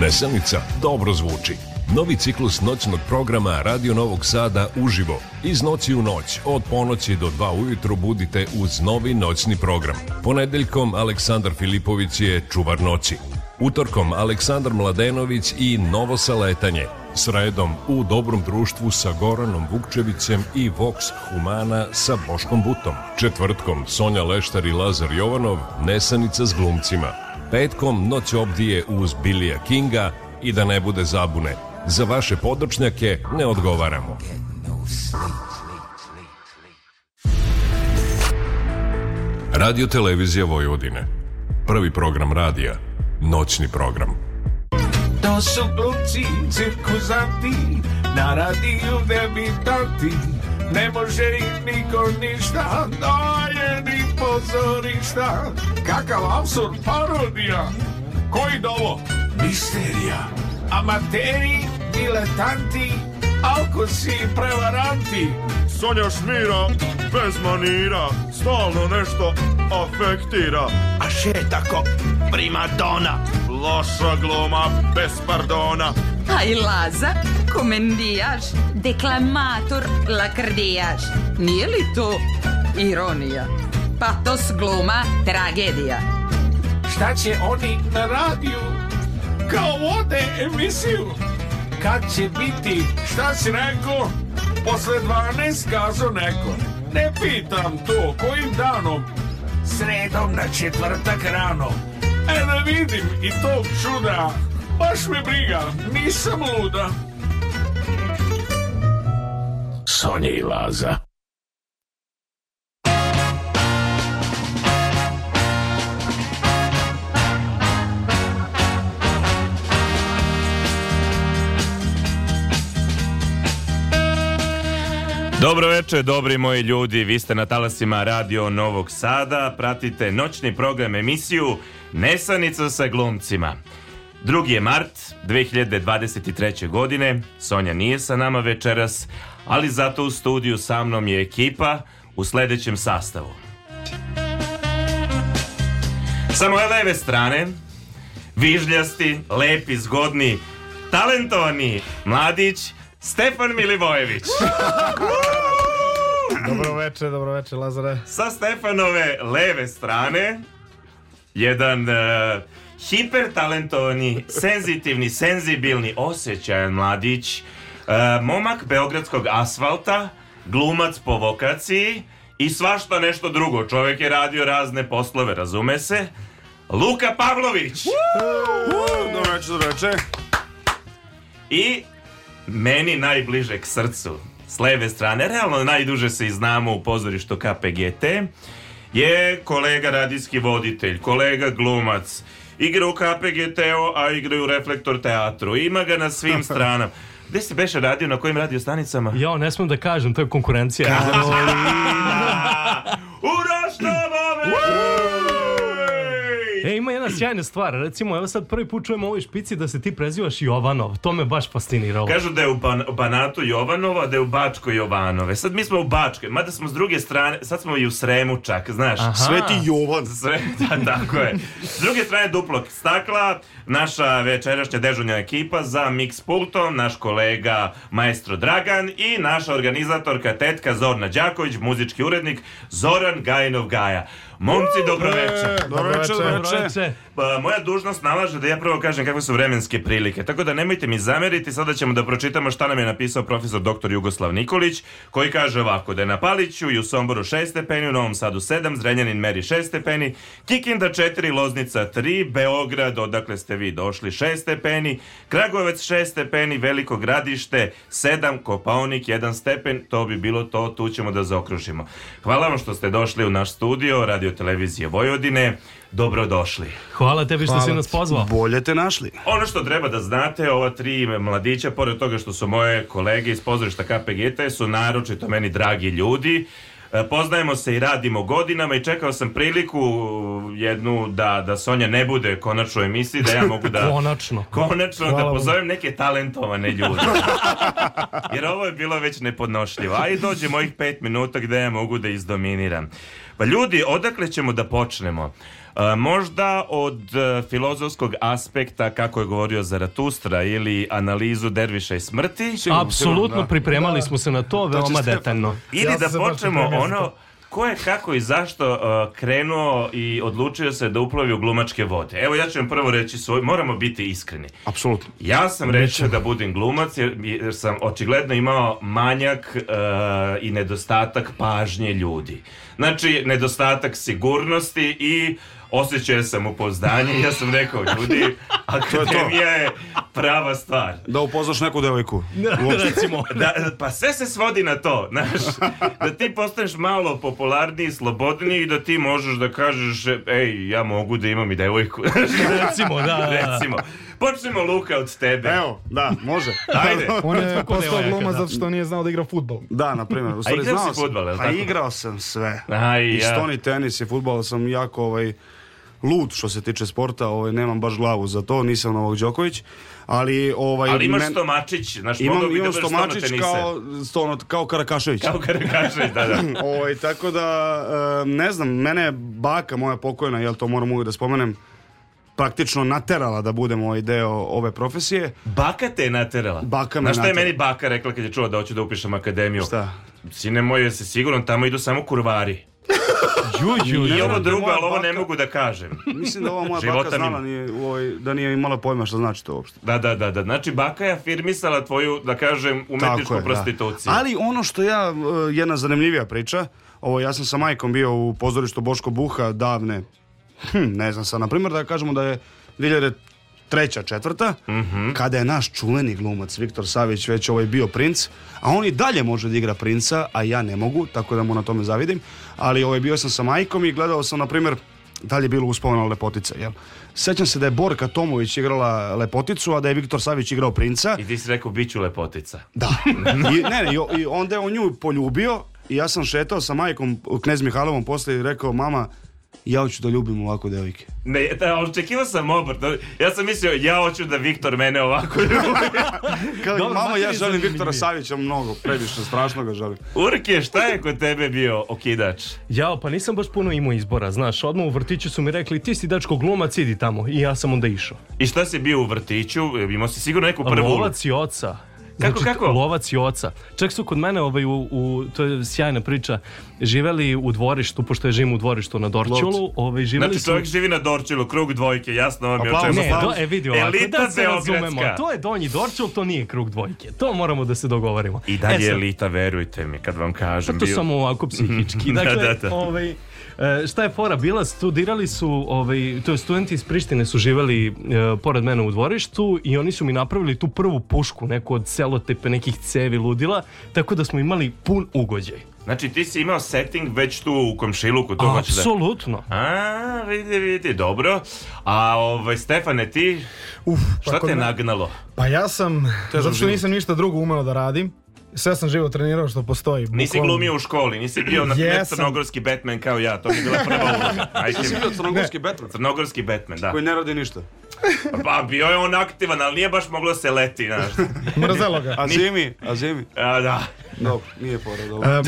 Nesanica dobro zvuči. Novi ciklus noćnog programa Radio Novog Sada uživo. Iz noći u noć, od ponoći do dva ujutro budite uz novi noćni program. Ponedeljkom Aleksandar Filipović je čuvar noći. Utorkom Aleksandar Mladenović i Novo saletanje. Sredom u dobrom društvu sa Goranom Vukčevićem i Vox Humana sa Boškom Butom. Četvrtkom Sonja Leštar i Lazar Jovanov, Nesanica s glumcima petkom, noć obdije uz Bilija Kinga i da ne bude zabune. Za vaše podočnjake ne odgovaramo. Radio Televizija Vojvodine. Prvi program radija. Noćni program. To su gluci cirkuzanti na radiju debitanti Ne može ih niko ništa, daje ni pozorišta. Kakav absurd parodija. Koji dovo? Da Misterija. Amateri, diletanti, alkosi i prevaranti. Sonja šmira, bez manira, stalno nešto afektira. A še tako primadona, loša gluma bez pardona. Ai Laza, komendijaš, deklamator, lakrdijaš. Nije li to ironija? Patos, gluma, tragedija. Šta će oni na radiju? Kao vode emisiju. Kad će biti, šta si rekao? Posle 12 kazo neko. Ne pitam to, kojim danom? Sredom na četvrtak rano. E da vidim i tog čuda. Baš me briga, nisam luda. Sonja i Laza. Dobro večer, dobri moji ljudi, vi ste na talasima Radio Novog Sada, pratite noćni program emisiju Nesanica sa glumcima. 2. mart 2023. godine. Sonja nije sa nama večeras, ali zato u studiju sa mnom je ekipa u sledećem sastavu. Sa moje leve strane, vižljasti, lepi, zgodni, talentovani mladić Stefan Milivojević. Dobro veče, dobro veče, Lazare. Sa Stefanove leve strane, jedan... Uh, hipertalentovani, senzitivni, senzibilni, osjećajan mladić, e, momak beogradskog asfalta, glumac po vokaciji i svašta nešto drugo. Čovek je radio razne poslove, razume se. Luka Pavlović! Dobro večer, dobro večer. I meni najbliže k srcu, s leve strane, realno najduže se i znamo u pozorištu KPGT, je kolega radijski voditelj, kolega glumac, igra u KPGTO, a igra u Reflektor teatru. Ima ga na svim stranama. Gde si beše radio, na kojim radio stanicama? Ja, ne smem da kažem, to je konkurencija. Karolina! Uraštavame! E, ima jedna sjajna stvar, recimo, evo sad prvi put čujemo u ovoj špici da se ti prezivaš Jovanov, to me baš fasciniralo. Kažu da je u ban Banatu Jovanova, da je u Bačkoj Jovanove. Sad mi smo u Bačkoj, mada smo s druge strane, sad smo i u Sremu čak, znaš. Aha. Sveti Jovan. Sve, da, tako je. S druge strane duplo stakla, naša večerašnja dežurnja ekipa za Mix Pulto, naš kolega maestro Dragan i naša organizatorka tetka Zorna Đaković, muzički urednik Zoran Gajnov Gaja. Momci, dobro veče. Dobro veče, dobro veče. Pa moja dužnost nalaže da ja prvo kažem kakve su vremenske prilike. Tako da nemojte mi zameriti, sada ćemo da pročitamo šta nam je napisao profesor dr. Jugoslav Nikolić, koji kaže ovako da je na Paliću i u Somboru 6 stepeni, u Novom Sadu 7, Zrenjanin meri 6 stepeni, Kikinda 4, Loznica 3, Beograd, odakle ste vi došli 6 stepeni, Kragujevac 6 stepeni, Veliko gradište 7, Kopaonik 1 stepen, to bi bilo to, tu ćemo da zaokružimo. Hvala vam što ste došli u naš studio Radio Televizije Vojvodine dobrodošli. Hvala tebi što Hvala. si nas pozvao. Bolje te našli. Ono što treba da znate, ova tri mladića, pored toga što su moje kolege iz pozorišta KPGT, su naročito meni dragi ljudi. E, poznajemo se i radimo godinama i čekao sam priliku e, jednu da, da Sonja ne bude konačno u emisiji, da ja mogu da... konačno. Konačno da Hvala da pozovem neke talentovane ljude. Jer ovo je bilo već nepodnošljivo. A i dođe mojih pet minuta gde ja mogu da izdominiram. Pa ljudi, odakle ćemo da počnemo? E, možda od e, filozofskog aspekta kako je govorio Zaratustra ili analizu derviša i smrti. Apsolutno pripremali da. smo se na to da. veoma da, detaljno. Ili ja da počnemo ono ko je kako i zašto uh, krenuo i odlučio se da uplovi u glumačke vode? Evo ja ću vam prvo reći svoj, moramo biti iskreni. Apsolutno. Ja sam rečio da budem glumac jer, jer sam očigledno imao manjak uh, i nedostatak pažnje ljudi. Znači, nedostatak sigurnosti i osjećao sam upoznanje ja sam rekao, ljudi, akademija je prava stvar. Da upoznaš neku devojku. Recimo. Da, pa sve se svodi na to, znaš, da ti postaneš malo popularniji, slobodniji i da ti možeš da kažeš, ej, ja mogu da imam i devojku. Recimo, da. da, da. Recimo. Počnemo Luka od tebe. Evo, da, može. Ajde. On je postao gluma da. zato što nije znao da igra futbol. Da, na primjer. U stvari, a igrao si futbol, je li pa tako? A igrao sam sve. Aj, ja. I stoni tenis i futbol sam jako ovaj, lud što se tiče sporta, ovaj, nemam baš glavu za to, nisam Novak Đoković, ali... Ovaj, ali imaš men... stomačić, znaš, imam, da imam da stomačić stono kao, stono, kao Karakašević. Kao Karakašević, da, da. ovaj, tako da, ne znam, mene baka moja pokojna, jel to moram uvijek da spomenem, praktično naterala da budem ovaj deo ove profesije. Baka te je naterala? Baka me Znaš šta je meni baka rekla kad je čula da hoću da upišem akademiju? Šta? Sine moj, se sigurno tamo idu samo kurvari ju, I ovo drugo, ali ovo ne mogu da kažem. Mislim da ova moja baka znala nije, u ovoj, da nije imala pojma šta znači to uopšte. Da, da, da, da. Znači, baka je afirmisala tvoju, da kažem, umetničku je, da. prostituciju. Da. Ali ono što ja, e, jedna zanimljivija priča, ovo, ja sam sa majkom bio u pozorištu Boško Buha davne, hm, ne znam sa, na primjer da kažemo da je 2003 treća, četvrta, mm -hmm. kada je naš čuveni glumac Viktor Savić već ovaj bio princ, a on i dalje može da igra princa, a ja ne mogu, tako da mu na tome zavidim, ali ovaj bio sam sa majkom i gledao sam, na primjer, da li je bilo uspomena lepotice, jel? Sećam se da je Borka Tomović igrala lepoticu, a da je Viktor Savić igrao princa. I ti si rekao, bit ću lepotica. Da. I, ne, ne, i onda je on nju poljubio i ja sam šetao sa majkom Knez Mihalovom posle i rekao, mama, ja hoću da ljubim ovako devojke. Ne, da, očekivao sam obrt. Ja sam mislio, ja hoću da Viktor mene ovako ljubi. Kao, Dobar, mama, ja želim Viktora Savića mnogo, previše, strašno ga želim. Urke, šta je kod tebe bio okidač? Jao, pa nisam baš puno imao izbora, znaš. Odmah u vrtiću su mi rekli, ti si dačko glumac, idi tamo. I ja sam onda išao. I šta si bio u vrtiću? Imao si sigurno neku prvu? Volac i oca. Kako, znači, kako? Lovac i oca. Čak su kod mene, ovaj, u, u, to je sjajna priča, živeli u dvorištu, pošto je živim u dvorištu na Dorčulu. Ovaj, živeli znači, čovjek su... živi na Dorčulu, krug dvojke, jasno vam je o čemu. Ne, do, e, vidi ovako, elita da se razumemo. To je donji Dorčul, to nije krug dvojke. To moramo da se dogovorimo. I dalje e, elita, verujte mi, kad vam kažem. Pa to bio... samo ovako psihički. Da, dakle, da, da, da. Ovaj, E, šta je fora bila? Studirali su, ovaj, to je studenti iz Prištine su živeli e, pored mene u dvorištu i oni su mi napravili tu prvu pušku, neku od celotepe, nekih cevi ludila, tako da smo imali pun ugođaj. Znači ti si imao setting već tu u komšiluku to hoćeš da. Apsolutno. A, vidi, vidi, dobro. A ovaj Stefane ti Uf, pa šta te me... nagnalo? Pa ja sam, zato što nisam ništa drugo umeo da radim sve sam živo trenirao što postoji. Bukom... Nisi glumio u školi, nisi bio na yes, crnogorski Batman kao ja, to mi je bila prva uloga. Nisi bio crnogorski ne. Batman? Crnogorski Batman, da. Koji ne radi ništa. Pa bio je on aktivan, ali nije baš moglo se leti, znaš. Mrzelo ga. A zimi, a zimi. A da. Dobro, nije pora, dobro.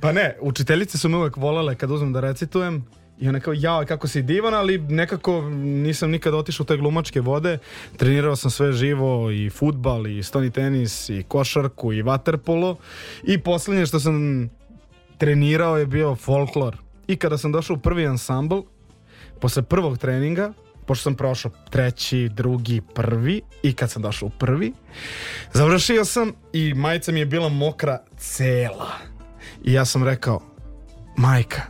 pa ne, učiteljice su me uvek volele kad uzmem da recitujem, I ona kao, jao, kako si divan, ali nekako nisam nikad otišao u te glumačke vode. Trenirao sam sve živo, i futbal, i stoni tenis, i košarku, i waterpolo. I poslednje što sam trenirao je bio folklor. I kada sam došao u prvi ansambl, posle prvog treninga, pošto sam prošao treći, drugi, prvi i kad sam došao u prvi, završio sam i majica mi je bila mokra cela. I ja sam rekao, majka,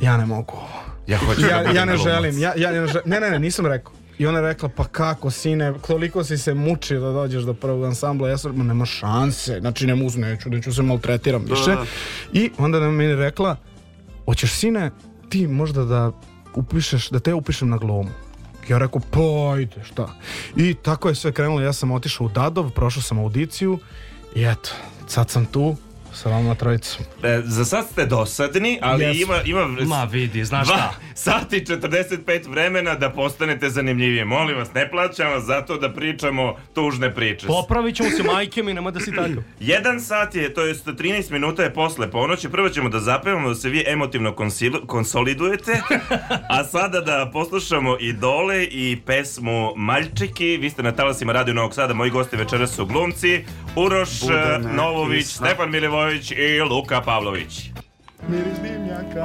ja ne mogu ovo. Ja, hoću ja, da ja ne želim, ja, ja ne želim. Ne, ne, ne, nisam rekao. I ona je rekla, pa kako sine, koliko si se mučio da dođeš do prvog ansambla, ja sam, ma nema šanse, znači ne uz neću, neću se maltretiram da, više. Da, da. I onda nam je rekla, hoćeš sine, ti možda da upišeš, da te upišem na glomu. Ja rekao, pa ajde, šta? I tako je sve krenulo, ja sam otišao u Dadov, prošao sam audiciju i eto, sad sam tu, Sa vama trojicom. E, za sad ste dosadni, ali yes. ima... ima Ma vidi, znaš dva, šta? Sati 45 vremena da postanete zanimljivije. Molim vas, ne plaćam vas zato da pričamo tužne priče. Popravit ćemo se majke mi, nema da si tako. Jedan sat je, to je 13 minuta je posle ponoći. Prvo ćemo da zapevamo da se vi emotivno konsolidujete, a sada da poslušamo i dole i pesmu Maljčiki. Vi ste na talasima Radio Novog Sada, moji gosti večeras su glumci. Uroš Budana, eh, Novović, Stefan Milivojević i Luka Pavlović. Miris dimnjaka.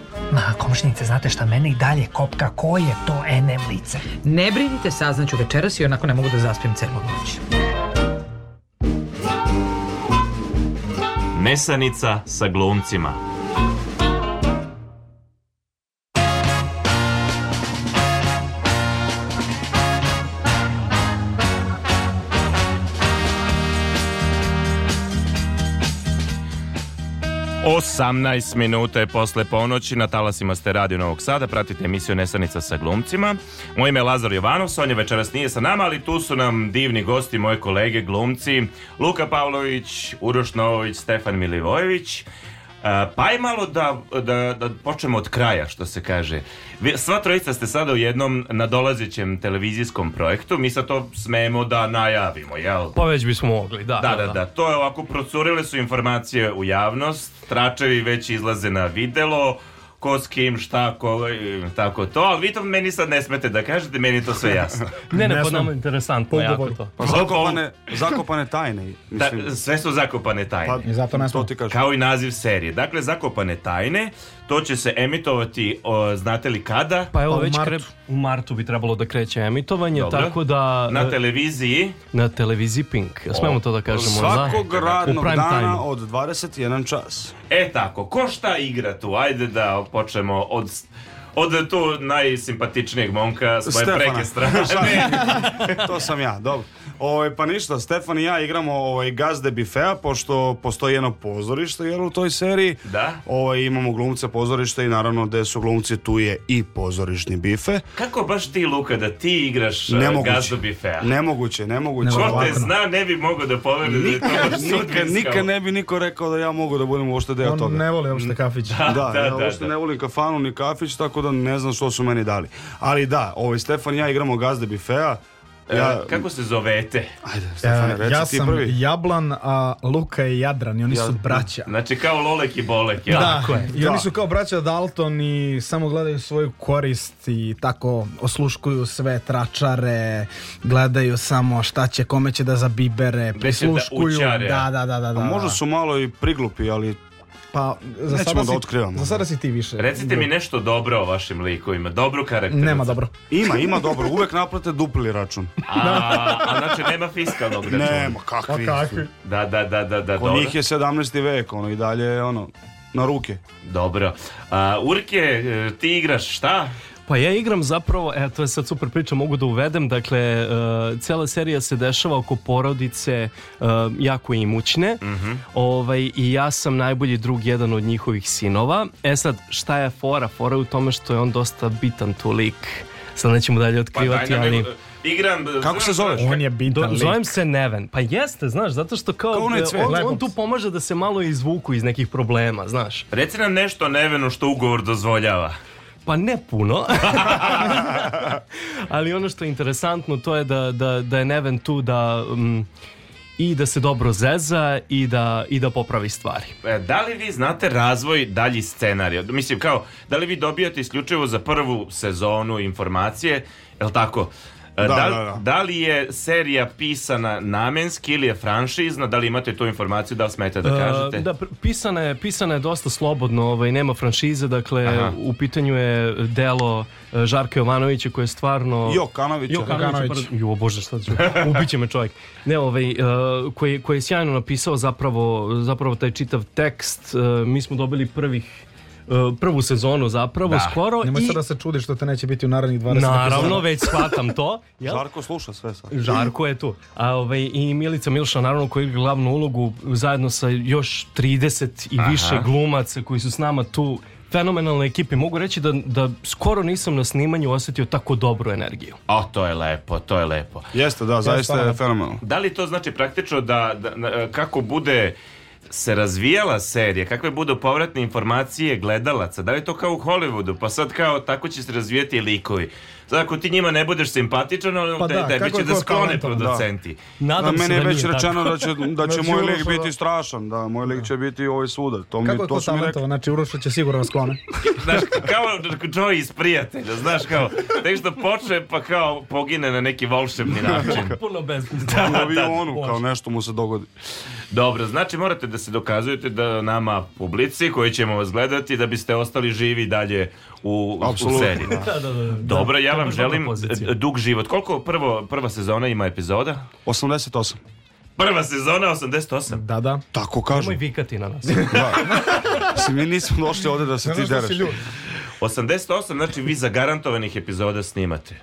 Ma, komšinice, znate šta mene i dalje kopka, ko je to NM lice? Ne brinite, saznaću večeras i onako ne mogu da zaspim celu noć. Nesanica sa glumcima. 18 minuta je posle ponoći na talasima ste radio Novog Sada pratite emisiju Nesanica sa glumcima moje ime je Lazar Jovanov, Sonja večeras nije sa nama ali tu su nam divni gosti moje kolege glumci Luka Pavlović, Uroš Novović, Stefan Milivojević pa je malo da, da, da počnemo od kraja, što se kaže. Sva trojica ste sada u jednom nadolazećem televizijskom projektu. Mi sad to smemo da najavimo, jel? Pa već bismo mogli, da. Da, da, da. da. da. To je ovako, procurile su informacije u javnost, tračevi već izlaze na videlo, ko s kim, šta, ko, tako to, ali vi to meni sad ne smete da kažete, meni je to sve jasno. ne, ne, pod pa nama interesantno Pogovor. jako to. Pa, pa zakopane, zakopane tajne. Mislim. Da, sve su zakopane tajne. Pa, zato nas to ti kažem. Kao i naziv serije. Dakle, zakopane tajne, To će se emitovati, o, znate li kada? Pa evo pa već u martu. u martu bi trebalo da kreće emitovanje, Dobro. tako da... E, na televiziji? Na televiziji Pink, smemo to da kažemo. Svakog radnog dana time. od 21 čas. E tako, ko šta igra tu? Ajde da počnemo od od tu najsimpatičnijeg momka s moje preke strane. to sam ja, dobro. Ovaj pa ništa, Stefan i ja igramo ovaj gazde bifea pošto postoji jedno pozorište jer u toj seriji da? Ovaj imamo glumce pozorišta i naravno da su glumci tu je i pozorišni bife. Kako baš ti Luka da ti igraš eh, nemoguće. gazdu bifea? Nemoguće, nemoguće. Ko te zna ne bi mogao da poveruje da to nikad, nikad ne bi niko rekao da ja mogu da budem uopšte deo On toga. On ne voli uopšte kafić. Da, da, da ja da, uopšte da. ne volim kafanu ni kafić, tako da ne znam što su meni dali. Ali da, ovaj Stefan i ja igramo gazde bifea Ja, kako se zovete? Ajde, Stefane, reci ja ti sam Jablan, a Luka je Jadran i oni ja, su braća. Znači kao Lolek i Bolek. Ja? Da, tako je. I da. oni su kao braća Dalton i samo gledaju svoju korist i tako osluškuju sve tračare, gledaju samo šta će, kome će da zabibere, da prisluškuju. Da, da, da, da, da, a da, možda da. su malo i priglupi, ali Pa, za Nećemo sada da si, otkrivamo. Za sada da. si ti više. Recite mi da. nešto dobro o vašim likovima, dobru karaktericu. Nema dobro. Ima, ima dobro, uvek naplate dupli račun. A, a znači nema fiskalnog računa. Nema, kakvi. Pa kakvi. Da, da, da, da, da. dobro. njih je 17. vek, ono, i dalje, ono, na ruke. Dobro. A, Urke, e, ti igraš šta? Pa ja igram zapravo, e, to je sad super priča, mogu da uvedem, dakle, e, cela serija se dešava oko porodice e, jako imućne mm -hmm. ovaj, i ja sam najbolji drug jedan od njihovih sinova. E sad, šta je fora? Fora je u tome što je on dosta bitan tu lik. Sad nećemo dalje pa otkrivati, pa, ali... Igram, Kako se zoveš? On je bitan Do, Zovem se Neven. Pa jeste, znaš, zato što kao, kao on, e, on, on, tu pomaže da se malo izvuku iz nekih problema, znaš. Reci nam nešto o Nevenu što ugovor dozvoljava. Pa ne puno. Ali ono što je interesantno to je da, da, da je Neven tu da... Um, i da se dobro zeza i da, i da popravi stvari. E, da li vi znate razvoj dalji scenarija? Mislim, kao, da li vi dobijate isključivo za prvu sezonu informacije, je li tako? Da, da, da, da. da, li je serija pisana namenski ili je franšizna? Da li imate tu informaciju? Da li smete da e, kažete? Da, pisana je, pisana je dosta slobodno, ovaj, nema franšize, dakle Aha. u pitanju je delo e, Žarka Jovanovića koje je stvarno... Jokanovića. Jokanovića, jo, bože, šta ću, ubiće me čovjek. Ne, ovaj, e, koji, koji je sjajno napisao zapravo, zapravo taj čitav tekst. Mi smo dobili prvih E, prvu sezonu zapravo da. skoro. Nemoj i... sad sada se čudi što te neće biti u narednih 20 Naravno, već shvatam to. Jel? Žarko sluša sve sad. Žarko je tu. A, ovaj, I Milica Milša naravno koji igra glavnu ulogu zajedno sa još 30 i Aha. više glumaca koji su s nama tu fenomenalnoj ekipi. Mogu reći da, da skoro nisam na snimanju osetio tako dobru energiju. O, to je lepo, to je lepo. Jeste, da, zaista je fenomenalno. Da li to znači praktično da, da, da kako bude se razvijala serija, kakve budu povratne informacije gledalaca, da li je to kao u Hollywoodu, pa sad kao tako će se razvijati likovi. Sad ako ti njima ne budeš simpatičan, ali pa te, da, tebi će da sklone da. producenti. Da. Nadam da, meni je već rečeno da će, da će moj znači, lik biti da... strašan, da, moj lik će biti ovaj sudar. To mi, Kako je to, talentovo, znači Uroša će sigurno sklone. znaš, kao Joey iz prijatelja, znaš kao, tek što počne pa kao pogine na neki volšebni način. Puno bez da, da, da, kao nešto mu se dogodi. Dobro, znači morate da se dokazujete da nama publici koji ćemo vas gledati da biste ostali živi dalje u, u seriji. Da, da, da, da, Dobro, ja vam želim dug život. Koliko prvo, prva sezona ima epizoda? 88. Prva sezona 88. Da, da. Tako kažu. Nemoj vikati na nas. da. Se mi nismo došli ovde da se ti deraš. 88, znači vi zagarantovanih epizoda snimate.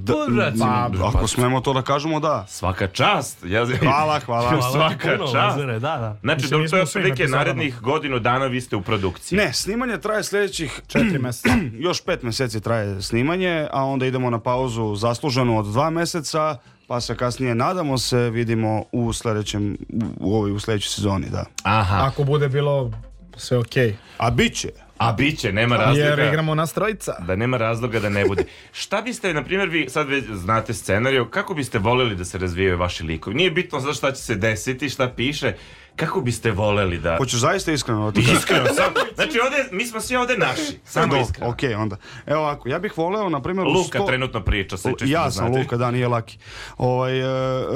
Da, pa, ako smemo to da kažemo, da. Svaka čast. Ja, hvala, hvala. hvala svaka puno, čast. Lazere, da, da. Znači, Mislim, dok to je prilike narednih godinu dana vi ste u produkciji. Ne, snimanje traje sledećih... četiri meseca. Još pet meseci traje snimanje, a onda idemo na pauzu zasluženu od dva meseca, pa se kasnije nadamo se vidimo u sledećem u ovoj u sledećoj sezoni, da. Aha. Ako bude bilo sve okej. Okay. A biće A biće, nema razloga. Jer igramo na strojica. Da nema razloga da ne bude. Šta biste, na primjer, vi sad već znate scenariju, kako biste voleli da se razvijaju vaši likovi? Nije bitno za šta će se desiti, šta piše, kako biste voleli da... Hoćeš zaista iskreno? Da iskreno, sam, znači ovde, mi smo svi ovde naši, e, samo Do, iskreno. Ok, onda. Evo ovako, ja bih voleo, na primjer... Luka sto... trenutno priča, sve čisto Ja da sam Luka, da, nije laki. Ovaj, e, e,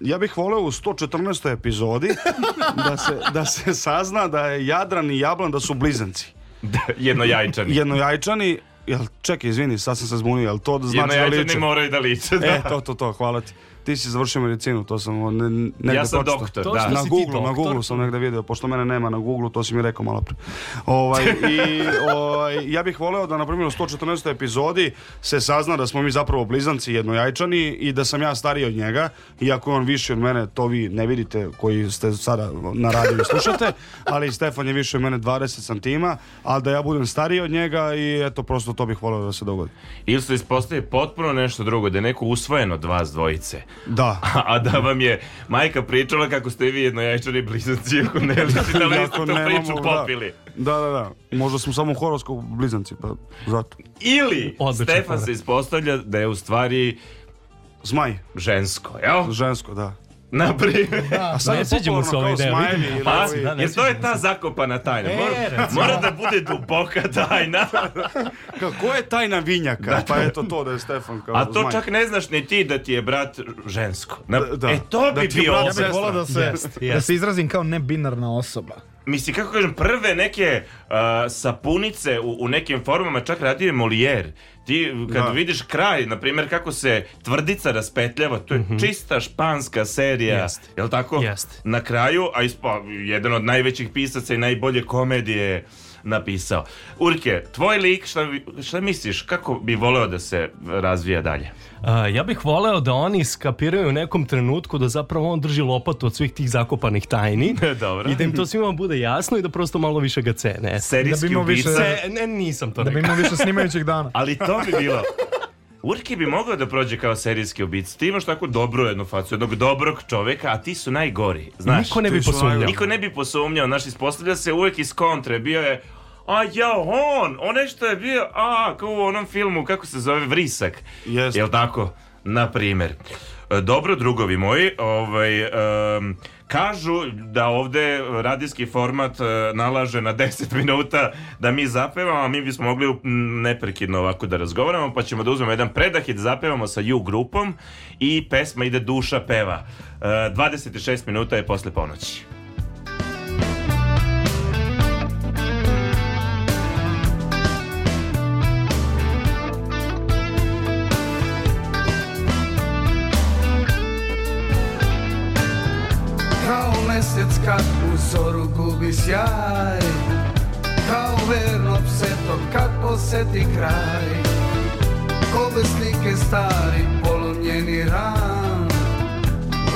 ja bih voleo u 114. epizodi da se, da se sazna da je Jadran i Jablan da su blizanci. Da, Jednojajčani. Jednojajčani, jel, čekaj, izvini, sad sam se zbunio, jel to da znači da liče? Jednojajčani moraju da liče, e, da. E, to, to, to, hvala ti ti si završio medicinu, to sam ne, negde Ja sam doktor, da. Na Google, na Google sam negde video, pošto mene nema na Google, to si mi rekao malo pre. Ovaj, i, ovaj, ja bih voleo da, na primjer, u 114. epizodi se sazna da smo mi zapravo blizanci jednojajčani i da sam ja stariji od njega, iako je on više od mene, to vi ne vidite koji ste sada na radiju slušate, ali Stefan je više od mene 20 santima, ali da ja budem stariji od njega i eto, prosto to bih voleo da se dogodi. Ili se ispostavi potpuno nešto drugo, da je neko usvojeno od vas dvojice. Da. A, a, da vam je majka pričala kako ste vi jednoječari blizanci, ako ne ličite, da li ste tu priču popili. Da, da, da. Možda smo samo horoskop blizanci, pa zato. Ili Odličan Stefan para. se ispostavlja da je u stvari... Zmaj. Žensko, jel? Žensko, da. Na primjer. Da. A da, sad ne sviđa mu se ova ideja. Pa, da, jer to je ta zakopana tajna. E, mora, mora da bude duboka tajna. Kako je tajna vinjaka? Pa eto to da je Stefan kao A to čak ne znaš ni ti da ti je brat žensko. Na, da, da. E to bi bio... Ja bih volao da se, da se izrazim kao nebinarna osoba mislim, kako kažem, prve neke uh, sapunice u, u nekim formama čak radio je Molijer. Ti kad da. vidiš kraj, na primjer, kako se tvrdica raspetljava, to je mm -hmm. čista španska serija, Jest. jel tako? Jest. Na kraju, a ispa, jedan od najvećih pisaca i najbolje komedije napisao. Urke, tvoj lik, šta, šta misliš, kako bi voleo da se razvija dalje? ja bih voleo da oni skapiraju u nekom trenutku da zapravo on drži lopatu od svih tih zakopanih tajni e, Dobro. i da im to svima bude jasno i da prosto malo više ga cene. Serijski da ubica. Više, ne, nisam to rekao. Da bi imao više da snimajućeg dana. Ali to bi bilo. Urki bi mogao da prođe kao serijski ubica. Ti imaš tako dobru jednu facu, jednog dobrog čoveka, a ti su najgori. Znaš, niko ne bi posumnjao. Niko ne bi posumnjao, znaš, ispostavlja se uvek iz kontre. Bio je a ja, on, onaj što je bio, a, kao u onom filmu, kako se zove, Vrisak. Jeste. Jel tako? Na primjer. E, dobro, drugovi moji, ovaj, um, kažu da ovdje radijski format e, nalaže na 10 minuta da mi zapevamo, a mi bismo mogli neprekidno ovako da razgovaramo, pa ćemo da uzmemo jedan predahit, zapevamo sa U grupom i pesma ide Duša peva. 26 e, minuta je posle ponoći. sreću gubi sjaj Kao verno pseto kad poseti kraj Kobe slike stari polomljeni ran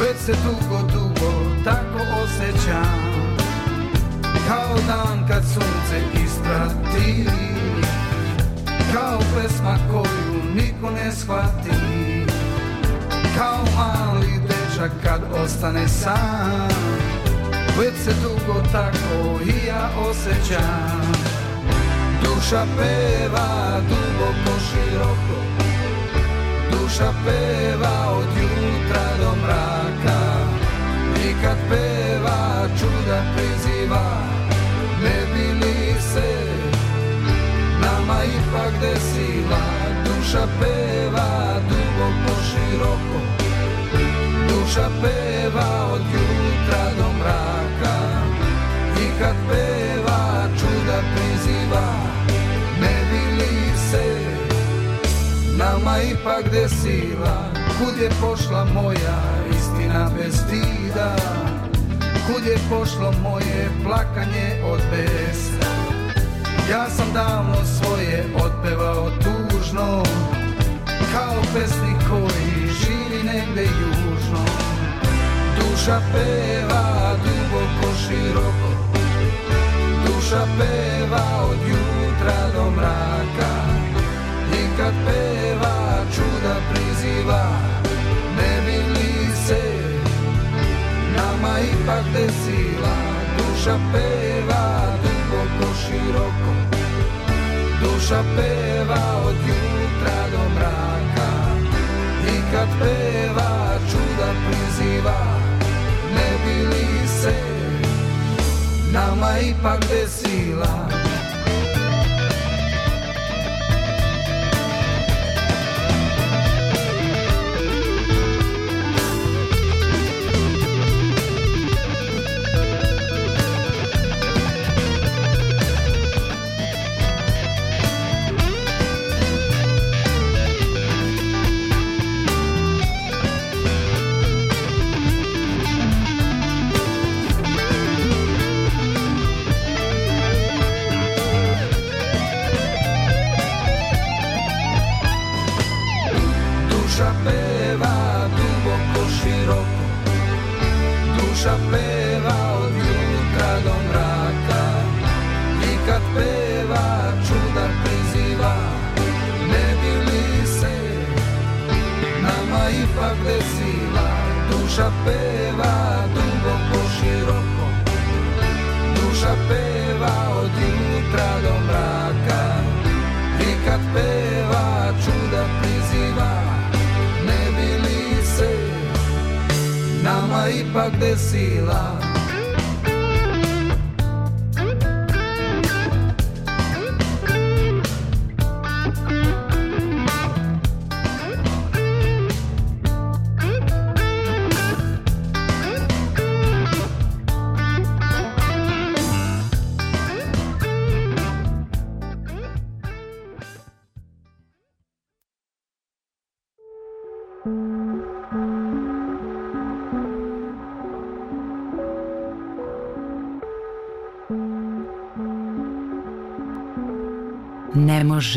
Već se dugo, dugo tako osjećam Kao dan kad sunce isprati Kao pesma koju niko ne shvati Kao mali dečak kad ostane sam Već se dugo tako i ja osjećam Duša peva duboko široko Duša peva od jutra do mraka I kad peva čuda priziva Ne bi li se nama ipak desila Duša peva duboko široko duša peva od jutra do mraka I kad peva čuda priziva Ne vili se Nama ipak gde sila Kud je pošla moja istina bez stida Kud je pošlo moje plakanje od besa Ja sam davno svoje otpevao tužno Kao pesnik koji živi negde južno Duša peva duboko široko Duša peva od jutra do mraka I kad peva čuda priziva Ne bi li se nama ipak desila Duša peva duboko široko Duša peva od jutra do mraka I kad peva čuda priziva bili se Nama ipak desila Duša peva od jutra do mraka I kad peva čuda priziva Ne bi li se nama ipak desila Duša peva duboko široko Duša peva od jutra do mraka I kad peva čuda priziva nama ipak desila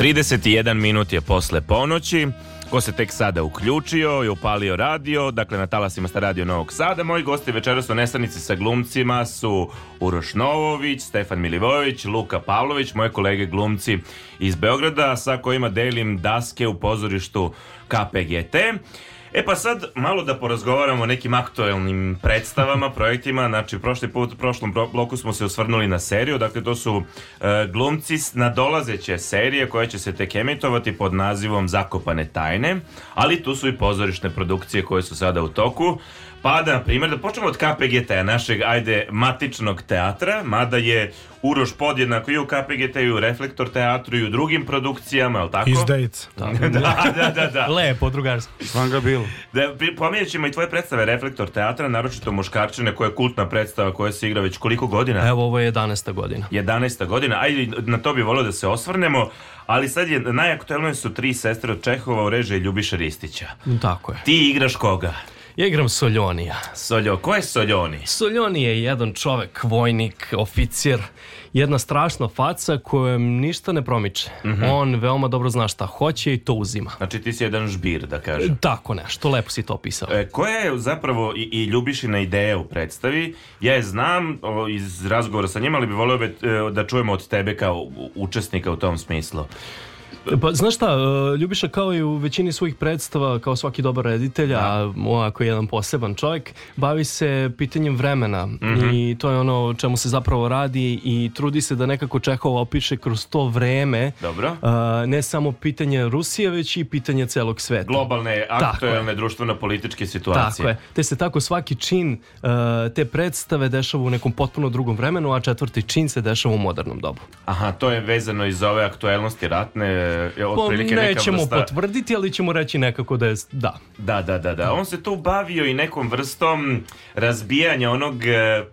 31 minut je posle ponoći. Ko se tek sada uključio i upalio radio, dakle na talasima ste radio Novog Sada. Moji gosti večeras u Nesanici sa glumcima su Uroš Novović, Stefan Milivojević, Luka Pavlović, moje kolege glumci iz Beograda sa kojima delim daske u pozorištu KPGT. E pa sad malo da porazgovaramo o nekim aktuelnim predstavama, projektima. Znači, prošli put, u prošlom bloku smo se osvrnuli na seriju. Dakle, to su e, glumci dolazeće serije koja će se tek emitovati pod nazivom Zakopane tajne. Ali tu su i pozorišne produkcije koje su sada u toku pada, na primjer, da počnemo od KPGT, našeg, ajde, matičnog teatra, mada je Uroš podjednako i u KPGT i u Reflektor teatru i u drugim produkcijama, je li tako? Izdejc. Da, da, da, da, da. Lepo, drugarsko. Vam ga bilo. Da, pominjat i tvoje predstave Reflektor teatra, naročito Muškarčine, koja je kultna predstava koja se igra već koliko godina? Evo, ovo je 11. godina. 11. godina, ajde, na to bi volio da se osvrnemo, ali sad je, najaktuelnije su tri sestre od Čehova u režiji Ljubiša Ristića. Tako je. Ti igraš koga? Ja igram Soljonija. Soljo, ko je Soljoni? Soljoni je jedan čovek, vojnik, oficir, jedna strašna faca kojem ništa ne promiče. Mm -hmm. On veoma dobro zna šta hoće i to uzima. Znači ti si jedan žbir, da kažem. Tako nešto, lepo si to opisao. E, koja je zapravo i, i Ljubišina ideja u predstavi? Ja je znam o, iz razgovora sa njima, ali bi volio e, da čujemo od tebe kao učesnika u tom smislu. E, pa znaš šta, e, Ljubiša kao i u većini svojih predstava, kao svaki dobar reditelj, a ovako da. jedan poseban čovjek, bavi se pitanjem vremena mm -hmm. i to je ono čemu se zapravo radi i trudi se da nekako Čehov opiše kroz to vreme Dobro. A, e, ne samo pitanje Rusije, već i pitanje celog sveta. Globalne, aktuelne, društveno-političke situacije. Tako je. Te se tako svaki čin a, te predstave dešava u nekom potpuno drugom vremenu, a četvrti čin se dešava u modernom dobu. Aha, to je vezano iz ove aktuelnosti ratne je, pa, otprilike nećemo neka vrsta... potvrditi, ali ćemo reći nekako da je, da. Da, da, da, da. On se tu bavio i nekom vrstom razbijanja onog e, e,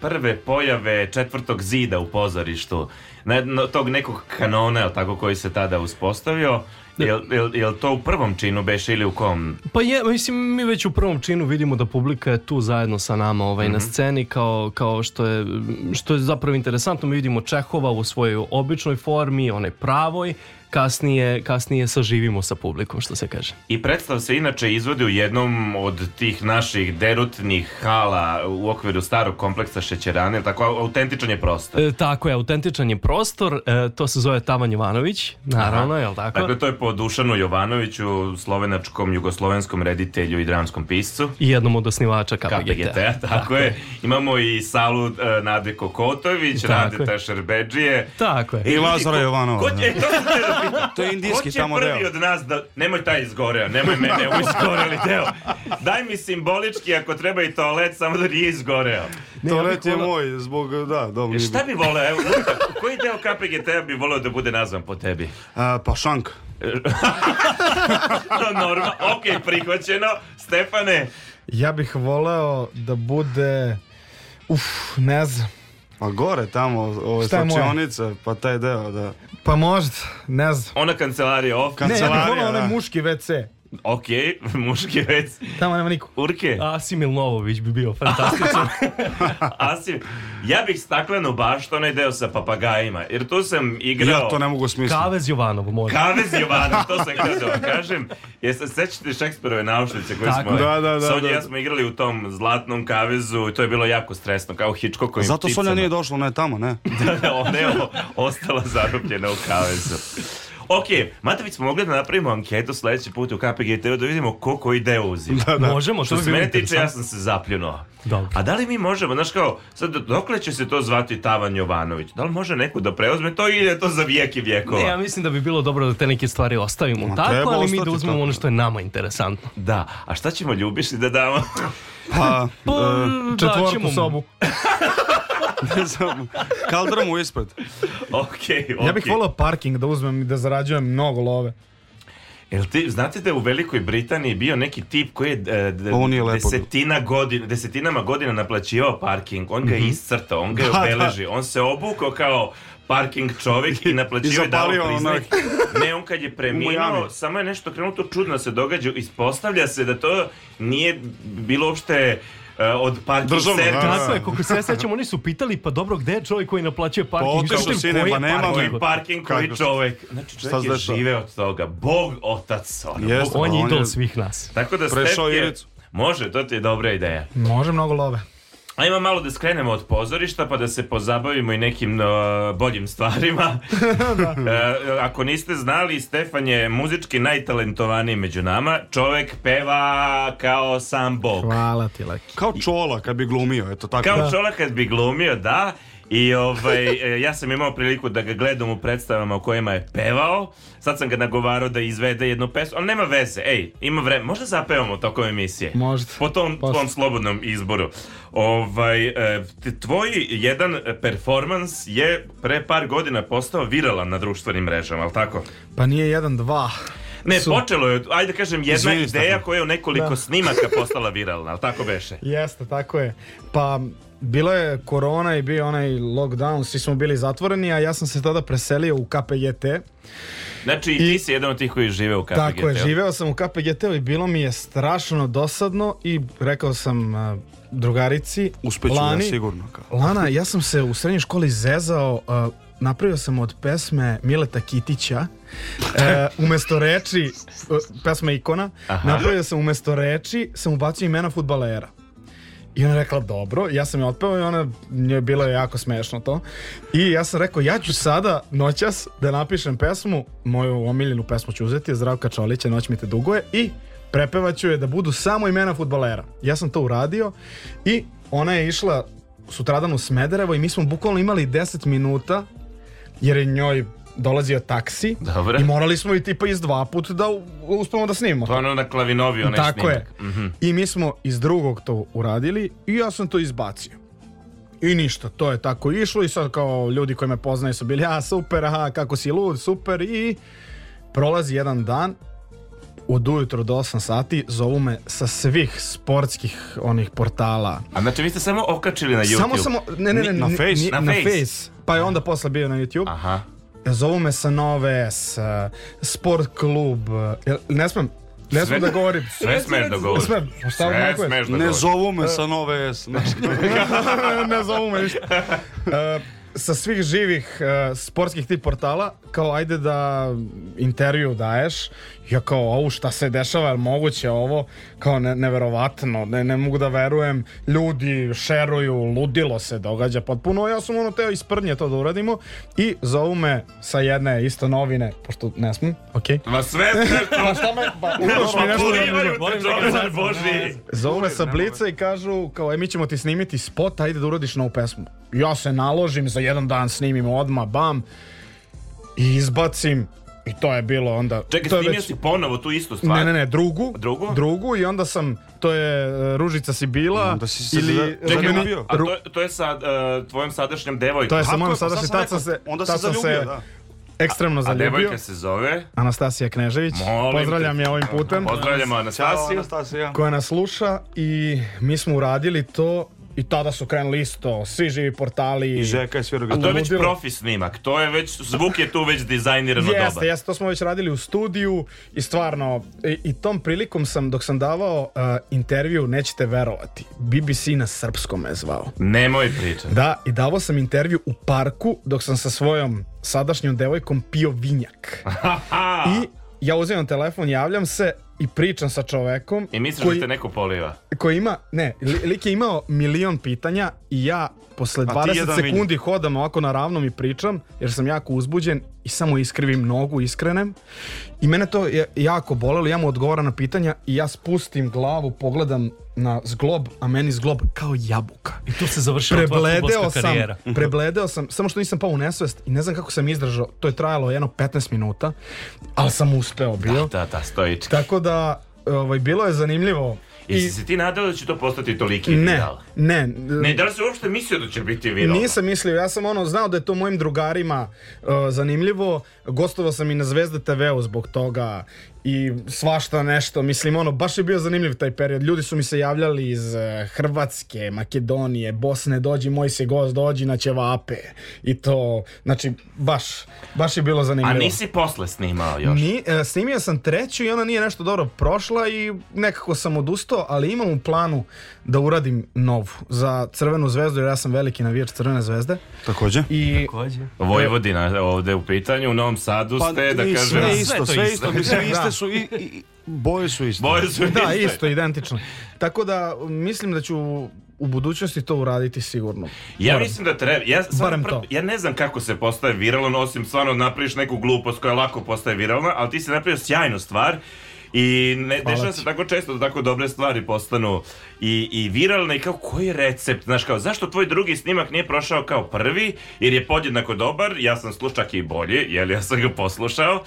prve pojave četvrtog zida u pozorištu. Na, tog nekog kanona, tako, koji se tada uspostavio. Da. Jel, jel, jel, to u prvom činu beš ili u kom? Pa je, mislim, mi već u prvom činu vidimo da publika je tu zajedno sa nama ovaj, mm -hmm. na mhm. sceni, kao, kao što, je, što je zapravo interesantno. Mi vidimo Čehova u svojoj običnoj formi, onaj pravoj, kasnije, kasnije saživimo sa publikom, što se kaže. I predstav se inače izvodi u jednom od tih naših derutnih hala u okviru starog kompleksa šećerane, tako autentičan je prostor. E, tako je, autentičan je prostor, e, to se zove Tavan Jovanović, naravno, Aha. je li tako? Dakle, to je po Dušanu Jovanoviću, slovenačkom, jugoslovenskom reditelju i dramskom piscu. I jednom od osnivača KPGT. KPGT tako, tako je. Imamo i salu e, Nade Kokotović, Radeta Šerbeđije. Tako je. I Lazara Jovanova. Ko, ko, da. e, to To je indijski tamo deo. Ko će prvi od nas da... Nemoj taj izgoreo, nemoj mene, ovo izgoreli deo. Daj mi simbolički ako treba i toalet, samo da nije izgoreo. toalet je moj, zbog... Da, dobro. E, šta bi voleo? Evo, Luka, koji deo KPGT-a bi voleo da bude nazvan po tebi? A, pa šank. no, normal, ok, prihvaćeno. Stefane? Ja bih voleo da bude... Uf, ne znam. Pa gore tamo, ove, pa taj deo, da. Pa možda, ne znam. Ona kancelarija, off. Ne, ja bih volao onaj da. muški WC. Ok, muški vec. Tamo nema niko. Urke. Asim Ilnovović bi bio fantastičan. Asim, ja bih stakleno baš to onaj deo sa papagajima, jer tu sam igrao... Ja to ne mogu smisliti. Kavez Jovanov, moj. Kavez Jovanov, to sam htio da kažem. jeste se sećate Šekspirove naušnice koje smo... Da, da, da. Sonja ja da. smo igrali u tom zlatnom kavezu i to je bilo jako stresno, kao Hitchcockovim Zato Sonja nije došla, ona je tamo, ne? da, da, ona je ostala zarobljena u kavezu. Ok, Matović smo mogli da napravimo anketu sledeći put u KPGT-u da vidimo ko koji deo uzima. Da, da. Možemo, što, što se mene tiče, ja sam se zapljunuo. Dobro. A da li mi možemo, znaš kao, sad dokle će se to zvati Tavan Jovanović? Da li može neko da preuzme to ili je to za i vjekova? Ne, ja mislim da bi bilo dobro da te neke stvari ostavimo no, tako, ali mi da uzmemo tako. ono što je nama interesantno. Da, a šta ćemo ljubiši da damo? Pa, pa e, da četvorku da sobu. ne znam, u ispred. Okay, okay. Ja bih volio parking da uzmem i da zarađujem mnogo love. Jel ti, znate da je u Velikoj Britaniji bio neki tip koji je, e, je desetina godina, desetinama godina naplaćivao parking, on ga je mm -hmm. iscrtao, on ga je da, da. obeležio, on se obukao kao parking čovjek i naplaćivao i dao priznak. Ne, on kad je preminuo, samo je nešto krenuto čudno se događa, ispostavlja se da to nije bilo uopšte Eh, od parking Državno, servisa. Da, da. Tako je, koliko se ja sećam, oni su pitali, pa dobro, gde je čovjek koji naplaćuje parking? Potešao sine, pa nema parking, parking koji čovjek. Znači, čovjek je žive od toga. Bog, otac, ono, Jest, Bog, on, je pa idol svih nas. Tako da Prešao Step Može, to ti je dobra ideja. Može mnogo love. Ajmo malo da skrenemo od pozorišta pa da se pozabavimo i nekim uh, boljim stvarima. da. uh, ako niste znali, Stefan je muzički najtalentovaniji među nama. Čovek peva kao sam bog. Hvala ti, Laki. Kao čola kad bi glumio, eto tako. Kao da. čola kad bi glumio, da. I ovaj, e, ja sam imao priliku da ga gledam u predstavama u kojima je pevao. Sad sam ga nagovarao da izvede jednu pesmu, ali nema veze. Ej, ima vremena. Možda zapevamo tokom emisije. Možda. Po tom Post. tvom slobodnom izboru. Ovaj, e, tvoj jedan performans je pre par godina postao viralan na društvenim mrežama, ali tako? Pa nije jedan, dva. Ne, su... počelo je, ajde kažem, jedna Izvini, ideja tako. koja je u nekoliko da. snimaka postala viralna, ali tako beše? Jeste, tako je. Pa bila je korona i bio onaj lockdown, svi smo bili zatvoreni, a ja sam se tada preselio u KPGT. Znači i ti si jedan od tih koji žive u KPGT. Tako je, živeo sam u KPGT i bilo mi je strašno dosadno i rekao sam uh, drugarici Uspeću Lani, ja sigurno. Kao. Lana, ja sam se u srednjoj školi zezao uh, napravio sam od pesme Mileta Kitića e, umesto reči e, pesma ikona Aha. napravio sam umesto reči sam ubacio imena futbalera I ona rekla dobro, ja sam je otpeo i ona njoj je bilo jako smešno to. I ja sam rekao ja ću sada noćas da napišem pesmu, moju omiljenu pesmu ću uzeti, Zdravka Čolića, Noć mi te duguje i prepevaću je da budu samo imena futbalera. Ja sam to uradio i ona je išla sutradan u Smederevo i mi smo bukvalno imali 10 minuta jer je njoj dolazio taksi Dobre. i morali smo i tipa iz dva put da uspemo da snimamo. To ono na klavinovi onaj Tako snimak. je. Mm -hmm. I mi smo iz drugog to uradili i ja sam to izbacio. I ništa, to je tako išlo i sad kao ljudi koji me poznaju su bili, a super, aha, kako si lud, super i prolazi jedan dan od ujutro do 8 sati zovu me sa svih sportskih onih portala. A znači vi ste samo okačili na YouTube? Samo samo, ne, ne, ne, na, face? na, na face. face. Pa je onda posle bio na YouTube. Aha zovu me sa Nove S, eh, Sport klub, eh, ne smem, ne smem da govorim. Sve smeš da govorim. Smem, šta sve smeš da govorim. Ne pa da zovu me eh. sa Nove S. ne zovu me ništa sa svih živih uh, sportskih tip portala, kao ajde da intervju daješ, ja kao ovu šta se dešava, je moguće ovo, kao ne, neverovatno, ne, ne mogu da verujem, ljudi šeruju, ludilo se događa potpuno, ja sam ono teo isprnje to da uradimo i zovu me sa jedne isto novine, pošto ne smu, ok. Ma sve Ma šta me, ba, mi nešto Zovu me sa Blica i kažu, kao, e, mi ćemo ti snimiti spot, ajde da uradiš novu pesmu. Ja se naložim za jedan dan snimim odma bam i izbacim i to je bilo onda Čekaj, to je snimio već... si ponovo tu istu stvar Ne, ne, ne, drugu Drugu, drugu i onda sam To je e, Ružica Sibila da si ili za... Čekaj, Romeni... a, to, je, to je sa uh, tvojom sadašnjom devojkom To je sa mojom pa sadašnjom, tad se Onda se zaljubio, se, da ekstremno a, zaljubio. A devojka se zove? Anastasija Knežević. Molim Pozdravljam te. ja ovim putem. Pozdravljamo Anastasiju. Anastasija. Koja nas sluša i mi smo uradili to I tada su krenuli isto, svi živi portali. I Žeka je svirao. A to je već profi snimak, to je već, zvuk je tu već dizajniran dobar. Jeste, jeste, to smo već radili u studiju i stvarno, i, i tom prilikom sam, dok sam davao uh, intervju, nećete verovati, BBC na srpskom me zvao. Nemoj pričati. Da, i davao sam intervju u parku dok sam sa svojom sadašnjom devojkom pio vinjak. I ja uzimam telefon, javljam se, i pričam sa čovekom... I misliš da koji, da te neko poliva? Koji ima, ne, lik je imao milion pitanja i ja posle 20 sekundi minut. hodam ovako na ravnom i pričam, jer sam jako uzbuđen i samo iskrivim nogu, iskrenem. I mene to je jako bolelo, ja mu odgovaram na pitanja i ja spustim glavu, pogledam na zglob, a meni zglob kao jabuka. I tu se završila prebledeo sam, karijera. Prebledeo sam, samo što nisam pao u nesvest i ne znam kako sam izdržao. To je trajalo jedno 15 minuta, ali sam uspeo bio. Da, da, da, stojički. Tako da, ovaj, bilo je zanimljivo I si se ti nadao da će to postati toliki ne, viral? Ne, ne. da li si uopšte mislio da će biti viral? Nisam mislio, ja sam ono znao da je to mojim drugarima uh, zanimljivo. Gostovao sam i na Zvezda TV-u zbog toga i svašta nešto, mislim ono, baš je bio zanimljiv taj period, ljudi su mi se javljali iz eh, Hrvatske, Makedonije, Bosne, dođi moj se gost, dođi na ćevape i to, znači baš, baš je bilo zanimljivo. A nisi posle snimao još? Ni, eh, snimio sam treću i ona nije nešto dobro prošla i nekako sam odustao, ali imam u planu da uradim novu za Crvenu zvezdu jer ja sam veliki navijač Crvene zvezde. Takođe. I... Takođe. Vojvodina ovde u pitanju, u Novom Sadu pa, ste, da kažem... Sve isto, sve isto, mislim, isto, su i, i boje su iste. Boje su da, iste. Da, isto, identično. Tako da mislim da ću u budućnosti to uraditi sigurno. Ja Barem. mislim da treba. Ja, Barem to. ja ne znam kako se postaje viralno osim stvarno napraviš neku glupost koja lako postaje viralna, ali ti si napravio sjajnu stvar i ne, dešava se tako često da tako dobre stvari postanu i, i viralne i kao koji recept, znaš kao zašto tvoj drugi snimak nije prošao kao prvi jer je podjednako dobar, ja sam slušak i bolji jel ja sam ga poslušao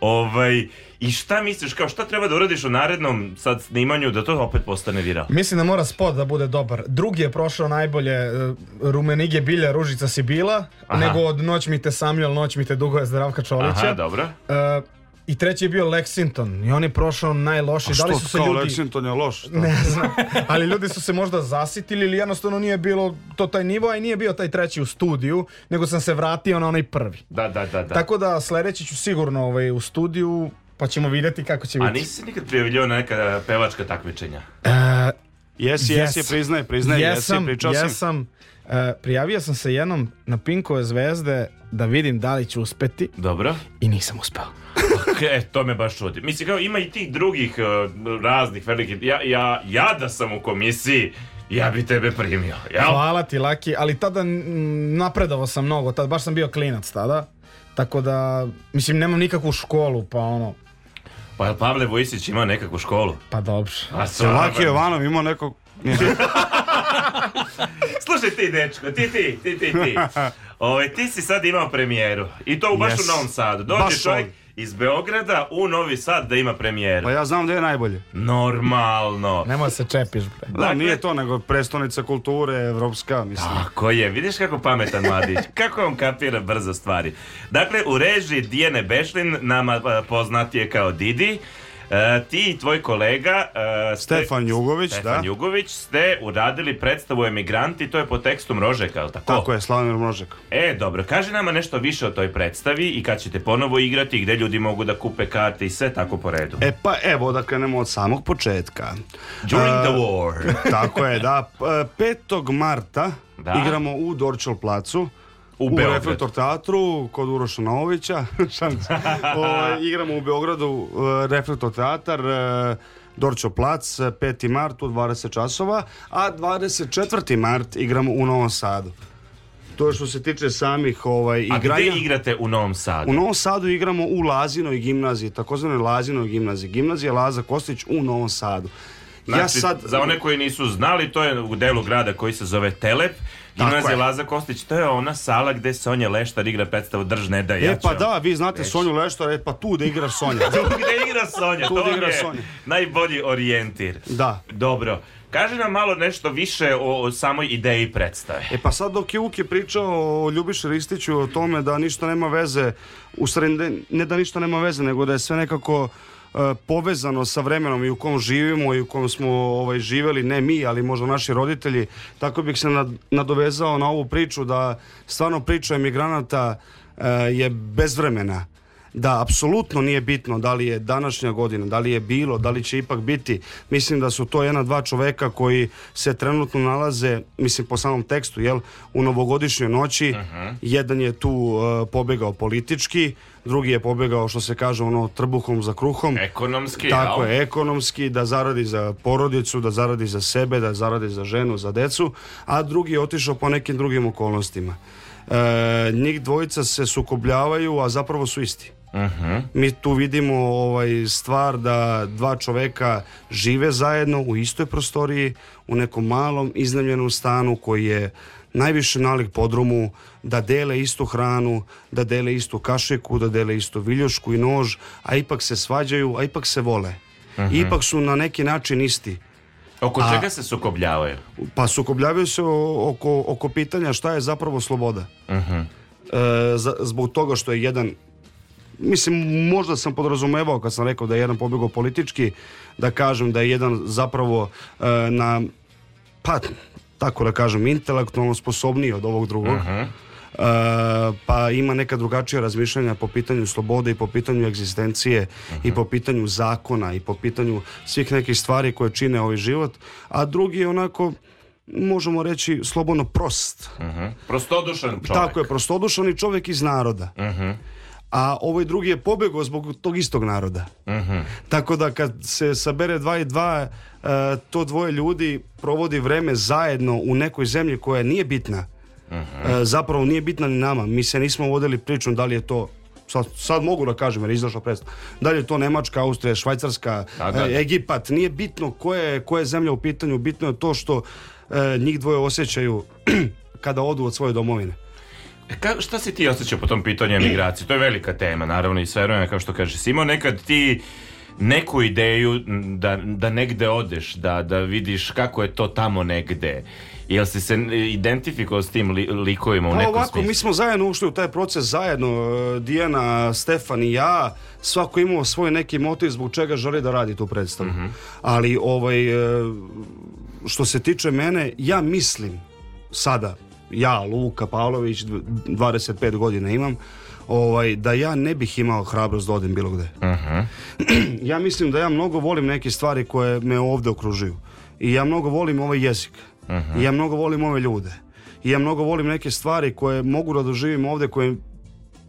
ovaj, I šta misliš, kao šta treba da uradiš u narednom sad snimanju da to opet postane viral? Mislim da mora spot da bude dobar. Drugi je prošao najbolje e, Rumenige Bilja, Ružica Sibila, Aha. nego od Noć mi te Samuel, Noć mi te Dugo Zdravka Čolića. Aha, dobro. E, i treći je bio Lexington i on je prošao najloši. A što, da li su se kao ljudi... Lexington je loš? Šta? Da? Ne znam, ali ljudi su se možda zasitili ili jednostavno nije bilo to taj nivo, a i nije bio taj treći u studiju, nego sam se vratio na onaj prvi. Da, da, da. da. Tako da sledeći ću sigurno ovaj, u studiju, pa ćemo videti kako će biti. A nisi nikad prijavljio na neka pevačka takmičenja? E, Jesi, jesi, priznaj, priznaj, jesi, pričao sam. Jesam, uh, prijavio sam se jednom na Pinkove zvezde da vidim da li ću uspeti. Dobro. I nisam uspeo. e, to me baš čudi. Mislim, kao ima i tih drugih uh, raznih velikih... Ja, ja, ja da sam u komisiji, ja bi tebe primio. Jel? Hvala ti, Laki, ali tada napredovao sam mnogo. Tad baš sam bio klinac tada. Tako da, mislim, nemam nikakvu školu, pa ono... Pa je Pavle Vojsić imao nekakvu školu? Pa dobro. A Laki Jovanov imao nekog... Slušaj ti, dečko, ti, ti, ti, ti, ti. Ove, ovaj, ti si sad imao premijeru. I to u baš yes. u Novom Sadu. Dođe čovjek, on iz Beograda u Novi Sad da ima premijeru. Pa ja znam da je najbolje. Normalno. Nemo da se čepiš, bre. Da, dakle, nije to, nego prestonica kulture, evropska, mislim. Tako je, vidiš kako pametan mladić, kako on kapira brzo stvari. Dakle, u režiji Dijene Bešlin, nama poznatije kao Didi, E, ti i tvoj kolega e, Stefan Jugović, Stefan da. Jugović ste uradili predstavu Emigranti, to je po tekstu Mrožeka, al tako? Tako je, Slavomir Mrožek. E, dobro, kaži nama nešto više o toj predstavi i kad ćete ponovo igrati i gde ljudi mogu da kupe karte i sve tako po redu. E pa evo da krenemo od samog početka. During e, the war. Tako je, da. 5. marta da? igramo u Dorčol placu u, u Reflektor teatru kod Uroša Novića. o, igramo u Beogradu e, Reflektor teatar e, Dorčo plac 5. E, mart u 20 časova, a 24. mart igramo u Novom Sadu. To je što se tiče samih ovaj, igranja. A gde igrate u Novom Sadu? U Novom Sadu igramo u Lazinoj gimnaziji, takozvanoj Lazinoj gimnaziji. Gimnazija Laza Kostić u Novom Sadu. Znači, ja sad... za one koji nisu znali, to je u delu grada koji se zove Telep Gimnazija Laza Kostić, to je ona sala gde Sonja Leštar igra predstavu Drž ne da ja E pa da, vi znate reći. Sonju Leštar, e pa tu da igra Sonja. tu gde igra Sonja, tu to da igra je Sonja. najbolji orijentir. Da. Dobro. Kaži nam malo nešto više o, o, samoj ideji predstave. E pa sad dok je Uki pričao o Ljubiši Ristiću, o tome da ništa nema veze, u stvari ne, ne da ništa nema veze, nego da je sve nekako E, povezano sa vremenom i u kom živimo i u kom smo ovaj, živeli, ne mi, ali možda naši roditelji. Tako bih se nadovezao na ovu priču da stvarno priča emigranata e, je bezvremena da apsolutno nije bitno da li je današnja godina, da li je bilo, da li će ipak biti. Mislim da su to jedna dva čoveka koji se trenutno nalaze, mislim po samom tekstu, jel, u novogodišnjoj noći. Aha. Jedan je tu uh, pobegao politički, drugi je pobegao što se kaže ono trbuhom za kruhom. Ekonomski, Tako je, ekonomski, da zaradi za porodicu, da zaradi za sebe, da zaradi za ženu, za decu, a drugi je otišao po nekim drugim okolnostima. E, njih dvojica se sukobljavaju, a zapravo su isti. Uh Mi tu vidimo ovaj stvar da dva čoveka žive zajedno u istoj prostoriji u nekom malom iznajmljenom stanu koji je najviše nalik podrumu da dele istu hranu, da dele istu kašeku, da dele istu viljušku i nož, a ipak se svađaju, a ipak se vole. Uh Ipak su na neki način isti. Oko a, čega se sukobljavaju? Pa sukobljavaju se oko, oko pitanja šta je zapravo sloboda. Uh mhm. -huh. e, zbog toga što je jedan mislim, možda sam podrazumevao kad sam rekao da je jedan pobjegao politički, da kažem da je jedan zapravo e, na, pa, tako da kažem, intelektualno sposobniji od ovog drugog. Uh -huh. Uh, pa ima neka drugačija razmišljanja po pitanju slobode i po pitanju egzistencije Aha. i mhm. po pitanju zakona i po pitanju svih nekih stvari koje čine ovaj život, a drugi je onako možemo reći slobodno prost. Aha. Mhm. Prostodušan čovjek. Tako je, prostodušan i čovjek iz naroda. Aha. Mhm a ovoj drugi je pobegao zbog tog istog naroda. Uh mhm. -huh. Tako da kad se sabere dva i dva, e, to dvoje ljudi provodi vreme zajedno u nekoj zemlji koja nije bitna. Uh mhm. -huh. E, zapravo nije bitna ni nama. Mi se nismo vodili pričom da li je to Sad, sad, mogu da kažem jer je izašla predstava. Da li je to Nemačka, Austrija, Švajcarska, da, da. E, Egipat, nije bitno koje, koje je zemlja u pitanju, bitno je to što njih dvoje osjećaju kada odu od svoje domovine. E, ka, šta si ti osjećao po tom pitanju emigracije? To je velika tema, naravno, i sve vremena, kao što kaže Simo, nekad ti neku ideju da, da negde odeš, da, da vidiš kako je to tamo negde. Jel si se identifikovao s tim li, likovima u pa, nekom ovako, smislu? mi smo zajedno ušli u taj proces, zajedno e, Dijana, Stefan i ja, svako imao svoj neki motiv zbog čega želi da radi tu predstavu. Mm -hmm. Ali ovaj, e, što se tiče mene, ja mislim sada, ja, Luka Pavlović, 25 godina imam, ovaj, da ja ne bih imao hrabrost da odem bilo gde. Uh -huh. ja mislim da ja mnogo volim neke stvari koje me ovde okružuju. I ja mnogo volim ovaj jezik. Uh -huh. I ja mnogo volim ove ljude. I ja mnogo volim neke stvari koje mogu da doživim ovde koje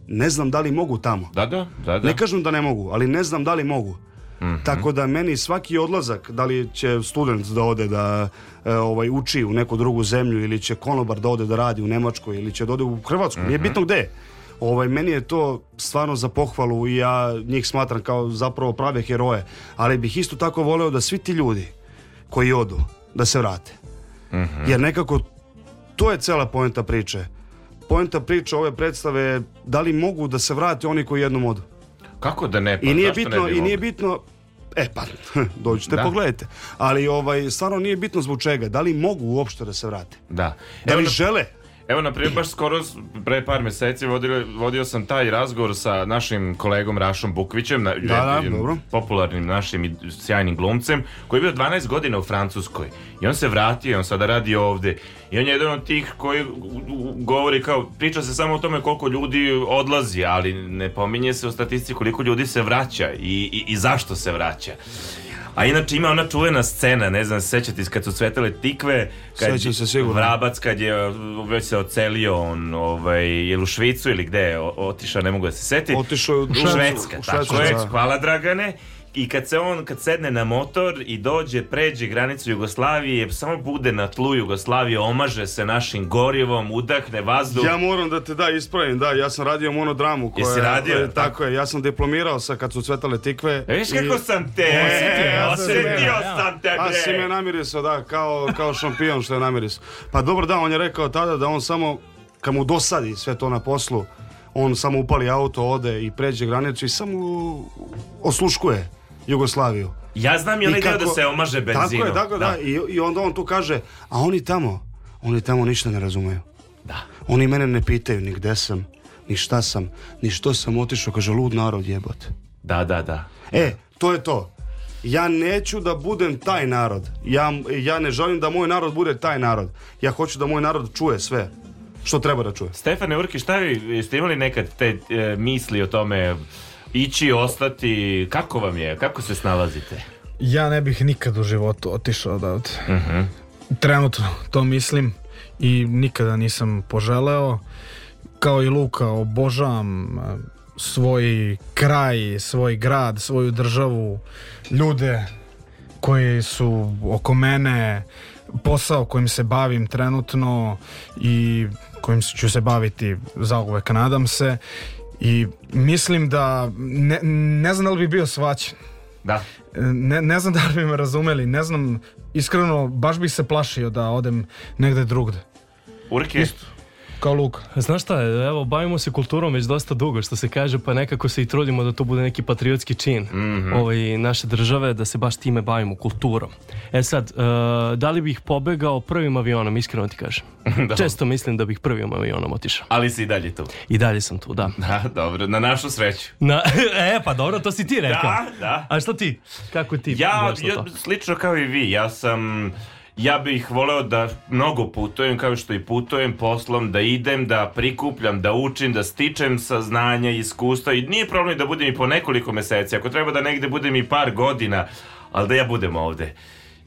ne znam da li mogu tamo. Da, da, da, da. Ne kažem da ne mogu, ali ne znam da li mogu. -hmm. Tako da meni svaki odlazak, da li će student da ode da e, ovaj, uči u neku drugu zemlju ili će konobar da ode da radi u Nemačkoj ili će da ode u Hrvatsku, mm -hmm. nije mhm. bitno gde. Ovaj, meni je to stvarno za pohvalu i ja njih smatram kao zapravo prave heroje, ali bih isto tako voleo da svi ti ljudi koji odu, da se vrate. Mm -hmm. Jer nekako to je cela poenta priče. Poenta priče ove predstave je da li mogu da se vrate oni koji jednom odu. Kako da ne? Pa, I nije bitno, ne i nije bitno E pa, dođite, da. pogledajte. Ali ovaj, stvarno nije bitno zbog čega. Da li mogu uopšte da se vrate? Da. Da li Evo, žele? Evo, na primjer, baš skoro, pre par meseci vodio, vodio sam taj razgovor sa našim kolegom Rašom Bukvićem, na, da, da, dobro. popularnim našim i sjajnim glumcem, koji je bio 12 godina u Francuskoj. I on se vratio, on sada radi ovde. I on je jedan od tih koji govori kao, priča se samo o tome koliko ljudi odlazi, ali ne pominje se o statistici koliko ljudi se vraća i, i, i zašto se vraća. A inače ima ona čuvena scena, ne znam, sećate kad su cvetale tikve, kad Sećam se sigurno. Vrabac kad je uh, već se ocelio on, ovaj, je u Švicu ili gde je otišao, ne mogu da se setim. Otišao je u, u Švedska, tako je, da. hvala Dragane. I kad se on, kad sedne na motor i dođe, pređe granicu Jugoslavije, samo bude na tlu Jugoslavije, omaže se našim gorivom, udahne vazduh. Ja moram da te da ispravim, da, ja sam radio monodramu. Koja, Jesi radio? Je, tako je, ja sam diplomirao sa kad su cvetale tikve. E, viš i... kako sam te, e, osetio sam te. A si me namirisao, da, kao, kao šampion što je namirisao. Pa dobro, da, on je rekao tada da on samo, kad mu dosadi sve to na poslu, on samo upali auto, ode i pređe granicu i samo osluškuje Jugoslaviju. Ja znam i onaj da kako, da se omaže benzinu. Tako je, tako da. da. I, I onda on tu kaže, a oni tamo, oni tamo ništa ne razumeju. Da. Oni mene ne pitaju ni gde sam, ni šta sam, ni što sam otišao, kaže lud narod jebote. Da, da, da. E, to je to. Ja neću da budem taj narod. Ja, ja ne želim da moj narod bude taj narod. Ja hoću da moj narod čuje sve što treba da čuje. Stefane Urki, šta je, jeste imali nekad te e, misli o tome ići, ostati, kako vam je, kako se snalazite? Ja ne bih nikad u životu otišao odavde. Uh mhm. -huh. Trenutno to mislim i nikada nisam poželeo. Kao i Luka, obožavam e, svoj kraj, svoj grad, svoju državu, ljude koji su oko mene, posao kojim se bavim trenutno i kojim ću se baviti zauvek, nadam se I mislim da ne, ne znam da li bi bio svaćen. Da. Ne, ne znam da li bi me razumeli, ne znam, iskreno, baš bih se plašio da odem negde drugde. Urke, Isto. Kao Luka. Znaš šta, evo, bavimo se kulturom već dosta dugo, što se kaže, pa nekako se i trudimo da to bude neki patriotski čin mm -hmm. ovaj, naše države, da se baš time bavimo, kulturom. E sad, uh, da li bih pobegao prvim avionom, iskreno ti kažem. da. Često mislim da bih prvim avionom otišao. Ali si i dalje tu. I dalje sam tu, da. Da, dobro, na našu sreću. Na, e, pa dobro, to si ti rekao. Da, da. A šta ti? Kako ti? Ja, ja slično kao i vi, ja sam ja bih voleo da mnogo putujem, kao što i putujem poslom, da idem, da prikupljam, da učim, da stičem saznanja, iskustva i nije problem da budem i po nekoliko meseci, ako treba da negde budem i par godina, ali da ja budem ovde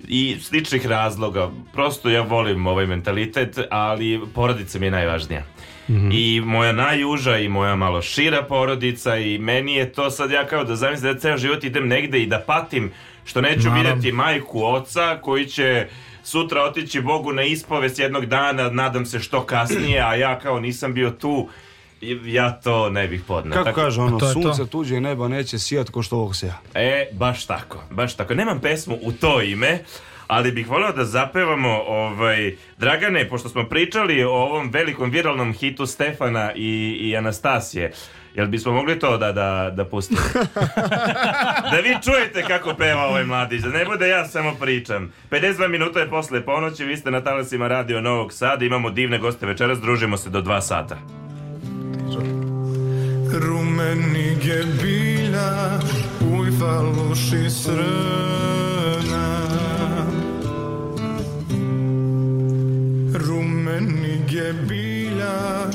i sličnih razloga. Prosto ja volim ovaj mentalitet, ali porodica mi je najvažnija. Mm -hmm. I moja najuža i moja malo šira porodica i meni je to sad ja kao da zamislim da ceo život idem negde i da patim što neću Naravno. vidjeti majku, oca koji će sutra otići Bogu na ispovest jednog dana, nadam se što kasnije, a ja kao nisam bio tu, ja to ne bih podnao. Kako kaže ono, sunce to. tuđe neba neće sijat ko što ovog sija. E, baš tako, baš tako. Nemam pesmu u to ime, ali bih voleo da zapevamo ovaj, Dragane, pošto smo pričali o ovom velikom viralnom hitu Stefana i, i Anastasije. Jel bismo mogli to da, da, da pustimo? da vi čujete kako peva ovaj mladić, da ne bude ja samo pričam. 52 minuta je posle ponoći, vi ste na talasima Radio Novog Sada, imamo divne goste večeras, družimo se do 2 sata. Rumeni gebila, ujfaloši srna. Ρούμενη και μπύλα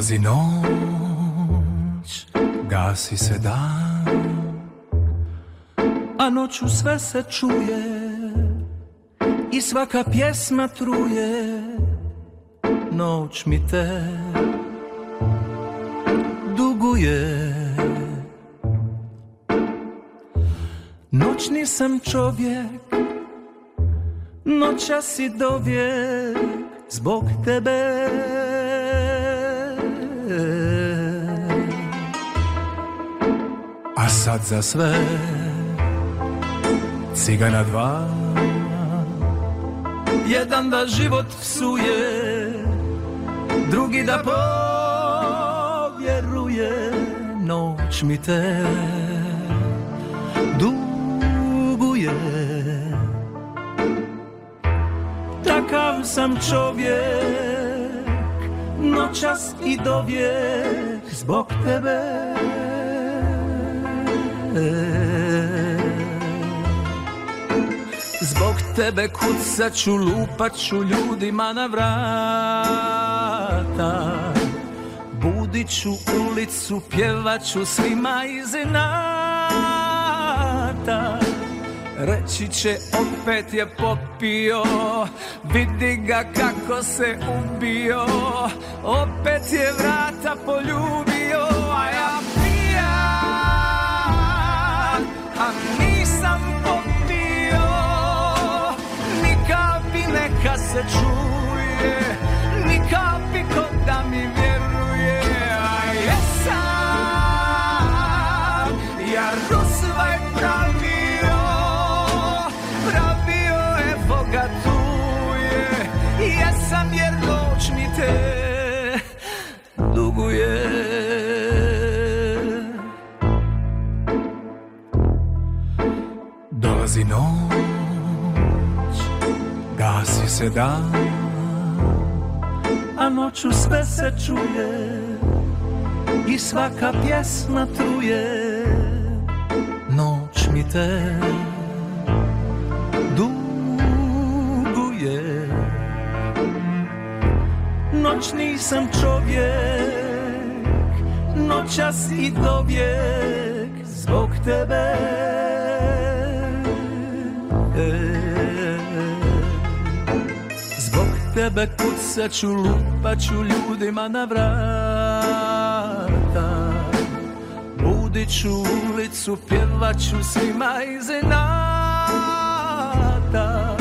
Dolazi noć, gasi se dan, a noću sve se čuje i svaka pjesma truje. Noć mi te duguje. Noćni sam čovjek, noća si dovijek zbog tebe. sad za sve Cigana dva Jedan da život psuje Drugi da povjeruje Noć mi te duguje Takav sam čovjek Noćas i dovijek Zbog tebe Zbog tebe kucat ću, lupat ljudima na vrata Budiću ulicu, pjevaću ću svima iz inata Reći će opet je popio Vidi ga kako se ubio Opet je vrata poljubio se čuje Ni kapi kod da mi vjeruje se dan A noću sve se čuje I svaka pjesma truje Noć mi te duguje Noć nisam čovjek Noćas i dovijek Zbog tebe tebe kucat ću, lupat ću ljudima na vrata Budit ću ulicu, pjevat ću svima iz inata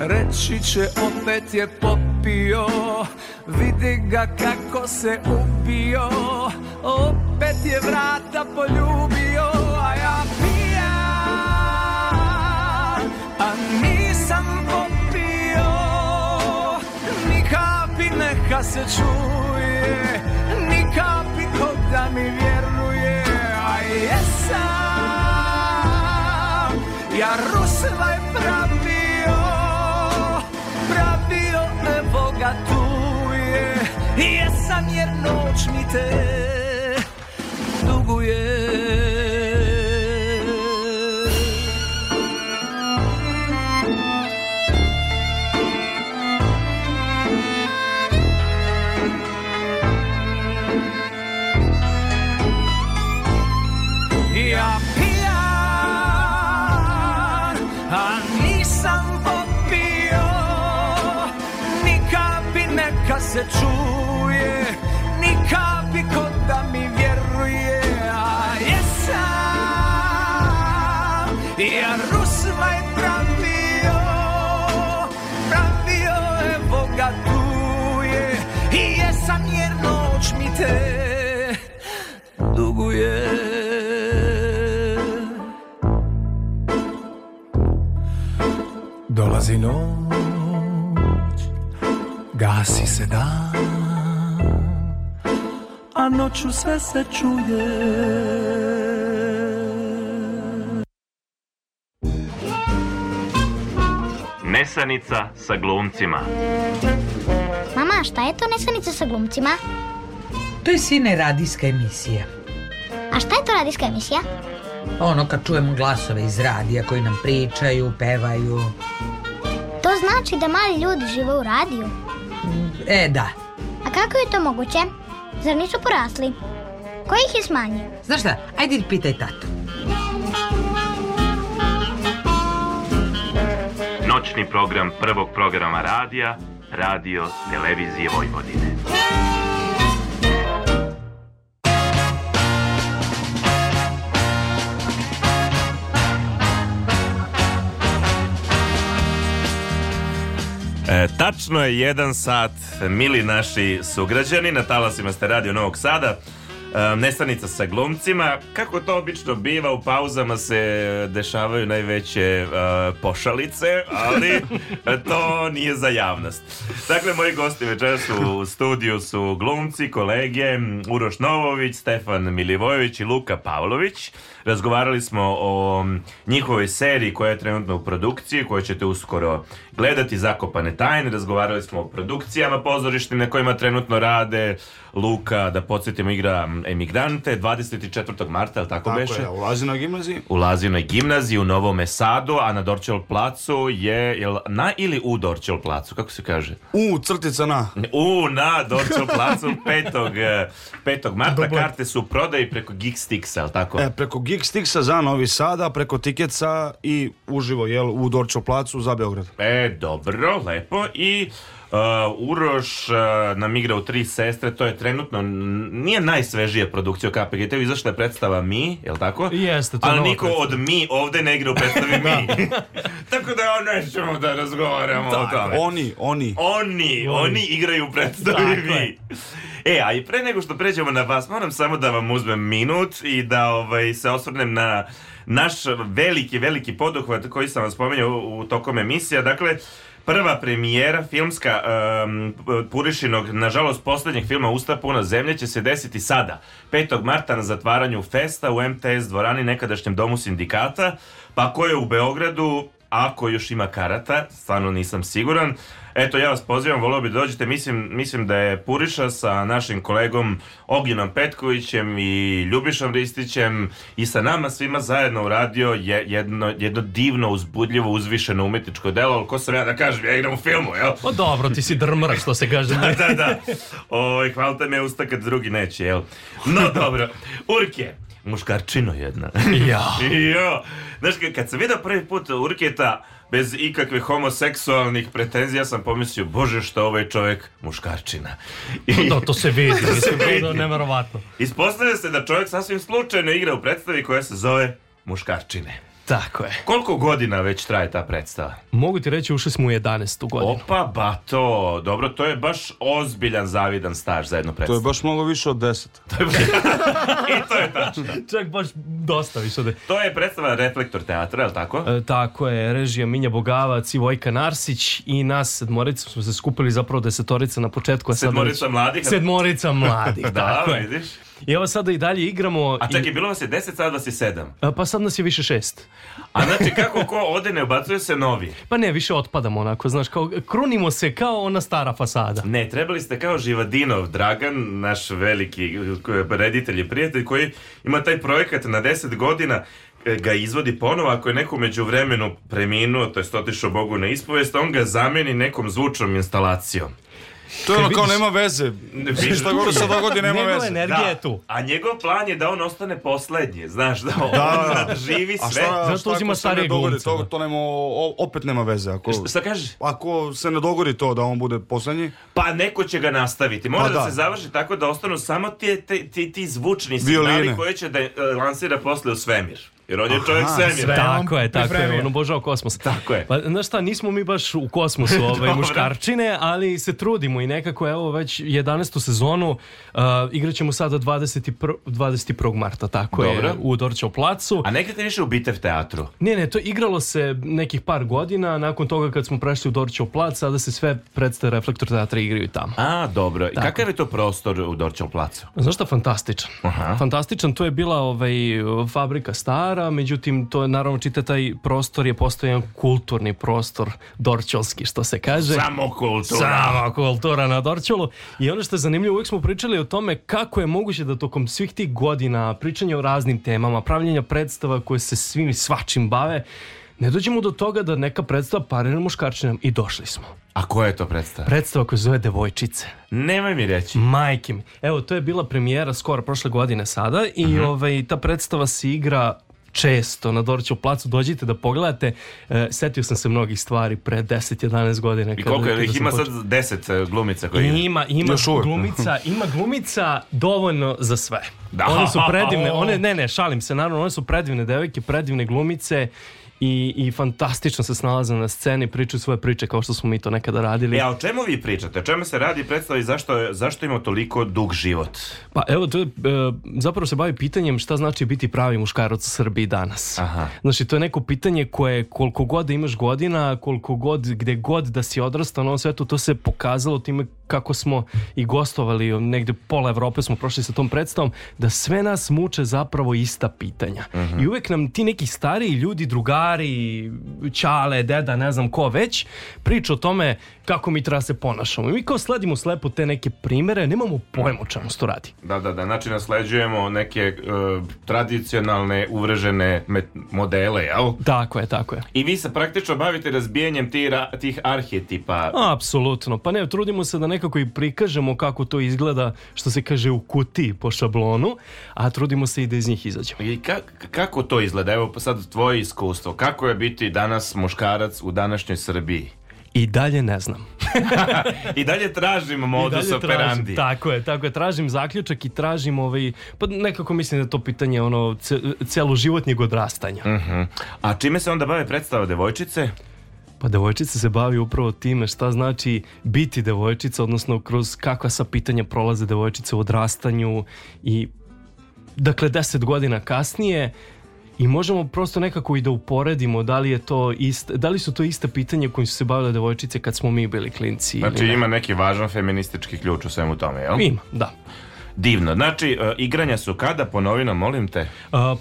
Reći će opet je popio, vidi ga kako se ubio Opet je vrata poljubio neka se čuje Ni kapi kog da mi vjeruje A jesam Ja Rusvaj pravio Pravio evo ga tu je Jesam jer noć mi te Duguje te duguje Dolazi noć, gasi se dan A noću sve se čuje Nesanica sa glumcima. Mama, šta je to nesanica sa glumcima? to je sine radijska emisija. A šta je to radijska emisija? Ono kad čujemo glasove iz radija koji nam pričaju, pevaju. To znači da mali ljudi žive u radiju? E, da. A kako je to moguće? Zar nisu porasli? Ko ih je smanjio? Znaš šta, ajde pitaj tatu. Noćni program prvog programa radija, radio televizije Vojvodine. E, tačno je jedan sat, mili naši sugrađani, na talasima ste radio Novog Sada nestanica sa glumcima. Kako to obično biva, u pauzama se dešavaju najveće e, pošalice, ali to nije za javnost. Dakle, moji gosti večeras u studiju su glumci, kolege Uroš Novović, Stefan Milivojević i Luka Pavlović. Razgovarali smo o njihovoj seriji koja je trenutno u produkciji, koju ćete uskoro gledati, Zakopane tajne. Razgovarali smo o produkcijama pozorišnim na kojima trenutno rade, Luka, da podsjetimo, igra emigrante 24. marta, ali tako, tako beše? Tako je, ulazi na gimnaziju. Ulazi na gimnaziju u Novome Sadu, a na Dorčel placu je, jel, na ili u Dorčel placu, kako se kaže? U, crtica na. U, na Dorčel placu 5. 5. marta. Dobar. Karte su u preko Geekstixa, ali tako? E, preko Geekstixa za Novi Sada, preko Tiketsa i uživo, jel, u Dorčel placu za Beograd. E, dobro, lepo i... Uh, Uroš uh, nam igra u Tri sestre, to je trenutno, nije najsvežija produkcija KPG, te izašla je predstava Mi, je li tako? Jeste, to je Ali niko predstava. od Mi ovde ne igra u predstavi Mi. Da. tako da nećemo da razgovaramo da, o tome. Oni, oni. Oni, oni igraju u predstavi Mi. E, a i pre nego što pređemo na vas, moram samo da vam uzmem minut i da ovaj, se osvrnem na naš veliki, veliki poduhvat koji sam vam spomenuo u tokom emisija. Dakle, prva premijera filmska um, Purišinog, nažalost, poslednjih filma Usta puna zemlje će se desiti sada, 5. marta na zatvaranju festa u MTS dvorani nekadašnjem domu sindikata, pa ko je u Beogradu, ako još ima karata, stvarno nisam siguran, Eto, ja vas pozivam, voleo bi da dođete. Mislim, mislim da je Puriša sa našim kolegom Ognjenom Petkovićem i Ljubišom Ristićem i sa nama svima zajedno uradio je, jedno, jedno divno, uzbudljivo, uzvišeno umetničko delo, ali ko sam ja da kažem, ja igram u filmu, jel? Pa dobro, ti si drmar, što se kaže. da, da, da. O, hvalite me usta kad drugi neće, jel? No, dobro. Urke, muškarčino jedna. ja. jo. Znaš, kad sam vidio prvi put Urketa bez ikakvih homoseksualnih pretenzija sam pomislio, bože što ovaj čovjek muškarčina. I, da, to se vidi. to se vidi. Neverovatno. Ispostavlja se da čovjek sasvim slučajno igra u predstavi koja se zove Muškarčine. Tako je. Koliko godina već traje ta predstava? Mogu ti reći, ušli smo u 11. godinu. Opa, bato, dobro, to je baš ozbiljan zavidan staž za jednu predstavu. To je baš mnogo više od 10. I to je tačno. Čak baš dosta više od To je predstava Reflektor teatra, je li tako? E, tako je, režija Minja Bogavac i Vojka Narsić i nas sedmorica smo se skupili zapravo desetorica na početku. A sedmorica mladih? Sedmorica mladih, da, tako vidiš. I evo sada da i dalje igramo... A čekaj, i... bilo nas je 10, sada vas je 7. E, pa sad nas je više 6. A znači, kako ko ode ne obacuje se novi? Pa ne, više otpadamo onako, znaš, kao krunimo se kao ona stara fasada. Ne, trebali ste kao Živadinov Dragan, naš veliki reditelj i prijatelj koji ima taj projekat na 10 godina ga izvodi ponovo, ako je neko među vremenu preminuo, to je otišao Bogu na ispovest, on ga zameni nekom zvučnom instalacijom. To je ono kao nema veze. Ne, šta god da se dogodi, nema Njegova veze. energija da. je tu. A njegov plan je da on ostane poslednji, znaš, da on da, da, da. živi sve. A šta, Zašto šta uzima starije glumce? To, to nema, opet nema veze. Ako, šta, šta kažeš? Ako se ne dogodi to da on bude poslednji... Pa neko će ga nastaviti. Mora pa, da. da. se završi tako da ostanu samo ti, ti, ti, ti zvučni signali koje će da e, lansira posle u svemir. Jer on je čovjek svemira. Tako je, tako je, on obožao kosmos. Tako je. Pa, znaš šta, nismo mi baš u kosmosu ovaj, muškarčine, ali se trudimo i nekako, evo, već 11. sezonu uh, igraćemo sada 21, 21. marta, tako Dobre. je, u Dorčev placu. A nekada više u Bitev teatru? Ne, ne, to igralo se nekih par godina, nakon toga kad smo prešli u Dorčev plac, sada se sve predstave Reflektor teatra igraju tamo. A, dobro. I kakav je to prostor u Dorčev placu? Znaš šta, fantastičan. Aha. Fantastičan, to je bila ovaj, fabrika Star, Vara, međutim, to je naravno čita taj prostor je postojan kulturni prostor Dorčolski, što se kaže. Samo kultura. Samo kultura na Dorčolu. I ono što je zanimljivo, uvijek smo pričali o tome kako je moguće da tokom svih tih godina pričanja o raznim temama, pravljenja predstava koje se svim svačim bave, ne dođemo do toga da neka predstava parira muškarčinom i došli smo. A koja je to predstava? Predstava koja zove Devojčice. Nemoj mi reći. Majke mi. Evo, to je bila premijera skoro prošle godine sada i uh mhm. -huh. ovaj, ta predstava se igra često na Dorćev placu, dođite da pogledate. E, setio sam se mnogih stvari pre 10-11 godina. I koliko je, ih da ima sad 10 e, glumica koji Ima, ima no glumica, ima glumica dovoljno za sve. Da. One su predivne, one, ne ne, šalim se, naravno, one su predivne devojke, predivne glumice i, i fantastično se snalaze na sceni, pričaju svoje priče kao što smo mi to nekada radili. E, a o čemu vi pričate? O čemu se radi predstavi zašto, zašto ima toliko dug život? Pa evo, to je, e, zapravo se bavi pitanjem šta znači biti pravi muškarac u Srbiji danas. Aha. Znači, to je neko pitanje koje koliko god da imaš godina, koliko god, gde god da si odrastao na ovom svetu, to se pokazalo time kako smo i gostovali negde pola Evrope smo prošli sa tom predstavom, da sve nas muče zapravo ista pitanja. Uh mhm. -huh. I uvek nam ti neki stariji ljudi, drugari, stari, čale, deda, ne znam ko već, priča o tome kako mi treba da se ponašamo. I mi kao sledimo slepo te neke primere, nemamo pojma o čemu se to radi. Da, da, da, znači nasleđujemo neke e, tradicionalne, uvrežene modele, jel? Tako je, tako je. I vi se praktično bavite razbijanjem tih, tih arhetipa. Apsolutno, pa ne, trudimo se da nekako i prikažemo kako to izgleda, što se kaže u kutiji po šablonu, a trudimo se i da iz njih izađemo. I ka kako to izgleda? Evo sad tvoje iskustvo, kako je biti danas muškarac u današnjoj Srbiji? I dalje ne znam. I dalje tražim modus operandi. Tako je, tako je. Tražim zaključak i tražim ovaj, pa nekako mislim da to pitanje ono, ce, celoživotnjeg odrastanja. Uh mhm. -huh. A čime se onda bave predstava devojčice? Pa devojčica se bavi upravo time šta znači biti devojčica, odnosno kroz kakva sa pitanja prolaze devojčice u odrastanju i dakle 10 godina kasnije i možemo prosto nekako i da uporedimo da li je to ist, da li su to ista pitanja kojim su se bavile devojčice kad smo mi bili klinci. Znači ne. ima neki važan feministički ključ u svemu tome, jel? Ima, da. Divno. Znači, e, igranja su kada po novina, molim te?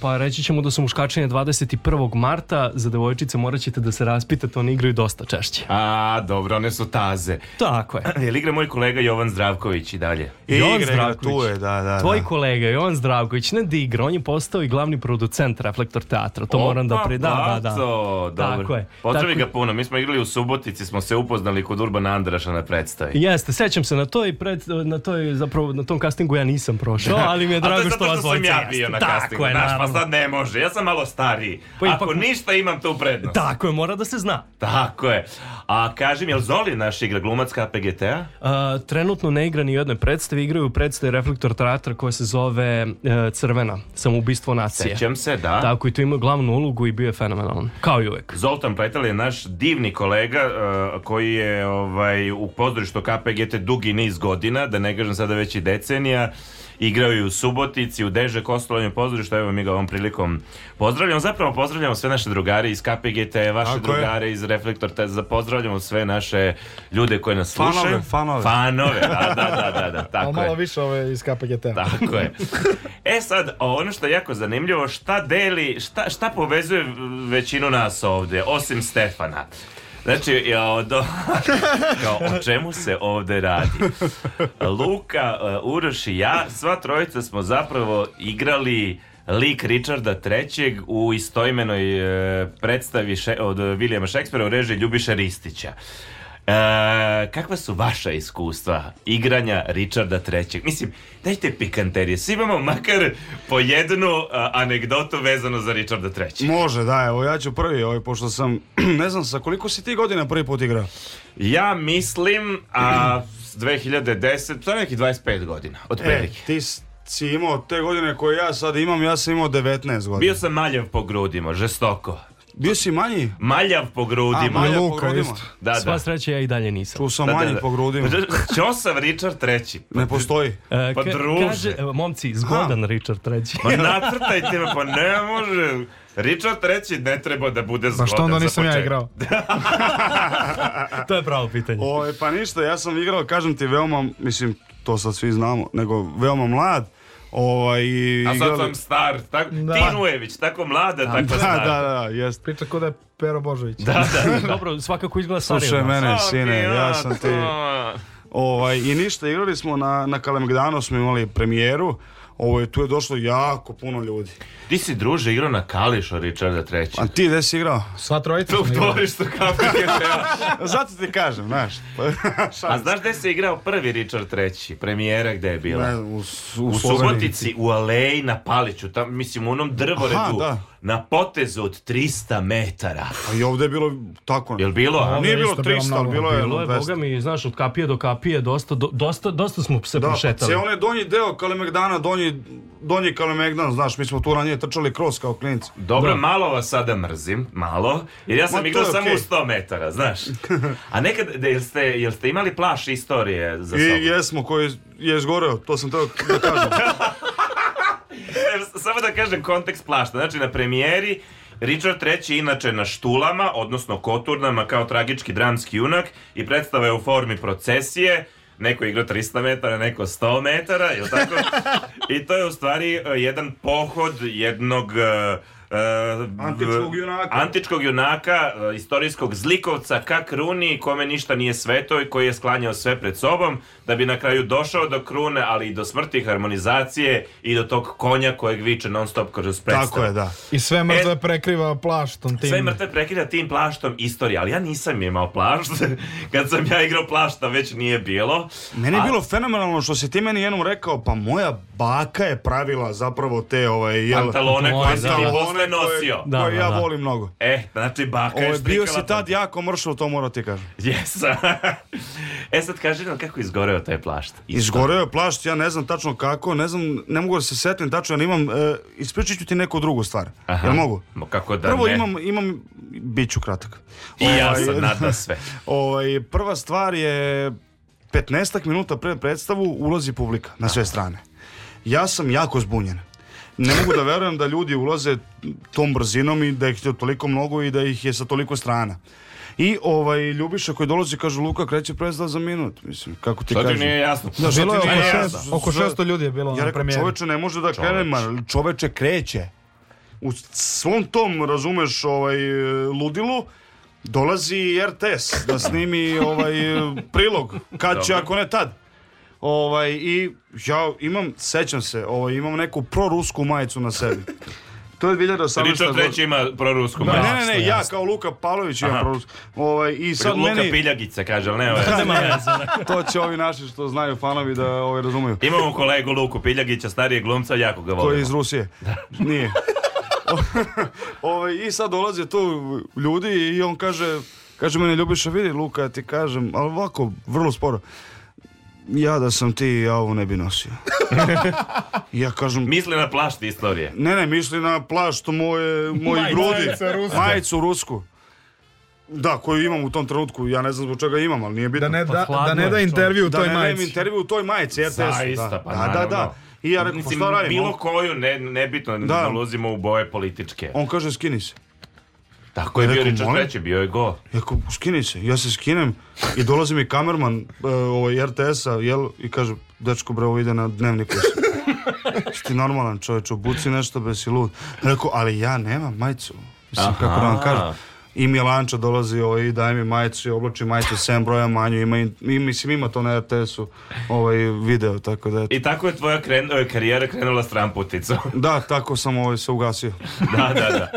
pa reći ćemo da su muškačenje 21. marta, za devojčice morat ćete da se raspitate, oni igraju dosta češće. A, dobro, one su taze. Tako je. Jel igra moj kolega Jovan Zdravković i dalje? Jovan igra, Zdravković. Tu je, da, da, da, Tvoj da. kolega Jovan Zdravković, ne da igra, on je postao i glavni producent Reflektor teatra. To Opa, moram da predam. Da, da. da. Dobro. Tako je. Potrebi Tako... ga puno. Mi smo igrali u Subotici, smo se upoznali kod Urbana Andraša na predstavi. Jeste, sećam se na toj, pred, na toj zapravo na tom castingu ja nisam prošao, da, ali mi je drago što vas dvojica ja bio na Tako je, naš, pa sad ne može, ja sam malo stariji. Pa Ako ništa imam tu prednost. Tako je, mora da se zna. Tako je. A kažem, jel Zoli naš igra glumac KPGT-a? Uh, trenutno ne igra ni u jednoj predstavi, igraju u predstavi Reflektor Teatra koja se zove uh, Crvena, samoubistvo nacije. Sećam se, da. Tako i tu ima glavnu ulogu i bio je fenomenalan, kao i uvek. Zoltan Petel je naš divni kolega uh, koji je ovaj, u pozdravištu KPGT dugi niz godina, da ne kažem sada već i decenija, igrao i u Subotici, u Deže Kostolovnjem pozorištu, evo mi ga ovom prilikom pozdravljamo. Zapravo pozdravljamo sve naše drugare iz KPGT, vaše drugare iz Reflektor te pozdravljamo sve naše ljude koji nas slušaju. Fanove, fanove. da, da, da, da, da tako malo je. Malo više ove iz KPGT. Tako je. E sad, ono što je jako zanimljivo, šta deli, šta, šta povezuje većinu nas ovde, osim Stefana? Znači, ja, odo... kao, o čemu se ovde radi? Luka, uh, Uroš i ja, sva trojica smo zapravo igrali lik Richarda III u istoimenoj uh, predstavi od Vilijama Šekspira u režiji Ljubiša Ristića. E, kakva su vaša iskustva igranja Richarda III? Mislim, dajte pikanterije. Svi imamo makar po jednu a, e, anegdotu vezano za Richarda III. Može, da, evo ja ću prvi, ovaj, pošto sam, ne znam, sa koliko si ti godina prvi put igrao? Ja mislim, a 2010, to je neki 25 godina, od e, ti si imao te godine koje ja sad imam, ja sam imao 19 godina. Bio sam maljev po grudima, žestoko. Bio si manji? Maljav po grudima. A, maljav po grudima. Da, da. Sva sreća ja i dalje nisam. Čuo sam da, da, manji da, da. po grudima. Ćosav Richard III. Ne postoji. E, pa druže. Kaže, momci, zgodan ha. Richard III. Pa nacrtajte me, pa ne može. Richard III ne treba da bude zgodan. Pa što onda nisam ja igrao? to je pravo pitanje. Oj, pa ništa, ja sam igrao, kažem ti, veoma, mislim, to sad svi znamo, nego veoma mlad Ovaj, A sad sam star, tako, da. Tinujević, tako mlada, da, tako da, star. Da, da, da, jest. Priča kod da je Pero Božović. Da, da, dobro, svakako izgleda starije. Slušaj mene, sine, ja sam ti... Ovaj, I ništa, igrali smo na, na Kalemegdanu, smo imali premijeru. Ovo je, tu je došlo jako puno ljudi. Ti si druže igrao na Kališu Richarda III. A ti gde si igrao? Sva trojica. To dvorištu Kaprike. Zato ti kažem, znaš. A znaš gde se igrao prvi Richard III? Premijera gde je bila? Ne, u, u, u Subotici, u Aleji na Paliću. Tam, mislim, u onom drvoredu. Aha, da na potezu od 300 metara. A pa i ovde je bilo tako. Jel bilo? A? Nije bilo 300, ali bilo je Bilo je, boga mi, znaš, od kapije do kapije, dosta, dosta, dosta smo se da, prošetali. Da, se onaj donji deo Kalemegdana, donji, donji Kalemegdan, znaš, mi smo tu nje trčali kroz kao klinici. Dobro, da. malo vas sada mrzim, malo, jer ja sam Ma, igrao okay. samo u 100 metara, znaš. A nekad, jel ste, jel ste imali plaš istorije za sobom? I jesmo, koji je izgoreo, to sam trebao da kažem. Samo da kažem kontekst plašta. Znači, na premijeri Richard III. inače na štulama, odnosno koturnama, kao tragički dramski junak i predstava je u formi procesije, neko igra 300 metara, neko 100 metara, jel tako? I to je u stvari e, jedan pohod jednog uh, antičkog junaka, antičkog junaka uh, istorijskog zlikovca kak runi, kome ništa nije sveto i koji je sklanjao sve pred sobom da bi na kraju došao do krune, ali i do smrti harmonizacije i do tog konja kojeg viče non stop kroz predstavu. Tako je, da. I sve e, mrtve e, prekriva plaštom. Tim. Sve mrtve prekriva tim plaštom istorije, ali ja nisam imao plašt. Kad sam ja igrao plašta, već nije bilo. Meni je A... bilo fenomenalno što si ti meni jednom rekao, pa moja baka je pravila zapravo te ovaj, jel, pantalone koje si posle nosio. Da, koje da, ja da. volim mnogo. E, znači baka je ovaj, Bio si tad to. jako mršao, to mora ti kažem. Jesam. e sad kaži nam kako izgoreo izgoreo taj plašt. Izgoreo je plašt, ja ne znam tačno kako, ne znam, ne mogu da se setim tačno, ja imam, e, ispričat ću ti neku drugu stvar. Aha. Jel mogu? Mo kako da Prvo ne? imam, imam, bit ću kratak. I ja ovaj, sam nada sve. Ovaj, prva stvar je 15 minuta pre predstavu ulazi publika na sve strane. Ja sam jako zbunjen. Ne mogu da verujem da ljudi ulaze tom brzinom i da ih je toliko mnogo i da ih je sa toliko strana. I ovaj, Ljubiša koji dolazi kaže Luka kreće predstav za minut. Mislim, kako ti Sad nije jasno. Da, bilo je oko, šest, oko 600 ljudi je bilo ja na premijeri. Čoveče ne može da krene, ma, čoveče kreće. U svom tom, razumeš, ovaj, ludilu, dolazi RTS da snimi ovaj prilog. Kad će, ako ne tad. Ovaj, I ja imam, sećam se, ovaj, imam neku prorusku majicu na sebi. To je 2018. Richard Treći ima prorusku da, Ne, ne, ne, ja kao Luka Palović imam prorusku. Ovaj, i sad Luka meni... Piljagica kaže, ali ne, ovaj. Da. Da. to će ovi naši što znaju fanovi da ovaj razumiju. Imamo kolegu Luku Piljagića, starije glumca, jako ga volim. Koji je iz Rusije. Da. Nije. Ove, ovaj, I sad dolaze tu ljudi i on kaže, kaže mene Ljubiša, vidi Luka, ti kažem, ali ovako, vrlo sporo ja da sam ti, ja ovo ne bi nosio. ja kažem... Misli na plašt istorije. Ne, ne, misli na plašt moje, moji grudi. Majicu rusku. Da, koju imam u tom trenutku, ja ne znam zbog čega imam, ali nije bitno. Da ne da, pa da, ne da intervju u toj majici. Da ne dajem intervju u toj majici, RTS. Da, ista, pa da, da, da. I ja rekao, šta radim? Bilo koju, ne, nebitno, da. ne ulazimo u boje političke. On kaže, skini se. Tako je bio Richard treći, bio je go. Jako, skini se, ja se skinem i dolazi mi kamerman uh, ovaj, RTS-a jel, i kaže, dečko bre, ovo ide na dnevnik. ti normalan čovječ, obuci nešto, bez si lud. Rekao, ali ja nemam majicu. Mislim, Aha. kako da vam kažem i Milanča dolazi ovaj, daj mi majicu i oblači majicu 7 broja manju, ima, i, mislim ima to na RTS-u ovaj, video, tako da... I tako je tvoja kren, e, karijera krenula s tramputicom. da, tako sam ovaj, se ugasio. da, da, da.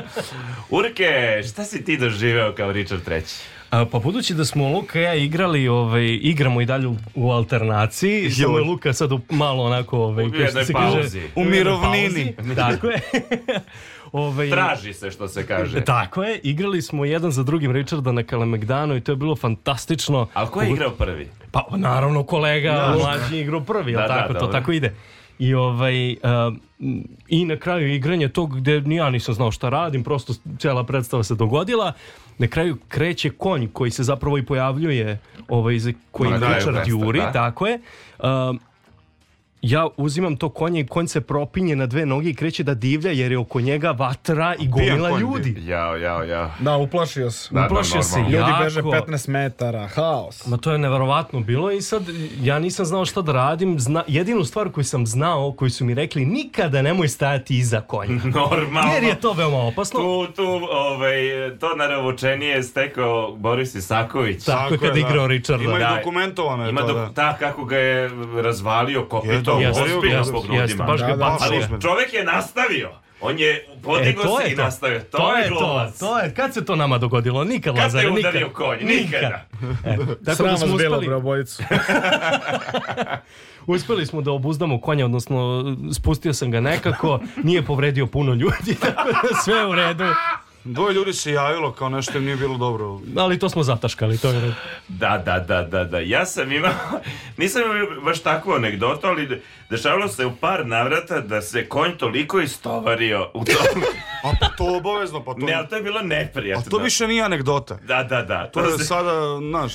Urke, šta si ti doživeo kao Richard III? A, pa budući da smo Luka ja igrali, ovaj, igramo i dalje u, alternaciji, samo je Luka sad u, malo onako... Ovaj, u jednoj pauzi. Kaže, u mirovnini. Pauzi, tako je. Ovaj, Traži se što se kaže. Tako je, igrali smo jedan za drugim Richarda na Kalemegdanu i to je bilo fantastično. Ali ko je igrao prvi? Pa naravno kolega, ja, mlađi igrao prvi, da, da, tako, da, to dobro. tako ide. I ovaj, uh, i na kraju igranje tog gde ni ja nisam znao šta radim, prosto cela predstava se dogodila. Na kraju kreće konj koji se zapravo i pojavljuje ovaj, koji kojim Richard Juri, da? tako je. Um, ja uzimam to konje i konj se propinje na dve noge i kreće da divlja jer je oko njega vatra i gomila ljudi. Jao, jao, jao. Da, uplašio se. Da, da, uplašio da, se. Ljudi jako. beže 15 metara, haos. Ma to je neverovatno bilo i sad ja nisam znao šta da radim. Zna, jedinu stvar koju sam znao, koju su mi rekli, nikada nemoj stajati iza konja. Normalno. Jer je to veoma opasno. Tu, tu, ovaj, to naravočenije je stekao Boris Isaković. Tako, Tako je kada da. igrao Richarda. Ima da, dokumentovano je ima to, do, da. Ta da, kako ga je razvalio ko, to jeste, ozbiljno jeste, pognudima. baš ga da, da, bacio. Ali da, čovek je nastavio. On je podigao e, se i to. nastavio. To, to je golac. To, to je. Kad se to nama dogodilo? Nikad, Kad Lazare, nikad. Kad te udario konj? Nikada. nikada. E, tako Sram da smo uspeli... Brabojicu. uspeli smo da obuzdamo konja, odnosno spustio sam ga nekako, nije povredio puno ljudi, tako sve u redu. Dvoje ljudi se javilo kao nešto im nije bilo dobro. Ali to smo zataškali, to je red. Da, da, da, da, da. Ja sam imao, nisam imao baš takvu anegdotu, ali dešavalo se u par navrata da se konj toliko istovario u tom. A pa to obavezno, pa to... Ne, ali to je bilo neprijatno. A to više nije anegdota. Da, da, da. To, to je se... sada, znaš...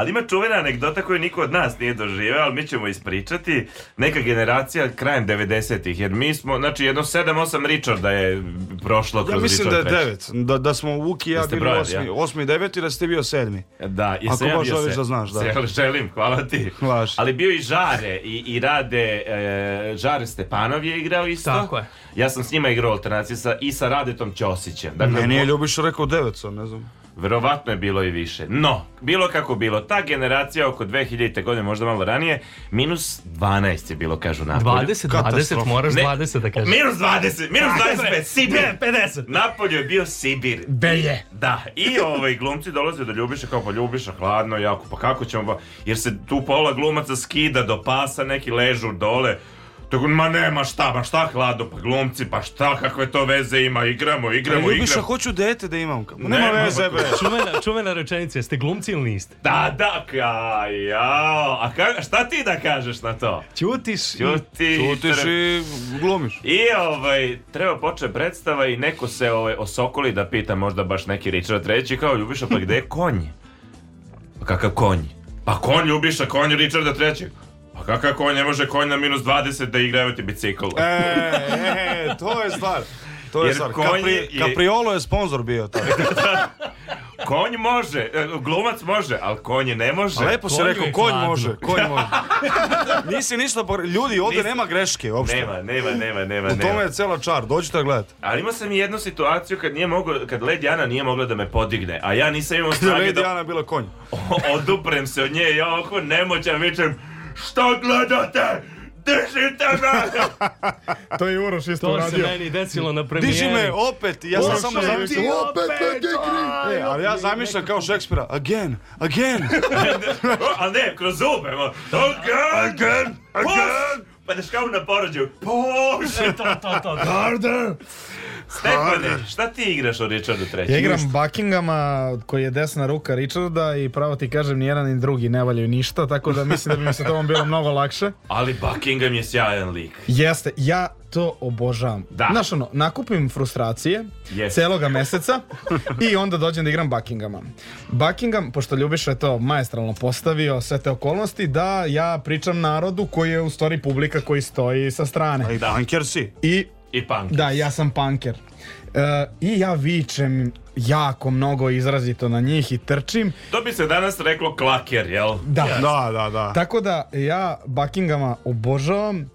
Ali ima čuvena anegdota koju niko od nas nije doživeo, ali mi ćemo ispričati. Neka generacija krajem 90-ih, jer mi smo, znači jedno 7-8 Richarda je prošlo kroz Ja mislim Richard da je 9, da, da smo Vuki i ja bili 8 i 9 i da ste bio 7. Da, i Ako ja baš želiš da znaš, da. Se, želim, hvala ti. Laž. Ali bio i Žare i, i Rade, e, Žare Stepanov je igrao isto. Tako je. Ja sam s njima igrao alternacije sa, i sa Radetom Ćosićem. Dakle, Meni je Ljubiš rekao 9, ne znam. Verovatno je bilo i više. No, bilo kako bilo, ta generacija oko 2000. godine, možda malo ranije, minus 12 je bilo, kažu napolju. 20, Katastrof. 20, moraš ne, 20 da kažeš. Minus 20, minus 25, Sibir. 50. Napolju je bio Sibir. Belje. Da, i ovaj, glumci dolaze do Ljubiša, kao pa Ljubiša, hladno, jako, pa kako ćemo, ba, pa, jer se tu pola glumaca skida do pasa, neki ležu dole, Tako, ma nema šta, ma šta hladno, pa glumci, pa šta, kakve to veze ima, igramo, igramo, igramo. Ljubiša, hoću dete da imam. Kako? Pa nema, nema veze, bre. čuvena, čuvena rečenica, jeste glumci ili niste? Da, da, ka, jao. A ka, šta ti da kažeš na to? Ćutiš. Ćutiš. Ćutiš i, i glumiš. I ovaj, treba poče predstava i neko se ovaj, osokoli da pita možda baš neki Richard III, kao Ljubiša, pa gde je konj? Pa Kakav konj? Pa konj Ljubiša, konj Richarda III. Pa kako konj, ne može konj na minus 20 da igravati bicikl. E, e, e, to je stvar. To je stvar. Kapri, je... Kapriolo je sponsor bio to. konj može, e, glumac može, ali konj ne može. Lepo se rekao, konj može, konj može. Nisi ništa, ljudi, ovde Nis... nema greške uopšte. Nema, nema, nema, nema. U tome je cela čar, dođite da gledate. Ali imao sam i jednu situaciju kad, nije mogao, kad Lady Ana nije mogla da me podigne, a ja nisam imao snage da... Lady Ana bila konj. oduprem se od nje, ja ovako nemoćan vičem, Šta gledate? Dižite me! to je Uroš isto radio. To se meni desilo na premijeri. Diži me opet, ja sam samo zamišljam. Ti opet, opet negdje E, ali ja zamišljam kao Šekspira. Again, again. a ne, kroz zube. Again, again, again pa da škao na porođaju. Bože! Pa, to, to, to. to. Harder! Stefane, šta ti igraš o Richardu trećem? Ja igram Buckinghama, koji je desna ruka Richarda i pravo ti kažem, ni jedan ni drugi ne valjaju ništa, tako da mislim da bi mi se tomom bilo mnogo lakše. Ali Buckingham je sjajan lik. Jeste, ja to obožavam. Da. Znaš ono, nakupim frustracije yes. celoga meseca i onda dođem da igram Buckinghama. Buckingham, pošto Ljubiš je to maestralno postavio sve te okolnosti, da ja pričam narodu koji je u stvari publika koji stoji sa strane. Ali da, punker si. I, I punker. Da, ja sam punker. Uh, I ja vičem jako mnogo izrazito na njih i trčim. To bi se danas reklo klaker, jel? Da. Yes. Da, da, da. Tako da ja Buckinghama obožavam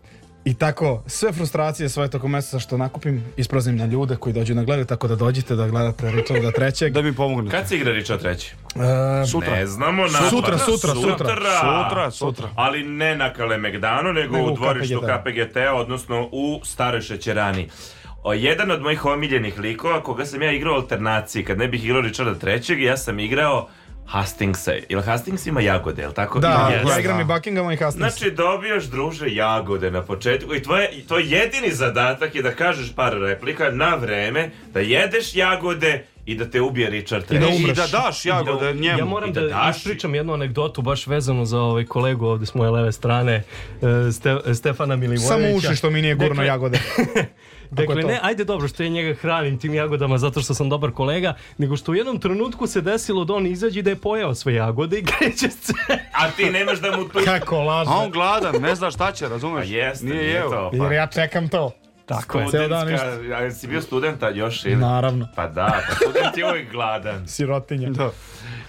I tako, sve frustracije svoje tokom meseca što nakupim, ispraznim na ljude koji dođu na gledanje, tako da dođite da gledate da trećeg. da mi pomognete. Kad se igra Richard treći? E, sutra. Ne znamo. Na... Sutra, sutra, sutra, sutra. Sutra, sutra. Ali ne na Kalemegdanu, nego, nego u dvorištu KPGT, KPGT odnosno u staroj šećerani. O, jedan od mojih omiljenih likova koga sam ja igrao u alternaciji, kad ne bih igrao Richarda trećeg, ja sam igrao Hastingsa, ili Hastings ima jagode, jel tako? Da, yes. Da, ja igram i da. Buckingham i Hastings. Znači dobijaš druže jagode na početku i tvoje, to jedini zadatak je da kažeš par replika na vreme, da jedeš jagode i da te ubije Richard I da, umreš. I da daš da jagode da, njemu. Ja moram I da, da daš. ispričam jednu anegdotu baš vezanu za ovaj kolegu ovde s moje leve strane, e, Ste, Stefana Milivojevića. Samo uši što mi nije gurno dakle, jagode. Dakle, ne, ajde dobro što ja njega hranim tim jagodama zato što sam dobar kolega, nego što u jednom trenutku se desilo da on izađe da je pojeo sve jagode i kreće se. A ti nemaš da mu... Kako laže. A on gladan, ne zna šta će, razumeš? A pa jeste, nije, nije To, pa. Jer ja čekam to. Tako je. Ceo dan ništa. Ali si bio studenta još ili? Naravno. Pa da, pa student je uvijek gladan. Sirotinja. Da. da,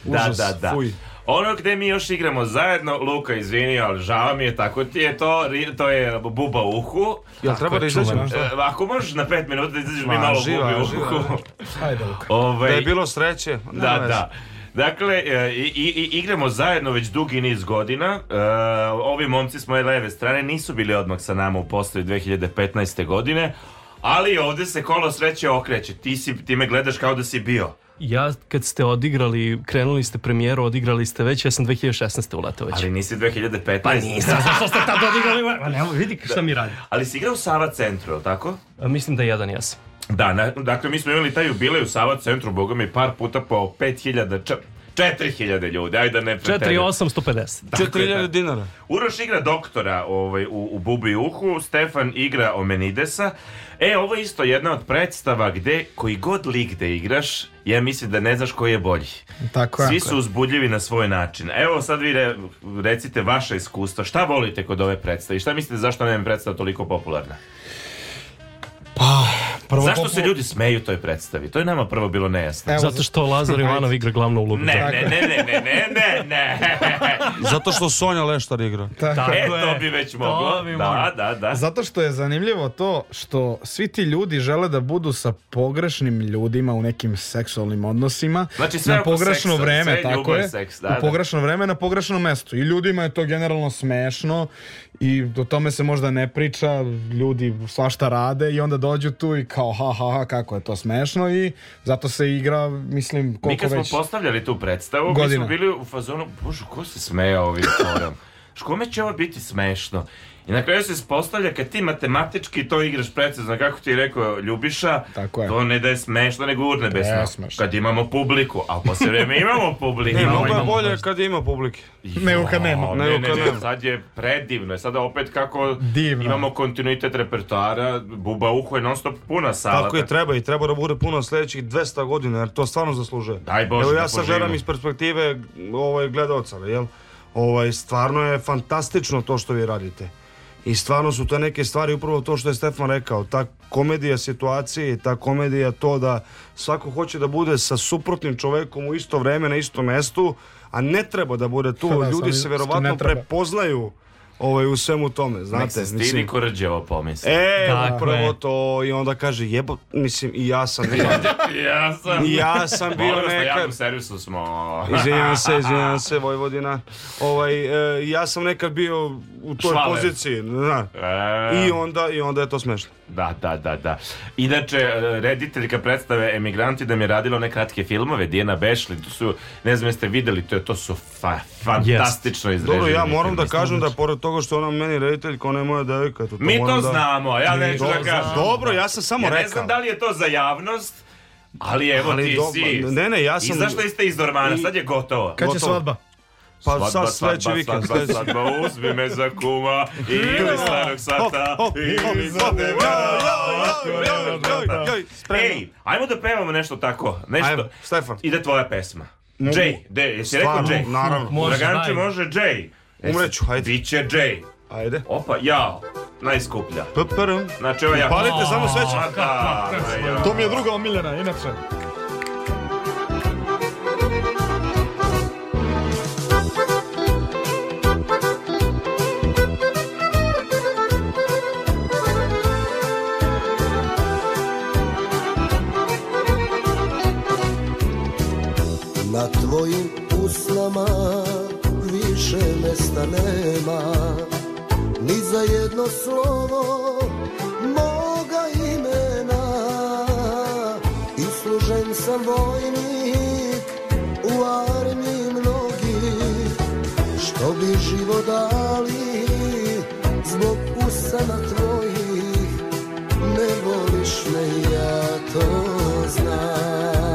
da Užas, da, da, da. Fuj. Ono gde mi još igramo zajedno, Luka, izvini, ali žao mi je, tako ti je to, to je buba uhu. Jel ja, treba da izađemo? E, ako možeš na pet minuta da izađeš mi malo živa, bubi živa, uhu. Ajde, Luka. Ove, ovaj, da je bilo sreće. Da, da. da. Dakle, e, i, i, igramo zajedno već dugi niz godina. Uh, ovi momci s moje leve strane nisu bili odmah sa nama u postavi 2015. godine, ali ovde se kolo sreće okreće. Ti, si, ti me gledaš kao da si bio. Ja, kad ste odigrali, krenuli ste premijeru, odigrali ste već, ja sam 2016. uletao već. Ali nisi 2015. Pa nisam, zašto ste tad odigrali? Pa nemo, vidi šta da. mi radi. Da. Ali si igrao u Sava centru, je li tako? A, mislim da jedan jesam. Da, na, dakle mi smo imali taj jubilej u Sava centru, boga mi par puta po 5000, čak, 4000 ljudi, ajde da ne preterim. 4850. Dakle, 4000 dinara. Uroš igra doktora ovaj, u, u Bubi Uhu, Stefan igra Omenidesa. E, ovo je isto jedna od predstava gde koji god lik da igraš, ja mislim da ne znaš koji je bolji. Tako je. Svi su uzbudljivi na svoj način. Evo sad vi re, recite vaše iskustva, šta volite kod ove predstave i šta mislite zašto nam je predstava toliko popularna? Pa, Prvo Zašto popu... se ljudi smeju toj predstavi? To je nama prvo bilo nejasno. Evo, Zato što Lazar Jovanov igra glavnu ulogu. Ne, ne, ne, ne, ne, ne, ne, ne. Zato što Sonja Leštar igra. Tako da, e, je. to bi već moglo. Bi da, da, da. Zato što je zanimljivo to što svi ti ljudi žele da budu sa pogrešnim ljudima u nekim seksualnim odnosima. Znači sve na pogrešno seksa, vreme, sve tako je. Seks, da, u da. pogrešno vreme na pogrešnom mestu. I ljudima je to generalno smešno i o tome se možda ne priča, ljudi svašta rade i onda dođu tu i kao ha ha ha kako je to smešno i zato se igra, mislim, koliko već... Mi kad smo već postavljali tu predstavu, godina. mi smo bili u fazonu, bože, ko se sme smeja ovim forom. Škome će ovo biti smešno? I na kraju se ispostavlja kad ti matematički to igraš precizno, kako ti je rekao Ljubiša, Tako je. to ne da je smešno, nego urne besno. Kad imamo publiku, a posle vreme imamo publiku. Ne, mnogo je bolje baš... kad ima publike. nego kad nema. Ne, nego kad nema. Sad je predivno. Sada opet kako Divno. imamo kontinuitet repertoara, Buba Uho je non stop puna sala. Tako je, treba i treba da bude puno sledećih 200 godina, jer to stvarno zaslužuje. Daj Bože Evo ja da sad iz perspektive ovaj, gledalca, jel? ovaj, stvarno je fantastično to što vi radite. I stvarno su to neke stvari, upravo to što je Stefan rekao, ta komedija situacije, ta komedija to da svako hoće da bude sa suprotnim čovekom u isto vreme na istom mestu, a ne treba da bude tu, da, ljudi se verovatno prepoznaju ovaj, u svemu tome, znate. Nek se stidi mislim, korađevo pomisli. E, Tako upravo to, i onda kaže, jebo, mislim, i ja sam bio. ja sam. I ja sam bio nekad. Molim servisu smo. izvinjam se, izvinjam se, Vojvodina. Ovaj, e, ja sam nekad bio u toj Švaler. poziciji, zna. E... I, onda, I onda je to smešno. Da, da, da, da. Inače, e, rediteljka predstave Emigranti da mi je radila one kratke filmove, Dijena Bešli, to su, ne znam jeste videli, to, je, to su fa, fantastično yes. Dobro, ja moram da kažem da pored toga što ona meni rediteljka, ona je moja devika. To, to Mi to da... znamo, ja neću da kažem. Dobro, ja sam samo ja rekao. ne znam da li je to za javnost, ali evo ali ti do... si. Ne, ne, ja sam... I zašto jeste iz Normana, sad je gotovo. Kad će svadba? Pa sad sledeći vikend. Svadba, svadba, uzmi me za kuma ili starog sata ili za debela. Ej, ajmo da pevamo nešto tako. Nešto. Ajmo, Stefan. Ide tvoja pesma. Mogu. Jay, de, jesi rekao Jay? Naravno. Može, Draganče, može Jay. Umreću, hajde. Biće Jay. Ajde. Opa, jao. Najskuplja. Znači ovo ja. Palite samo sveće. Da, da, da. To mi je druga omiljena, inače. nama više mesta nema Ni za jedno slovo moga imena Islužen sam vojnik u armiji mnogih Što bi živo dali zbog usana tvojih Ne voliš me, ja to znam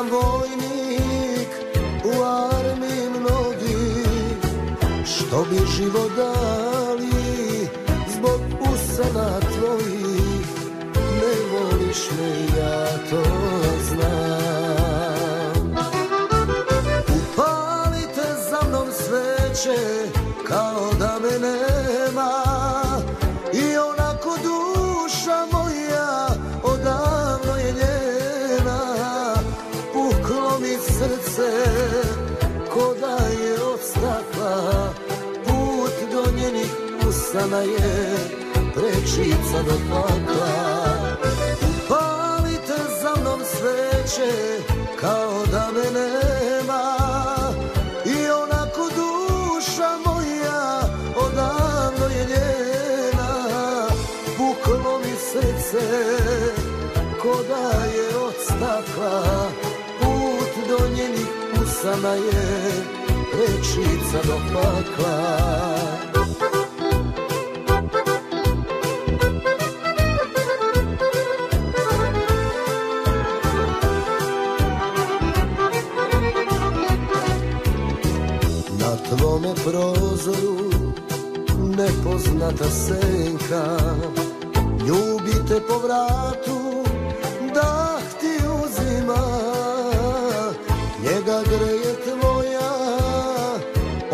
sam vojnik u armi mnogi Što bi život dali zbog usana tvojih Ne voliš me ja to znam Upalite za mnom sveće pisana je prečica do pakla Upalite za mnom sveće kao da me nema I onako duša moja odavno je njena Puklo mi srce ko je od Put do njenih usana je prečica do pakla vrata senka Ljubite po vratu, dah ti uzima Njega greje tvoja,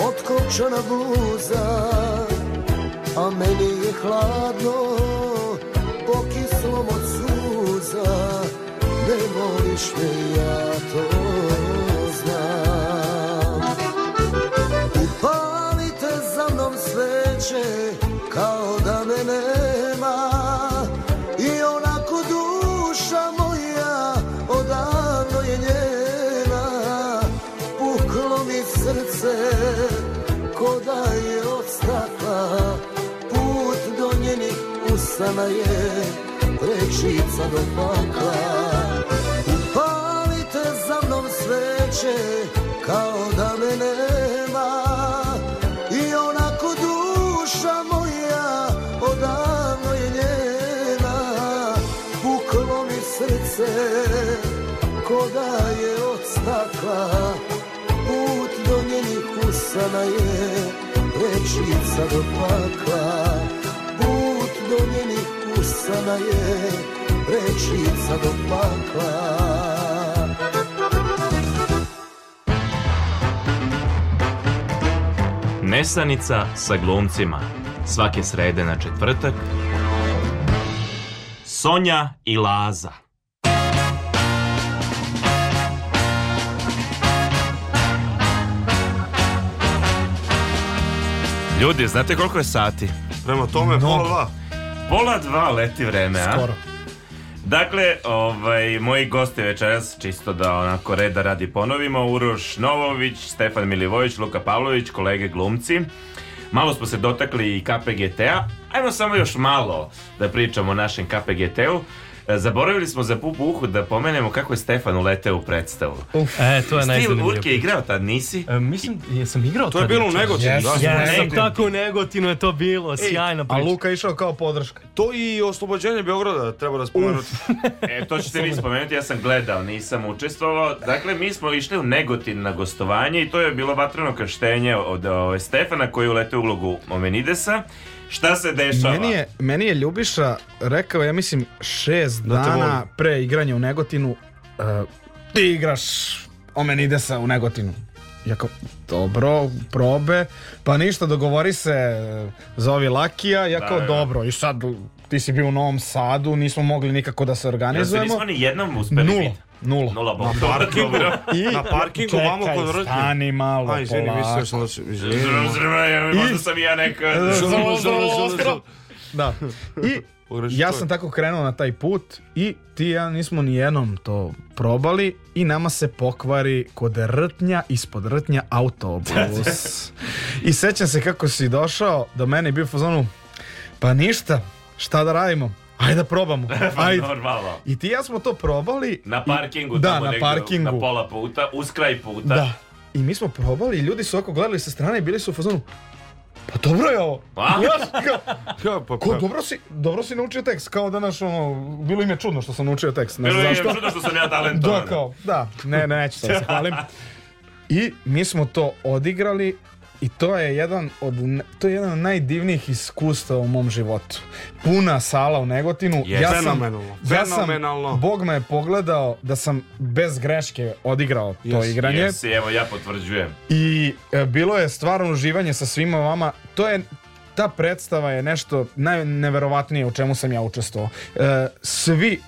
otkopčana buza A meni je hladno, pokislom od suza Ne voliš me ja to je njena Puklo mi srce ko da je od Put do njenih usana je prečica do pakla Upalite za mnom sveće kao da me nema glava Put do njenih usana je Rečica do pakla Put do njenih usana je Rečica do pakla Nesanica sa glumcima. Svake srede na četvrtak. Sonja i Laza. Ljudi, znate koliko je sati? Prema tome, no. pola dva. Pola dva leti vreme, a? Skoro. Dakle, ovaj, moji gosti večeras, čisto da onako reda radi ponovimo, Uroš Novović, Stefan Milivojević, Luka Pavlović, kolege glumci. Malo smo se dotakli i KPGT-a. Ajmo samo još malo da pričamo o našem KPGT-u. E, zaboravili smo za pupu uhu da pomenemo kako je Stefan uleteo u predstavu. Uf. E, to je Stil Urke igrao tad, nisi? E, mislim, jesam igrao To To je bilo u Negotinu. Yes. Da, yes. Nego. Tako u Negotinu je to bilo, Ej, sjajna priča. A Luka išao kao podrška. To i oslobođenje Beograda treba da e, to ćete vi spomenuti, ja sam gledao, nisam učestvovao. Dakle, mi smo išli u Negotin na gostovanje i to je bilo vatreno krštenje od o, Stefana koji je uleteo ulogu Omenidesa. Šta se dešava? Meni je, meni je Ljubiša rekao, ja mislim, šest da dana pre igranja u Negotinu uh, ti igraš ide sa u Negotinu. Ja kao, dobro, probe, pa ništa, dogovori se, e, zovi Lakija, ja kao, da, da, da, dobro, i sad ti si bio u Novom Sadu, nismo mogli nikako da se organizujemo. Ja se nismo ni jednom uspeli Nula. Nula. Nula bomba. Pa na parkingu, I, na parkingu vamo kod rodnje. Stani malo, Aj, izvini, mislio sam da se... Izvini. Možda sam i ja neka... Da. I ja sam tako krenuo na taj put i ti ja nismo ni jednom to probali i nama se pokvari kod rtnja, ispod rtnja autobus. I sećam se kako si došao do mene i bio u fazonu, pa ništa, šta da radimo? Ajde da probamo. Pa, Ajde. Normalno. I ti ja smo to probali. Na parkingu. I, da, na parkingu. Na pola puta, uz kraj puta. Da. I mi smo probali i ljudi su oko gledali sa strane i bili su u fazonu pa dobro je ovo. Pa? Ja, pa, Ko, pa. dobro, si, dobro si naučio tekst, kao da naš, ono, bilo im je čudno što sam naučio tekst. Ne bilo im je čudno što sam ja talentovan. Da, kao, da, ne, neću da se hvalim. I mi smo to odigrali i to je jedan od to je jedan od najdivnijih iskustava u mom životu. Puna sala u Negotinu. Yes. Ja sam, ja sam, Bog me je pogledao da sam bez greške odigrao yes. to igranje. Yes, evo ja potvrđujem. I e, bilo je stvarno uživanje sa svima vama. To je ta predstava je nešto najneverovatnije u čemu sam ja učestvovao. E, svi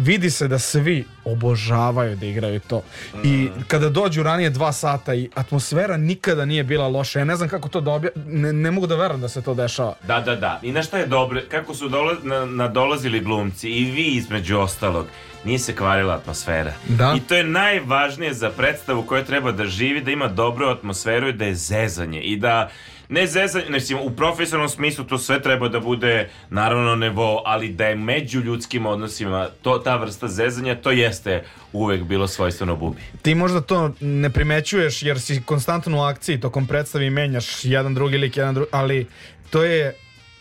vidi se da svi obožavaju da igraju to. I kada dođu ranije dva sata i atmosfera nikada nije bila loša. Ja ne znam kako to da obja... ne, ne mogu da verujem da se to dešava. Da, da, da. I na šta je dobro, kako su dola... na, nadolazili glumci i vi između ostalog, nije se kvarila atmosfera. Da. I to je najvažnije za predstavu koja treba da živi, da ima dobru atmosferu i da je zezanje i da ne zezanje, znači u profesionalnom smislu to sve treba da bude naravno nevo, ali da je među ljudskim odnosima to, ta vrsta zezanja, to jeste uvek bilo svojstveno bubi. Ti možda to ne primećuješ jer si konstantno u akciji tokom predstavi menjaš jedan drugi lik, jedan drugi, ali to je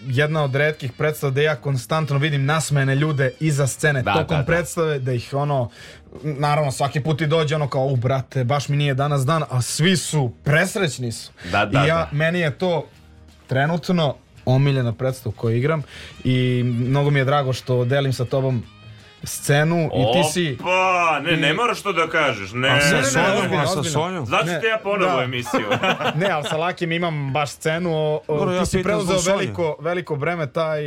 jedna od redkih predstava da ja konstantno vidim nasmene ljude iza scene da, tokom da, da. predstave da ih ono naravno svaki put i dođe ono kao u brate baš mi nije danas dan a svi su presrećni su da, da, i ja da. meni je to trenutno omiljena predstava koju igram i mnogo mi je drago što delim sa tobom scenu Opa, i ti si... Opa, ne, ne moraš to da kažeš. Ne, a sa Sonjom, a sa Sonjom. Znači ne, te ja ponovo da. emisiju. ne, ali sa Lakim imam baš scenu. O, o, Dobro, ti ja si preuzeo veliko, veliko breme, taj,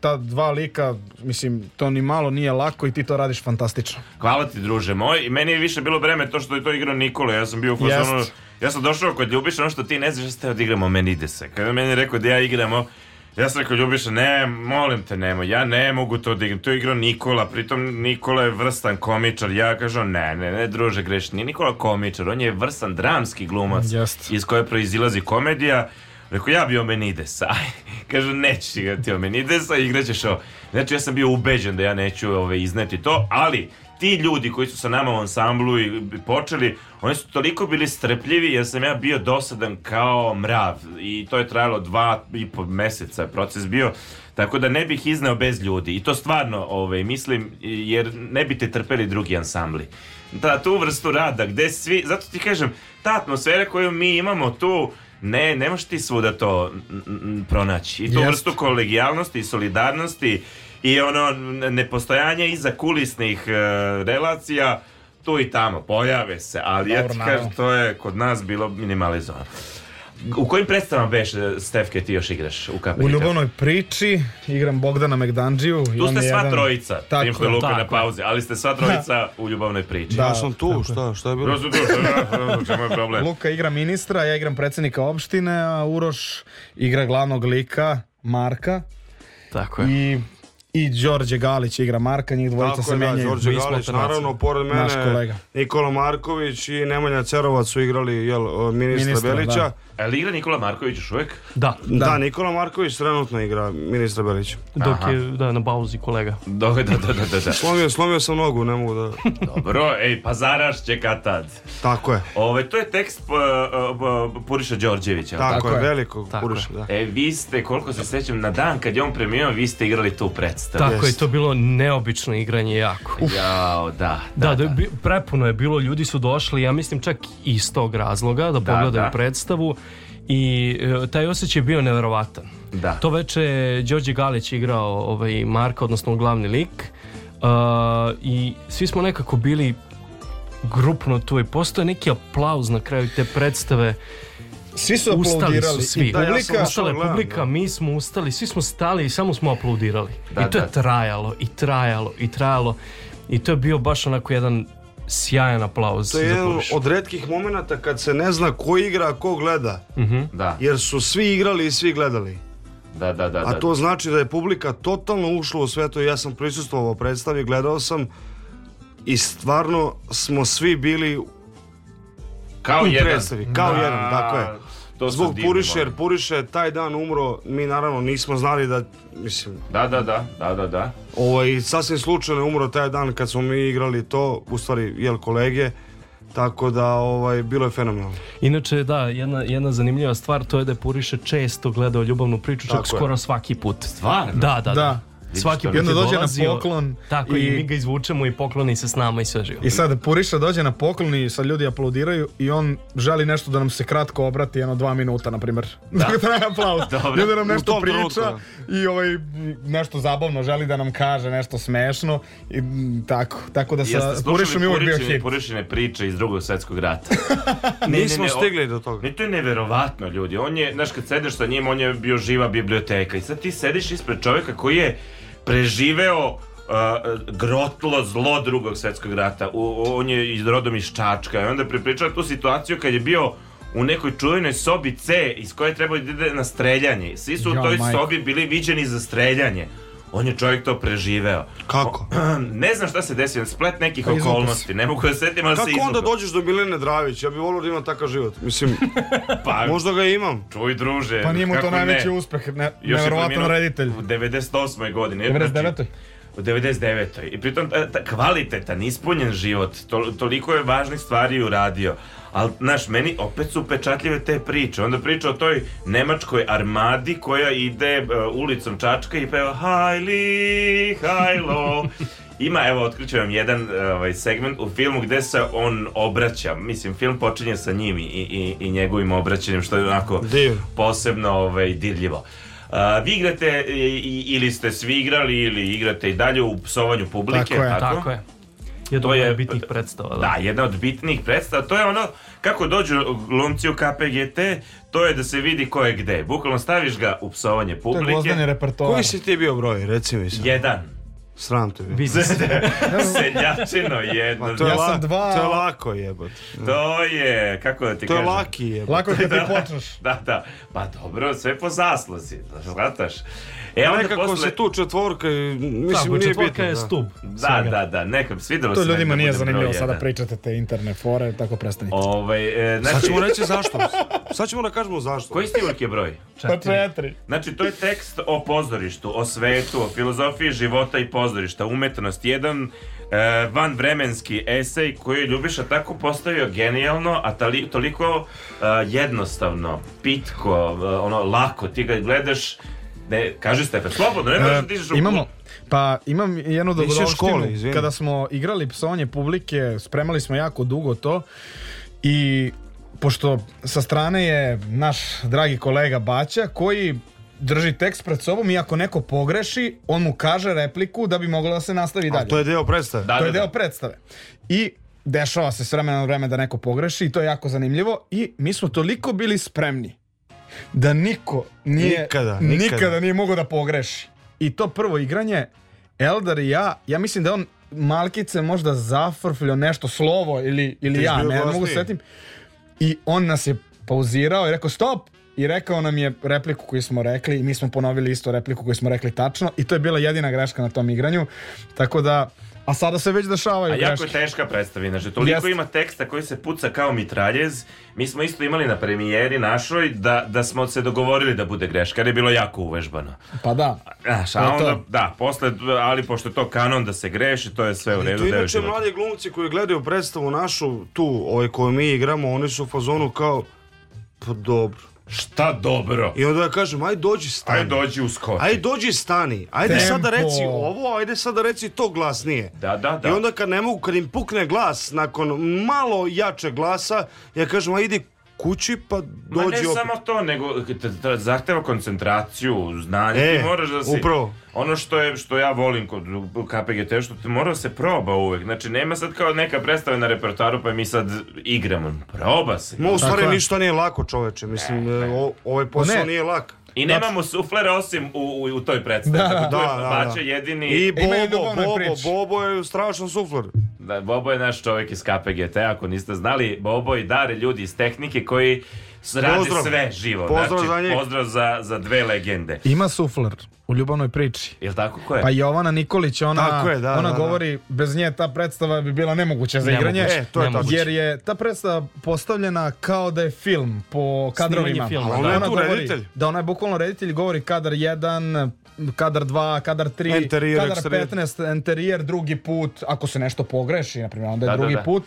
ta dva lika, mislim, to ni malo nije lako i ti to radiš fantastično. Hvala ti, druže moj. I meni je više bilo breme to što je to igrao Nikola. Ja sam bio u fazonu... Ja sam došao kod Ljubiša, ono što ti ne znaš, da ste odigramo, meni ide se. Kada meni rekao da ja igramo, Ja sam rekao, Ljubiša, ne, molim te, nemoj, ja ne mogu to da igram. To je igrao Nikola, pritom Nikola je vrstan komičar. Ja kažem, ne, ne, ne, druže, greš, nije Nikola komičar, on je vrstan dramski glumac Just. iz koje proizilazi komedija. Rekao, ja bi Omenidesa. Kažu, nećeš igrati Omenidesa, igraćeš ovo. Znači, ja sam bio ubeđen da ja neću ove, izneti to, ali ti ljudi koji su sa nama u ansamblu i počeli, oni su toliko bili strpljivi jer sam ja bio dosadan kao mrav i to je trajalo dva i po meseca je proces bio. Tako da ne bih izneo bez ljudi i to stvarno ovaj, mislim jer ne bi te trpeli drugi ansambli. Da, tu vrstu rada gde svi, zato ti kažem, ta atmosfera koju mi imamo tu, ne, ne možeš ti svuda to pronaći. I tu Jest. vrstu kolegijalnosti i solidarnosti i ono nepostojanje iza kulisnih e, relacija tu i tamo pojave se, ali Dobro, ja ti kažem to je kod nas bilo minimalizovano. U kojim predstavama beš, e, Stefke, ti još igraš u kapelju? U ljubavnoj priči igram Bogdana Megdanđiju. Tu ste sva jedan... trojica, tako, tako. što je Luka na pauze, ali ste sva trojica u ljubavnoj priči. Da, ja sam tu, tako. šta, šta je bilo? Ja sam tu, čemu je problem? Luka igra ministra, ja igram predsjednika opštine, a Uroš igra glavnog lika Marka. Tako je. I i Đorđe Galić igra Marka, njih dvojica Tako se je, da, menjaju. Đorđe Galić, naravno, pored mene Nikola Marković i Nemanja Cerovac su igrali jel, ministra, ministra Belića. Da. Ali igra Nikola Marković još uvek? Da. Da, da Nikola Marković trenutno igra ministra Belića. Dok Aha. je da, na bauzi kolega. Dok, da, da, da, da, slomio, slomio sam nogu, ne mogu da... Dobro, ej, pazaraš će kad tad. Tako je. Ove, to je tekst uh, uh, Puriša Đorđevića. Tako, tako je, velikog tako Puriša, da. E, vi ste, koliko se sećam, na dan kad je on premio, vi ste igrali tu predstavu. Tako Jest. je, to bilo neobično igranje jako. Uf. Jao, da, da, da. da prepuno je bilo, ljudi su došli, ja mislim čak iz tog razloga da, da pogledaju predstavu i e, taj osjećaj je bio neverovatan. Da. To veče je Đorđe Galić igrao ovaj, Marka, odnosno glavni lik uh, i svi smo nekako bili grupno tu i postoje neki aplauz na kraju te predstave svi su aplaudirali. Su svi. I da, publika, ja ustala je publika, da. mi smo ustali, svi smo stali i samo smo aplaudirali. Da, I to da. je trajalo, i trajalo, i trajalo. I to je bio baš onako jedan sjajan aplauz. To je jedan od redkih momenata kad se ne zna ko igra, a ko gleda. Uh mhm. -huh. da. Jer su svi igrali i svi gledali. Da, da, da, a da. to znači da je publika totalno ušla u sve to. Ja sam prisustvovao predstavi, gledao sam i stvarno smo svi bili kao u jedan. predstavi. Kao jedan, tako je. To Zbog Puriše, jer Puriše je taj dan umro, mi naravno nismo znali da, mislim... Da, da, da, da, da, da. Ovaj, sasvim slučajno je umro taj dan kad smo mi igrali to, u stvari, jel, kolege, tako da ovaj, bilo je fenomenalno. Inače, da, jedna, jedna zanimljiva stvar to je da je Puriše često gledao ljubavnu priču, čak skoro svaki put. Stvarno? Da, da, da. da. Svaki put onda dođe dolazio, na poklon. Tako, i, i mi ga izvučemo i pokloni se s nama i sve živo. I sad Puriša dođe na poklon i sad ljudi aplaudiraju i on želi nešto da nam se kratko obrati, jedno dva minuta, na primjer. Da. traje da aplauz. Dobre, ljudi nam nešto priča ruka. Da. i ovaj, nešto zabavno želi da nam kaže, nešto smešno. I, tako, tako da sa Purišom je uvijek bio hit. Purišine priče iz drugog svjetskog rata. ne, Nismo ne, ne, stigli do toga. Ne, to je neverovatno, ljudi. On je, znaš, kad sedeš sa njim, on je bio živa biblioteka. I sad ti sediš ispred čovjeka koji je preživeo Uh, grotlo zlo drugog svetskog rata. U, on je iz rodom iz Čačka. I onda prepričava tu situaciju kad je bio u nekoj čuvenoj sobi C iz koje treba da ide na streljanje. Svi su u toj sobi bili viđeni za streljanje on je čovjek to preživeo. Kako? O, ne znam šta se desilo, splet nekih pa okolnosti, ne mogu da setim, ali Kako se izluka. onda dođeš do Milene Dravić? Ja bih volio da imam takav život. Mislim, pa, možda ga imam. Čuj druže. Pa nije mu to najveći ne? uspeh, ne, Još nevjerovatno reditelj. U 98. godini. 99. Znači, u 99. I pritom ta, ta, kvalitetan, ispunjen život, to, toliko je važnih stvari uradio. Ali, znaš, meni opet su upečatljive te priče. Onda priča o toj nemačkoj armadi koja ide uh, ulicom Čačka i peva Hajli, hajlo. Ima, evo, otkriću vam jedan e, ovaj, segment u filmu gde se on obraća. Mislim, film počinje sa njim i, i, i njegovim obraćanjem, što je onako Div. posebno ovaj, dirljivo. Uh, vi igrate i, ili ste svi igrali ili igrate i dalje u psovanju publike, tako? Je, tako, tako je. Jedna od bitnih predstava. Da. da, jedna od bitnih predstava. To je ono Kako dođu lomci u KPGT, to je da se vidi ko je gde. Bukvalno staviš ga u psovanje publike. To je gvozdani repertoar. Koji si ti bio broj, reci mi sam. Jedan. Sram te. Seljačino jedno. To je, ja la, sam dva... to je lako jebot. To je, kako da ti to kažem? To je laki jebot. Lako je kad ti da. počneš. Da, da. Pa dobro, sve po zasluzi. Da, shvataš? Da, E, onda nekako posle... se tu četvorka, mislim, Tako, nije četvorka bitno, je da. stup. Da, svega. da, da, nekam, svidelo se. To ljudima nije da zanimljivo, sada pričate te interne fore, tako prestanite. Ovaj, e, znači... Sad ćemo reći zašto. Sad ćemo da kažemo zašto. Koji snimak je broj? Pa četiri. Znači, to je tekst o pozorištu, o svetu, o filozofiji života i pozorišta, umetnost. 1. e, vanvremenski esej koji je Ljubiša tako postavio genijalno, a tali, toliko e, jednostavno, pitko, e, ono, lako. Ti ga gledaš Ne, kaže Stefan, slobodno, ne možeš e, da dižeš ruku. Imamo, pa imam jednu dogodovštinu. Kada smo igrali psovanje publike, spremali smo jako dugo to i pošto sa strane je naš dragi kolega Baća koji drži tekst pred sobom i ako neko pogreši, on mu kaže repliku da bi moglo da se nastavi dalje. A to je deo predstave. Da, to je da, da. deo predstave. I dešava se s vremena na vreme da neko pogreši i to je jako zanimljivo i mi smo toliko bili spremni da niko nije, nikada, nikada. nikada nije mogao da pogreši. I to prvo igranje, Eldar i ja, ja mislim da on malkice možda zafrfljio nešto slovo ili, ili ja, ne, ne mogu setim. I on nas je pauzirao i rekao stop i rekao nam je repliku koju smo rekli i mi smo ponovili isto repliku koju smo rekli tačno i to je bila jedina greška na tom igranju. Tako da A sada se već dešavaju A jako je teška predstava, inače. Znači, toliko Jest. ima teksta koji se puca kao mitraljez. Mi smo isto imali na premijeri našoj da, da smo se dogovorili da bude greška, jer je bilo jako uvežbano. Pa da. Znaš, a onda, to. da, posle, ali pošto je to kanon da se greši, to je sve u redu. I tu inače mladi glumci koji gledaju predstavu našu, tu, ovaj koju mi igramo, oni su u fazonu kao, pa dobro. Šta dobro? I onda ja kažem, aj dođi stani. Aj dođi usko. Aj dođi stani. Ajde Tempo. sada reci ovo, ajde sada reci to glasnije. Da, da, da. I onda kad ne mogu, kad im pukne glas nakon malo jače glasa, ja kažem, aj idi kući pa dođe Ma ne opet. samo to, nego te, zahteva koncentraciju, znanje, e, ti moraš da si... Upravo. Ono što je što ja volim kod KPGT što te mora da se proba uvek. Znači nema sad kao neka predstava na repertoaru pa mi sad igramo. Proba se. No, u stvari ništa nije lako, čoveče. Mislim ne, ne. O, ovaj posao ne. nije lak. I nemamo suflera osim u, u, u toj predstavi. Da, da, da, da, da. da. jedini... I e, Bobo, Bobo, Bobo je strašan sufler. Da, Bobo je naš čovjek iz KPGT, ako niste znali. Bobo i Dare, ljudi iz tehnike koji rade pozdrav. sve živo. Pozdrav znači, za njih. Pozdrav za, za dve legende. Ima sufler u ljubavnoj priči. Jel tako ko je? Pa Jovana Nikolić, ona, je, da, ona da, da. govori, bez nje ta predstava bi bila nemoguća za igranje. E, to je tako. Jer je ta predstava postavljena kao da je film po kadrovima. Filma, da. Ona, je tu govori, reditelj. Da, ona je bukvalno reditelj, govori kadar 1, kadar 2, kadar 3, kadar exterior. 15, enterijer drugi put, ako se nešto pogreši, na primjer, onda je da, da drugi da, da. put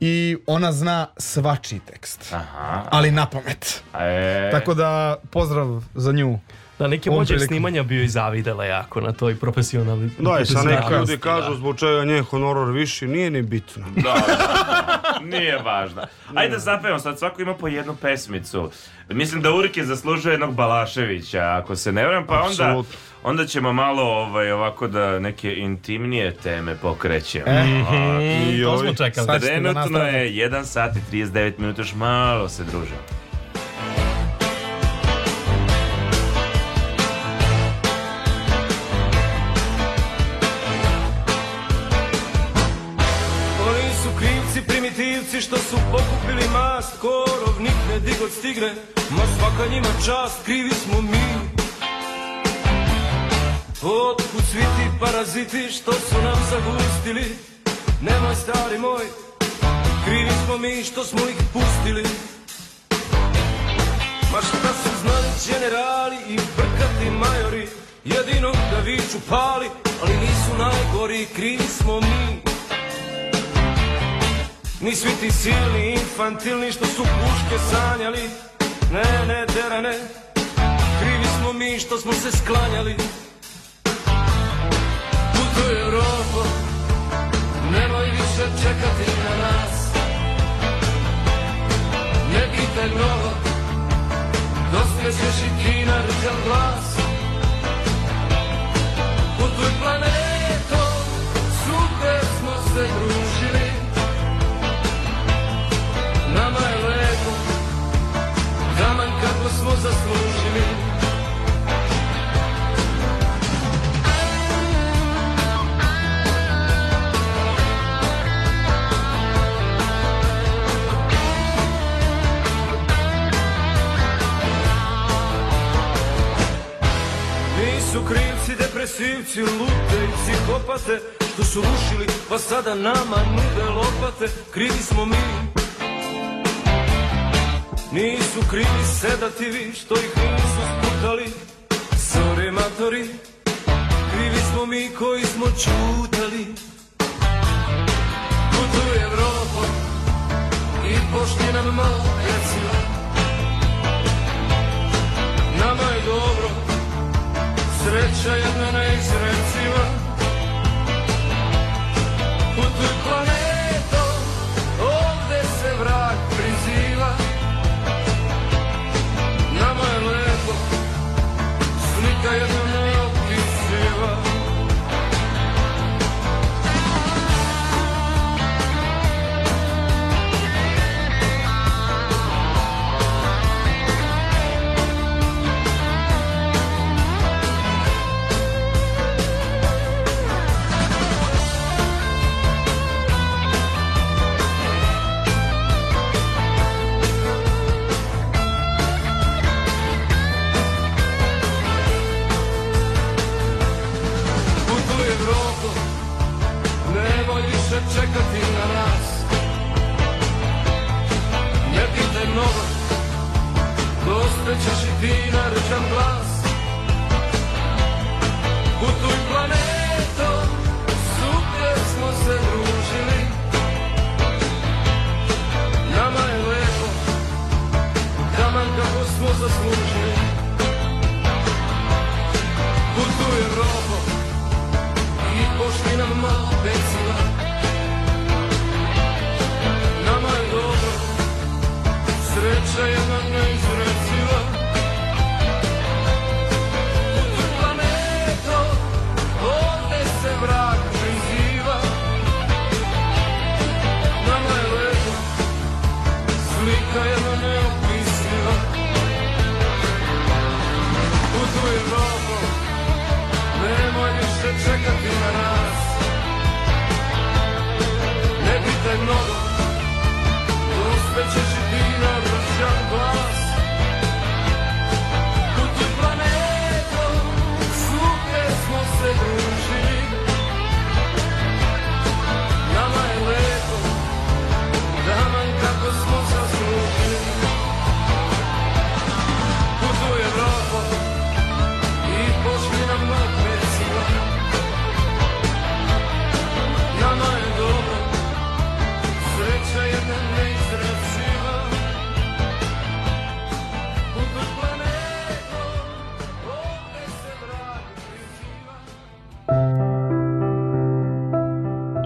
i ona zna svačiji tekst. Aha. Ali na pamet. E... Tako da pozdrav za nju. Da, neki vođe snimanja bio i zavidela jako na toj profesionalni... Da, i sad neki ljudi da. kažu zbog čega nje honorar viši, nije ni bitno. Da, da. nije važno. Ajde zapevamo sad, svako ima po jednu pesmicu. Mislim da Urke zaslužuje jednog Balaševića, ako se ne vram, pa onda... Onda ćemo malo ovaj, ovako da neke intimnije teme pokrećemo. E, A, ovaj, i to smo čekali. Trenutno je 1 sat i 39 minuta, još malo se družimo. su pokupili mast, korovnik ne digod stigre, ma svaka njima čast, krivi smo mi. Otkud svi paraziti što su nam zagustili, nemoj stari moj, krivi smo mi što smo ih pustili. Ma šta su znali generali i brkati majori, jedino da viču pali, ali nisu najgori, krivi smo mi. Ni svi ti silni infantilni što su puške sanjali Ne, ne, terane Krivi smo mi što smo se sklanjali Putuje Europa Nemoj više čekati na nas Ne pitaj mnogo Dospjećeš i ti na rđan glas Putuj planeto Super smo se družili zaslužili Nisu krivci, depresivci, lute i psihopate Što su rušili, pa sada nama nude da lopate Krivi smo mi, Nisu krivi sedativi što ih nisu sputali Sorry matori, krivi smo mi koji smo čutali Putuj Evropa i pošti nam malo recimo Nama je dobro, sreća jedna neizreciva osvećaš i ti na rečan glas Putuj planetom, suplje smo se družili Nama je lepo, taman kako smo zaslužili Putuj robo i pošli nam malo benzina Nama je dobro, sreća je nam neizvršena ¡No!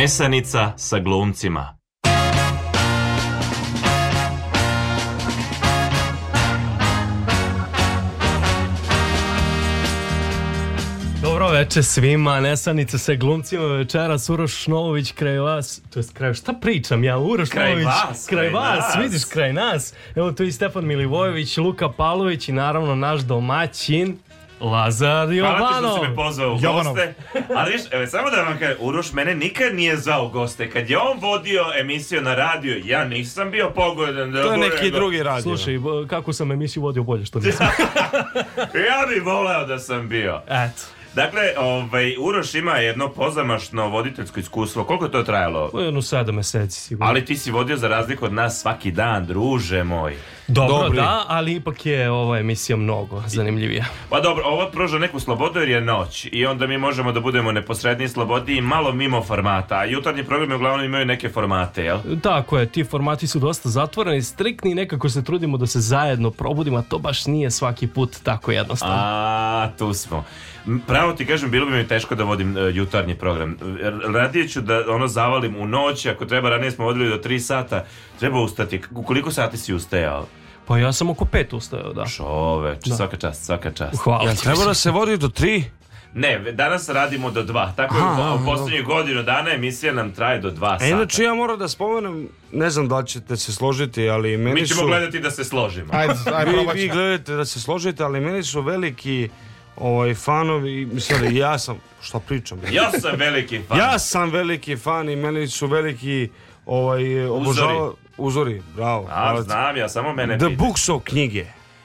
Nesanica sa glumcima Dobro veče svima, Nesanica sa glumcima večeras, Uroš Novović kraj vas, to jest kraj, šta pričam ja, Uroš kraj Novović, vas, kraj, kraj vas, nas. vidiš kraj nas, evo tu i Stefan Milivojević, Luka Palović i naravno naš domaćin, Lazar Jovanov. Hvala ti što si me pozvao u Jovanov. goste. Ali viš, evo, samo da vam kažem, Uroš mene nikad nije zvao goste. Kad je on vodio emisiju na radio, ja nisam bio pogodan. Da To je neki go- drugi radio. Slušaj, kako sam emisiju vodio bolje što nisam. ja bih voleo da sam bio. Eto. Dakle, ovaj, Uroš ima jedno pozamašno voditeljsko iskustvo. Koliko je to trajalo? Jedno sada meseci sigurno. Ali ti si vodio za razliku od nas svaki dan, druže moj. Dobro, Dobri. da, ali ipak je ova emisija mnogo zanimljivija. Pa dobro, ovo pruža neku slobodu jer je noć i onda mi možemo da budemo neposredni slobodi i malo mimo formata. A jutarnji programe uglavnom imaju neke formate, jel? Tako je, ti formati su dosta zatvoreni, striktni i nekako se trudimo da se zajedno probudimo, a to baš nije svaki put tako jednostavno. A, tu smo. Pravo ti kažem, bilo bi mi teško da vodim uh, jutarnji program. E, radije ću da ono zavalim u noć, ako treba, ranije smo vodili do 3 sata, treba ustati. U koliko sati si ustajao? Pa ja sam oko 5 ustajao, da. Čoveč, da. svaka čast, svaka čast. Hvala. Ja treba da se vodi do 3? Ne, danas radimo do 2, Tako je, u posljednju godinu dana emisija nam traje do 2 e, sata. E, inače ja moram da spomenem, ne znam da li ćete se složiti, ali meni su... Mi ćemo su... gledati da se složimo. Ajde, ajde, vi, vi gledate da se složite, ali meni su veliki ovaj, fanovi, mislim, ja sam, šta pričam? ja sam veliki fan. Ja sam veliki fan i meni su veliki ovaj, obožava... Uzori, bravo. A, hvala. znam ja, samo mene The pide. Books of knjige.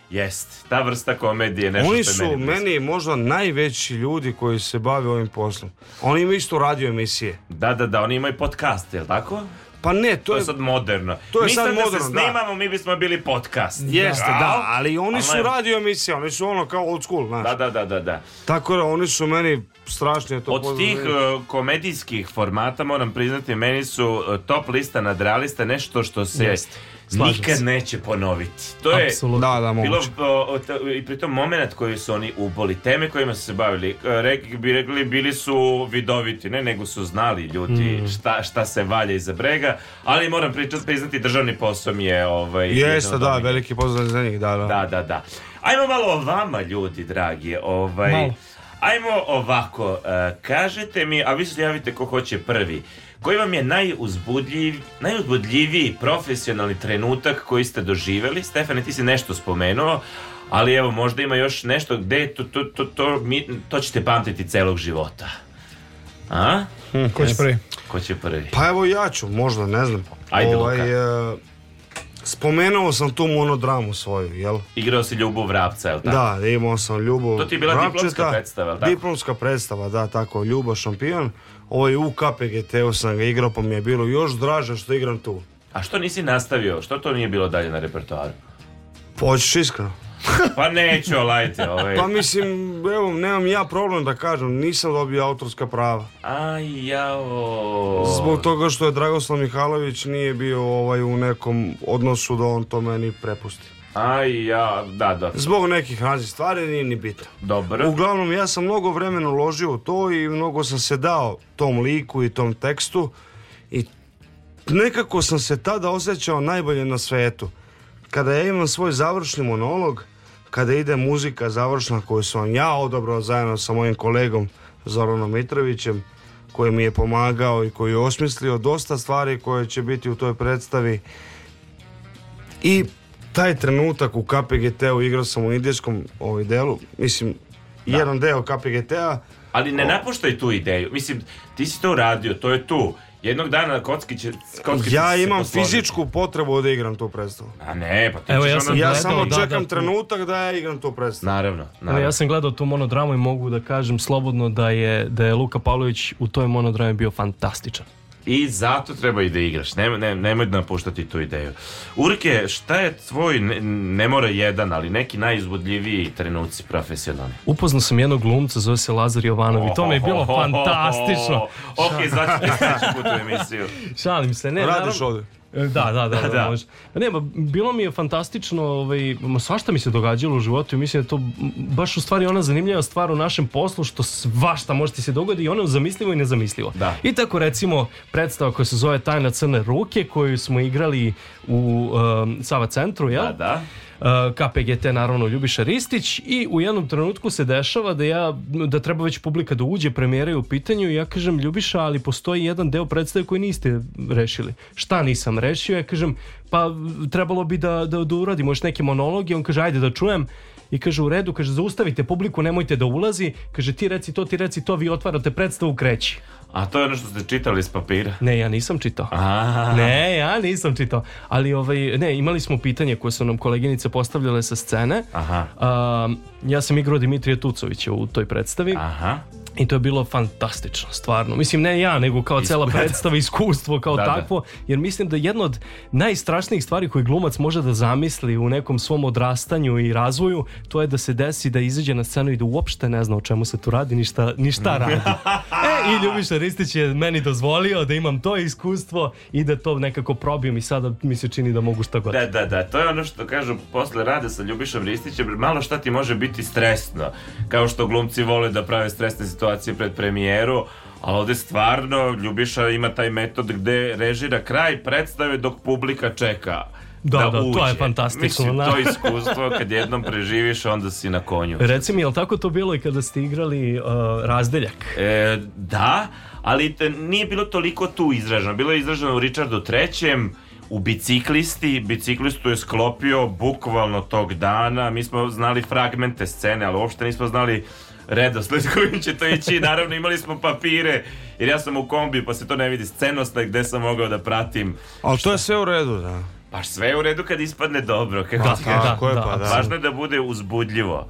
Jest, ta vrsta komedije nešto Oni su meni, meni možda najveći ljudi koji se bave ovim poslom. Oni imaju isto radio emisije. Da, da, da, oni imaju podcast, je li tako? Pa ne, to, to je sad moderno. To je Mislim da sad moderno, da se snimamo, da. mi bismo bili podcast. Jeste, da, da ali oni su radio emisije, oni su ono kao old school, znaš. Da, da, da, da, da. Tako da oni su meni strašni to. Od pozdrav... tih uh, komedijskih formata moram priznati meni su e, top lista nadrealista nešto što se Jeste Slažem nikad se. neće ponoviti. To je Da, da, bilo moguće. o, o, i pritom moment koji su oni uboli, teme kojima su se bavili, e, rekli bi rekli bili su vidoviti, ne, nego su znali ljudi mm. šta, šta se valja iza brega, ali moram pričati, priznati državni posao mi je ovaj, Jeste, da, veliki pozdrav za njih, da, da. Da, da, da. Ajmo malo o vama ljudi, dragi, ovaj... Malo. Ajmo ovako, e, kažete mi, a vi se javite ko hoće prvi. Koji vam je najuzbudljiv, najuzbudljiviji profesionalni trenutak koji ste doživeli? Stefane, ti si nešto spomenuo, ali evo možda ima još nešto gde to, to, to, to, mi, to ćete pamtiti celog života. A? Hm, ko će prvi? Ko će prvi? Pa evo ja ću, možda, ne znam. Ajde, ovaj, Luka. E, Spomenuo sam tu monodramu svoju, jel? Igrao si Ljubu Vrapca, jel tako? Da, imao sam Ljubu To ti je bila Vrapčeta, diplomska predstava, jel tako? Diplomska predstava, da, tako, Ljubo šampion. Ovo je KPGT-u sam ga igrao, pa mi je bilo još draže što igram tu. A što nisi nastavio? Što to nije bilo dalje na repertoaru? Pa, hoćeš iskreno. pa neću, olajte. Ovaj. Pa mislim, evo, nemam ja problem da kažem, nisam dobio autorska prava. Aj, jao. Zbog toga što je Dragoslav Mihalović nije bio ovaj u nekom odnosu da on to meni prepusti. Aj, ja, da, da. Zbog nekih raznih stvari nije ni bitno. Dobro. Uglavnom, ja sam mnogo vremena uložio u to i mnogo sam se dao tom liku i tom tekstu i nekako sam se tada osjećao najbolje na svetu. Kada ja imam svoj završni monolog, kada ide muzika završna koju sam vam ja odobrao zajedno sa mojim kolegom Zoranom Mitrovićem koji mi je pomagao i koji je osmislio dosta stvari koje će biti u toj predstavi i taj trenutak u KPGT-u igrao sam u indijskom ovaj delu, mislim da. jedan deo KPGT-a ali ne napuštaj tu ideju, mislim ti si to radio, to je tu Jednog dana kocki će, kocki ja se imam fizičku potrebu da igram tu predstavu. A ne, pa ti Evo, ćeš ja sam Ja samo da, čekam da, trenutak da ja igram tu predstavu. Naravno, naravno. Evo, ja sam gledao tu monodramu i mogu da kažem slobodno da je, da je Luka Pavlović u toj monodrami bio fantastičan. I zato treba i da igraš. Nemo, ne, nemoj da napuštati tu ideju. Urke, šta je tvoj, ne, ne mora jedan, ali neki najizbudljiviji trenuci profesionalni? Upoznao sam jednog glumca, zove se Lazar Jovanov i to mi je bilo fantastično. Ok, znači ti put u emisiju. Šalim se, ne, Radiš naravno, ovde. E, da, da, da, da, da, može. Pa nema, bilo mi je fantastično, ovaj, svašta mi se događalo u životu i mislim da to baš u stvari ona zanimljiva stvar u našem poslu što svašta može ti se dogodi i ono zamislivo i nezamislivo. Da. I tako recimo predstava koja se zove Tajna crne ruke koju smo igrali u um, Sava centru, ja? Da, da. Eh, KPGT naravno Ljubiša Ristić i u jednom trenutku se dešava da ja da treba već publika da uđe premijera je u pitanju ja kažem Ljubiša ali postoji jedan deo predstave koji niste rešili šta nisam rešio ja kažem pa trebalo bi da, da, da uradimo još neke monologe on kaže ajde da čujem i kaže u redu, kaže zaustavite publiku, nemojte da ulazi, kaže ti reci to, ti reci to, vi otvarate predstavu, kreći. A to je ono što ste čitali iz papira? Ne, ja nisam čitao. A -a. Ne, ja nisam čitao. Ali ovaj, ne, imali smo pitanje koje su nam koleginice postavljale sa scene. Aha. Um, ja sam igrao Dimitrija Tucovića u toj predstavi. Aha. I to je bilo fantastično, stvarno. Mislim, ne ja, nego kao Isku... cela predstava, iskustvo kao da, da, takvo. Jer mislim da jedno od najstrašnijih stvari koje glumac može da zamisli u nekom svom odrastanju i razvoju, to je da se desi da izađe na scenu i da uopšte ne zna o čemu se tu radi, ništa, ništa radi. E, i Ljubiša Ristić je meni dozvolio da imam to iskustvo i da to nekako probijem i sada mi se čini da mogu šta god. Da, da, da. To je ono što kažu posle rada sa Ljubišom Ristićem, malo šta ti može biti stresno. Kao što glumci vole da prave stresne situacije situacije pred premijeru, ali ovde stvarno Ljubiša ima taj metod gde režira kraj predstave dok publika čeka. Da, da, da to je fantastično. Mislim, da. to iskustvo kad jednom preživiš, onda si na konju. Reci mi, je li tako to bilo i kada ste igrali uh, razdeljak? E, da, ali te, nije bilo toliko tu izraženo. Bilo je izraženo u Richardu III u biciklisti, biciklistu je sklopio bukvalno tog dana, mi smo znali fragmente scene, ali uopšte nismo znali redosled kojim će to ići. Naravno imali smo papire jer ja sam u kombi pa se to ne vidi scenosna gde sam mogao da pratim. Ali to je sve u redu, da. Pa sve je u redu kad ispadne dobro. Kako pa, tako je, pa da, da. Važno je da bude uzbudljivo.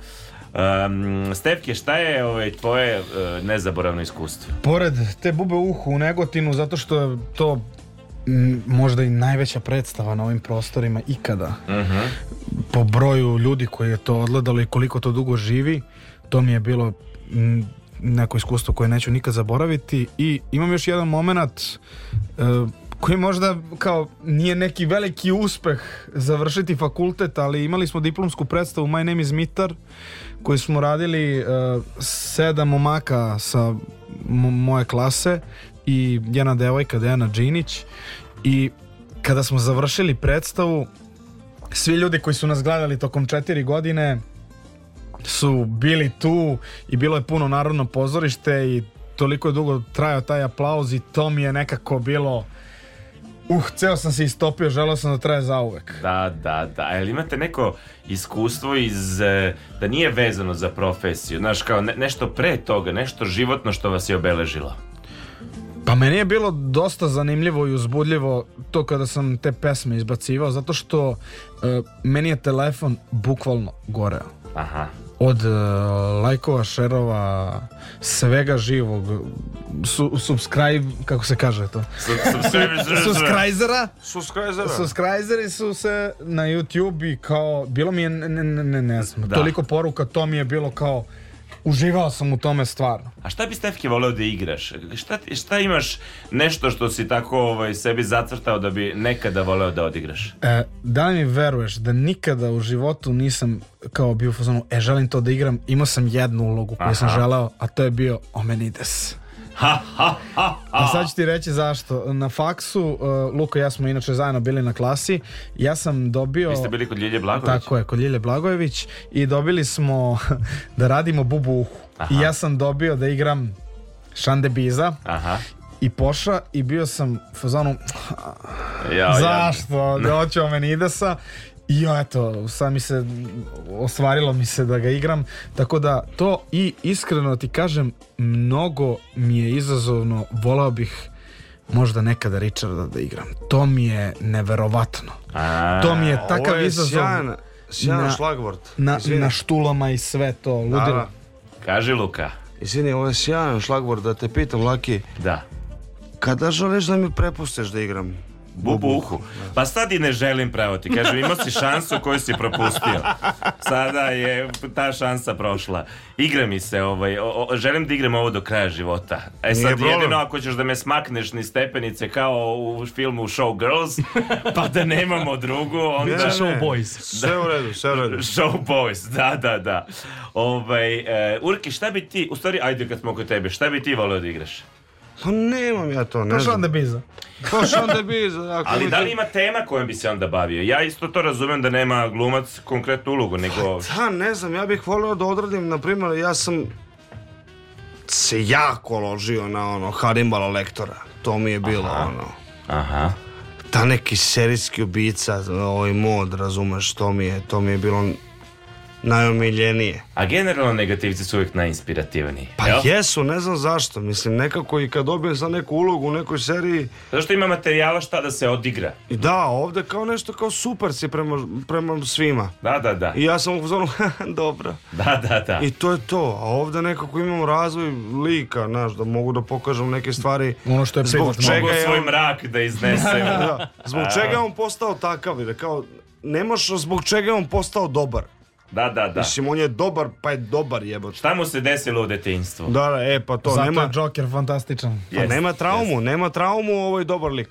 Um, Stevke, šta je ovaj, tvoje uh, nezaboravno iskustvo? Pored te bube uhu u Negotinu, zato što je to možda i najveća predstava na ovim prostorima ikada. Uh mhm. -huh. Po broju ljudi koji je to odgledalo i koliko to dugo živi to mi je bilo mm, neko iskustvo koje neću nikad zaboraviti i imam još jedan moment e, koji možda kao nije neki veliki uspeh završiti fakultet, ali imali smo diplomsku predstavu My Name is Mitar koju smo radili e, sedam momaka sa moje klase i jedna devojka Dejana Đinić i kada smo završili predstavu svi ljudi koji su nas gledali tokom četiri godine su bili tu i bilo je puno narodno pozorište i toliko je dugo trajao taj aplauz i to mi je nekako bilo Uh, ceo sam se istopio, želeo sam da traje zauvek. Da, da, da. Ali imate neko iskustvo iz, e, da nije vezano za profesiju? Znaš, kao ne, nešto pre toga, nešto životno što vas je obeležilo? Pa meni je bilo dosta zanimljivo i uzbudljivo to kada sam te pesme izbacivao, zato što e, meni je telefon bukvalno goreo. Aha od e, lajkova, šerova, svega živog, su, subscribe, kako se kaže to? Subscribera. Subscriberi su se na YouTube i kao, bilo mi je, ne, ne, ne, ne znam, da. toliko poruka, to mi je bilo kao, uživao sam u tome stvarno. A šta bi Stefke voleo da igraš? Šta, šta imaš nešto što si tako ovaj, sebi zacrtao da bi nekada voleo da odigraš? E, da mi veruješ da nikada u životu nisam kao bio u fazonu, e želim to da igram, imao sam jednu ulogu koju Aha. sam želao, a to je bio Omenides. Ha, ha, ha, A sad ću ti reći zašto. Na faksu, uh, Luka i ja smo inače zajedno bili na klasi, ja sam dobio... Vi ste bili kod Ljilje Blagojević? Tako je, kod Ljilje Blagojević i dobili smo da radimo bubu Aha. I ja sam dobio da igram Šandebiza Aha i poša i bio sam fazonu ah, zašto, ja. Da, hoću Omenidasa I ja eto, sad mi se ostvarilo mi se da ga igram, tako da to i iskreno ti kažem mnogo mi je izazovno, volao bih možda nekada Richarda da igram. To mi je neverovatno. A, to mi je takav je izazov. Sjajan, sjajan na, šlagvort. Na, na štulama i sve to, ludilo. Kaži Luka. Izvini, ovo je sjajan šlagvort da te pitam, Laki. Da. Kada želiš da mi prepustiš da igram? Bubuhu. Pa sad i ne želim pravo ti. Kažem, imao si šansu koju si propustio. Sada je ta šansa prošla. Igra mi se, ovaj, o, o, želim da igram ovo do kraja života. E sad Nije jedino ako ćeš da me smakneš ni stepenice kao u filmu Showgirls, pa da nemamo drugu, onda... Ne, Showboys. boys. Sve u redu, sve u redu. Showboys, da, da, da. Ovaj, e, Urki, šta bi ti, u stvari, ajde kad smo kod tebe, šta bi ti volio da igraš? Pa nemam ja to, ne znam. Pošljan debiza. Pošljan debiza. Dakle, Ali da li ima tema kojom bi se onda bavio? Ja isto to razumem da nema glumac konkretnu ulogu, nego... Pa da, ne znam, ja bih volio da odradim, na primjer, ja sam se jako ložio na ono Harimbala lektora. To mi je bilo Aha. ono. Aha. Ta neki serijski ubica, ovaj mod, razumeš, to mi je, to mi je bilo najomiljenije. A generalno negativci su uvijek najinspirativniji. Pa jel? jesu, ne znam zašto. Mislim, nekako i kad dobijem za neku ulogu u nekoj seriji... Zašto ima materijala šta da se odigra. da, ovde kao nešto kao super si prema, prema svima. Da, da, da. I ja sam u zonu, dobro. Da, da, da. I to je to. A ovde nekako imam razvoj lika, znaš, da mogu da pokažem neke stvari. Ono što je zbog čega mogu svoj mrak da iznesem. Da, da, zbog čega je on postao takav i da kao, Nemaš zbog čega je on postao dobar. Da, da, da. Mislim, on je dobar, pa je dobar jebote. Šta mu se desilo u detinjstvu? Da, da, e, pa to Zato nema... Zato je Joker fantastičan. Pa yes, nema traumu, yes. nema traumu, ovo je dobar lik.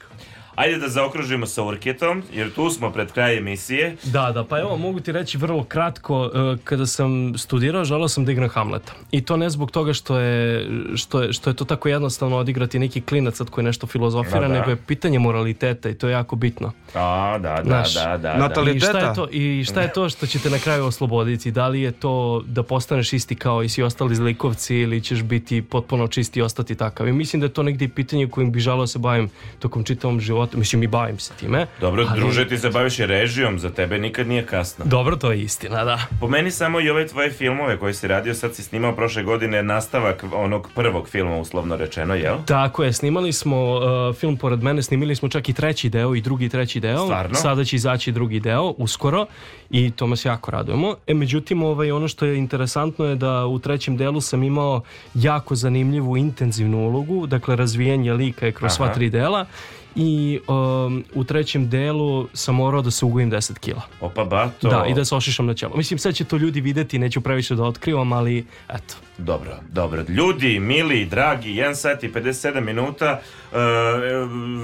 Ajde da zaokružimo sa Urkitom, jer tu smo pred kraj emisije. Da, da, pa evo mogu ti reći vrlo kratko, e, kada sam studirao, želao sam da igram Hamleta. I to ne zbog toga što je, što je, što je to tako jednostavno odigrati neki klinac sad koji nešto filozofira, da, da. nego je pitanje moraliteta i to je jako bitno. A, da, da, Naš, da, da, da. Nataliteta. I šta, je to, I šta je to što će te na kraju osloboditi? Da li je to da postaneš isti kao i svi ostali zlikovci ili ćeš biti potpuno čisti i ostati takav? I mislim da je to negdje pitanje kojim bi želao da se bavim tokom čitavom života životu, mislim i bavim se time. Dobro, ali... druže, ti se baviš režijom, za tebe nikad nije kasno. Dobro, to je istina, da. Po meni samo i ove tvoje filmove koji si radio, sad si snimao prošle godine nastavak onog prvog filma, uslovno rečeno, jel? Tako je, snimali smo uh, film pored mene, snimili smo čak i treći deo i drugi treći deo. Stvarno? Sada će izaći drugi deo, uskoro, i tome se jako radujemo. E, međutim, ovaj, ono što je interesantno je da u trećem delu sam imao jako zanimljivu, intenzivnu ulogu, dakle razvijanje lika je kroz Aha. sva tri dela i um, u trećem delu sam morao da se ugojim 10 kila. Opa bato. Da, i da se ošišam na ćelo. Mislim, sad će to ljudi videti, neću previše da otkrivam, ali eto. Dobro, dobro. Ljudi, mili, dragi, 1 sat i 57 minuta. E,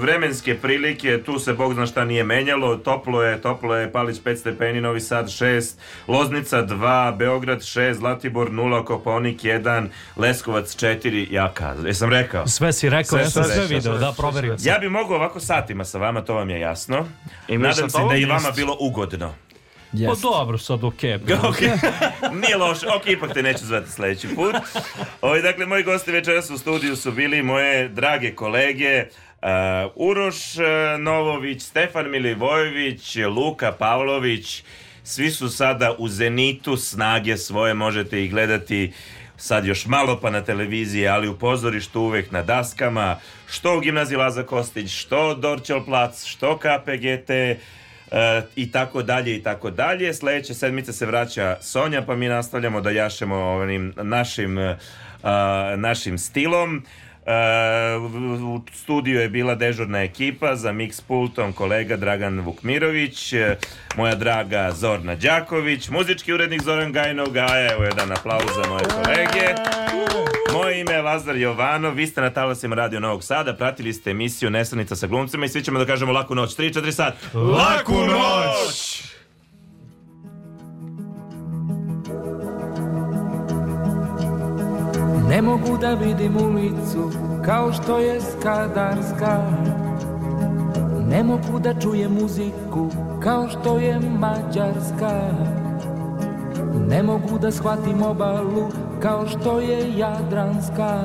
vremenske prilike, tu se Bog zna šta nije menjalo. Toplo je, toplo je, Palić 5 stepeni, Novi Sad 6, Loznica 2, Beograd 6, Zlatibor 0, Koponik 1, Leskovac 4, Jaka. Jesam rekao? Sve si rekao, sve ja sam sve, sve video, da, proverio sam. Ja bih mogao ovako satima sa vama, to vam je jasno. I Nadam se da i vama bilo ugodno. Yes. Pa dobro, sad ok. Pa okay. Nije loše, ok, ipak te neću zvati sledeći put. Ovi, dakle, moji gosti večeras u studiju su bili moje drage kolege, Uh, Uroš e, Novović, Stefan Milivojević, Luka Pavlović, svi su sada u zenitu snage svoje, možete ih gledati sad još malo pa na televiziji, ali u pozorištu uvek na daskama, što u gimnaziji Laza Kostić, što Dorćol Plac, što KPGT, i tako dalje i tako dalje. Sljedeće sedmice se vraća Sonja pa mi nastavljamo da jašemo onim našim, našim stilom. Uh, u studiju je bila dežurna ekipa za mix pultom kolega Dragan Vukmirović, uh, moja draga Zorna Đaković, muzički urednik Zoran Gajnov a evo jedan aplauz za moje kolege. Moje ime je Lazar Jovanov, vi ste na talasima Radio Novog Sada, pratili ste emisiju Nesanica sa glumcima i svi ćemo da kažemo laku noć, 3-4 sat. Laku noć! Ne mogu da vidim ulicu kao što je skadarska Ne mogu da čujem muziku kao što je mađarska Ne mogu da shvatim obalu kao što je jadranska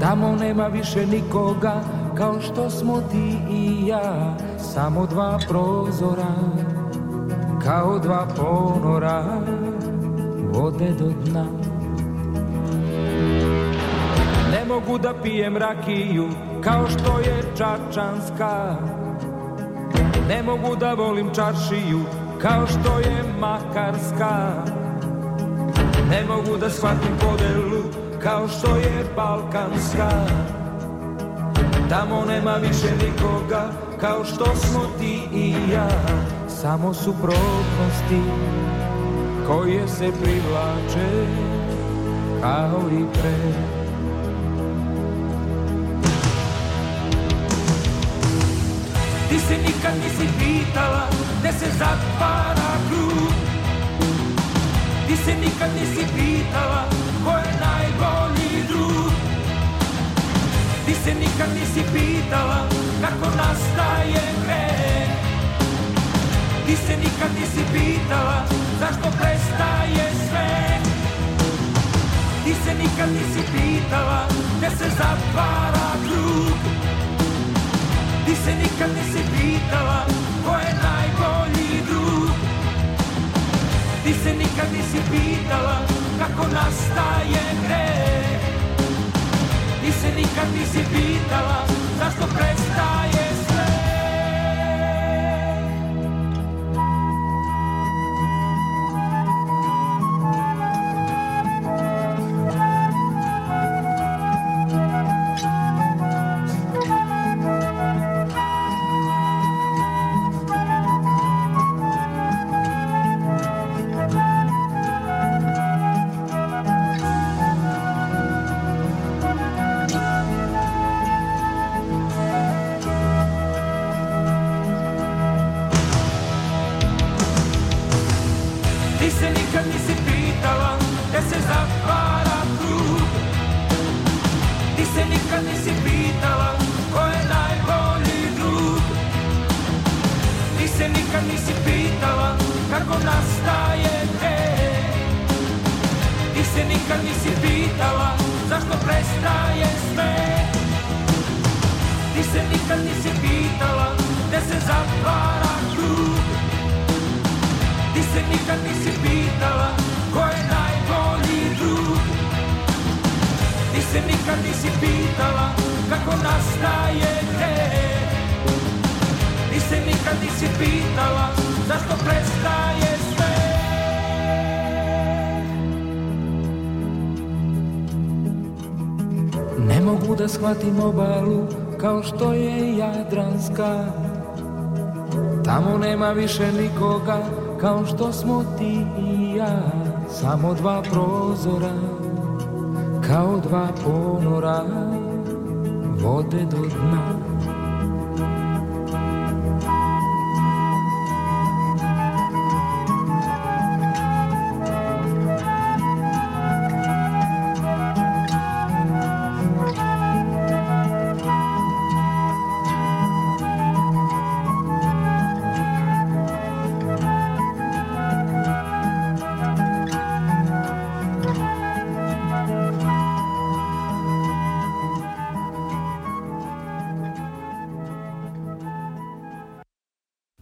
Tamo nema više nikoga kao što smo ti i ja Samo dva prozora kao dva ponora vode do dna Ne mogu da pijem rakiju kao što je čačanska Ne mogu da volim čaršiju kao što je makarska Ne mogu da shvatim podelu kao što je balkanska Tamo nema više nikoga kao što smo ti i ja Samo su suprotnosti koje se privlače kao i pre se nikad nisi pitala gde se zatvara krug Ti se nikad nisi pitala ko je najbolji drug Ti se nikad nisi pitala kako nastaje gre Ti se nikad nisi pitala zašto prestaje sve Ti se nikad nisi pitala gde se zatvara krug Ti se nikad nisi pitala ko je najbolji drug Ti se nikad nisi pitala kako nastaje gre Ti se nikad nisi pitala zašto prestaje uhvatim obalu kao što je Jadranska Tamo nema više nikoga kao što smo ti i ja Samo dva prozora kao dva ponora vode do dna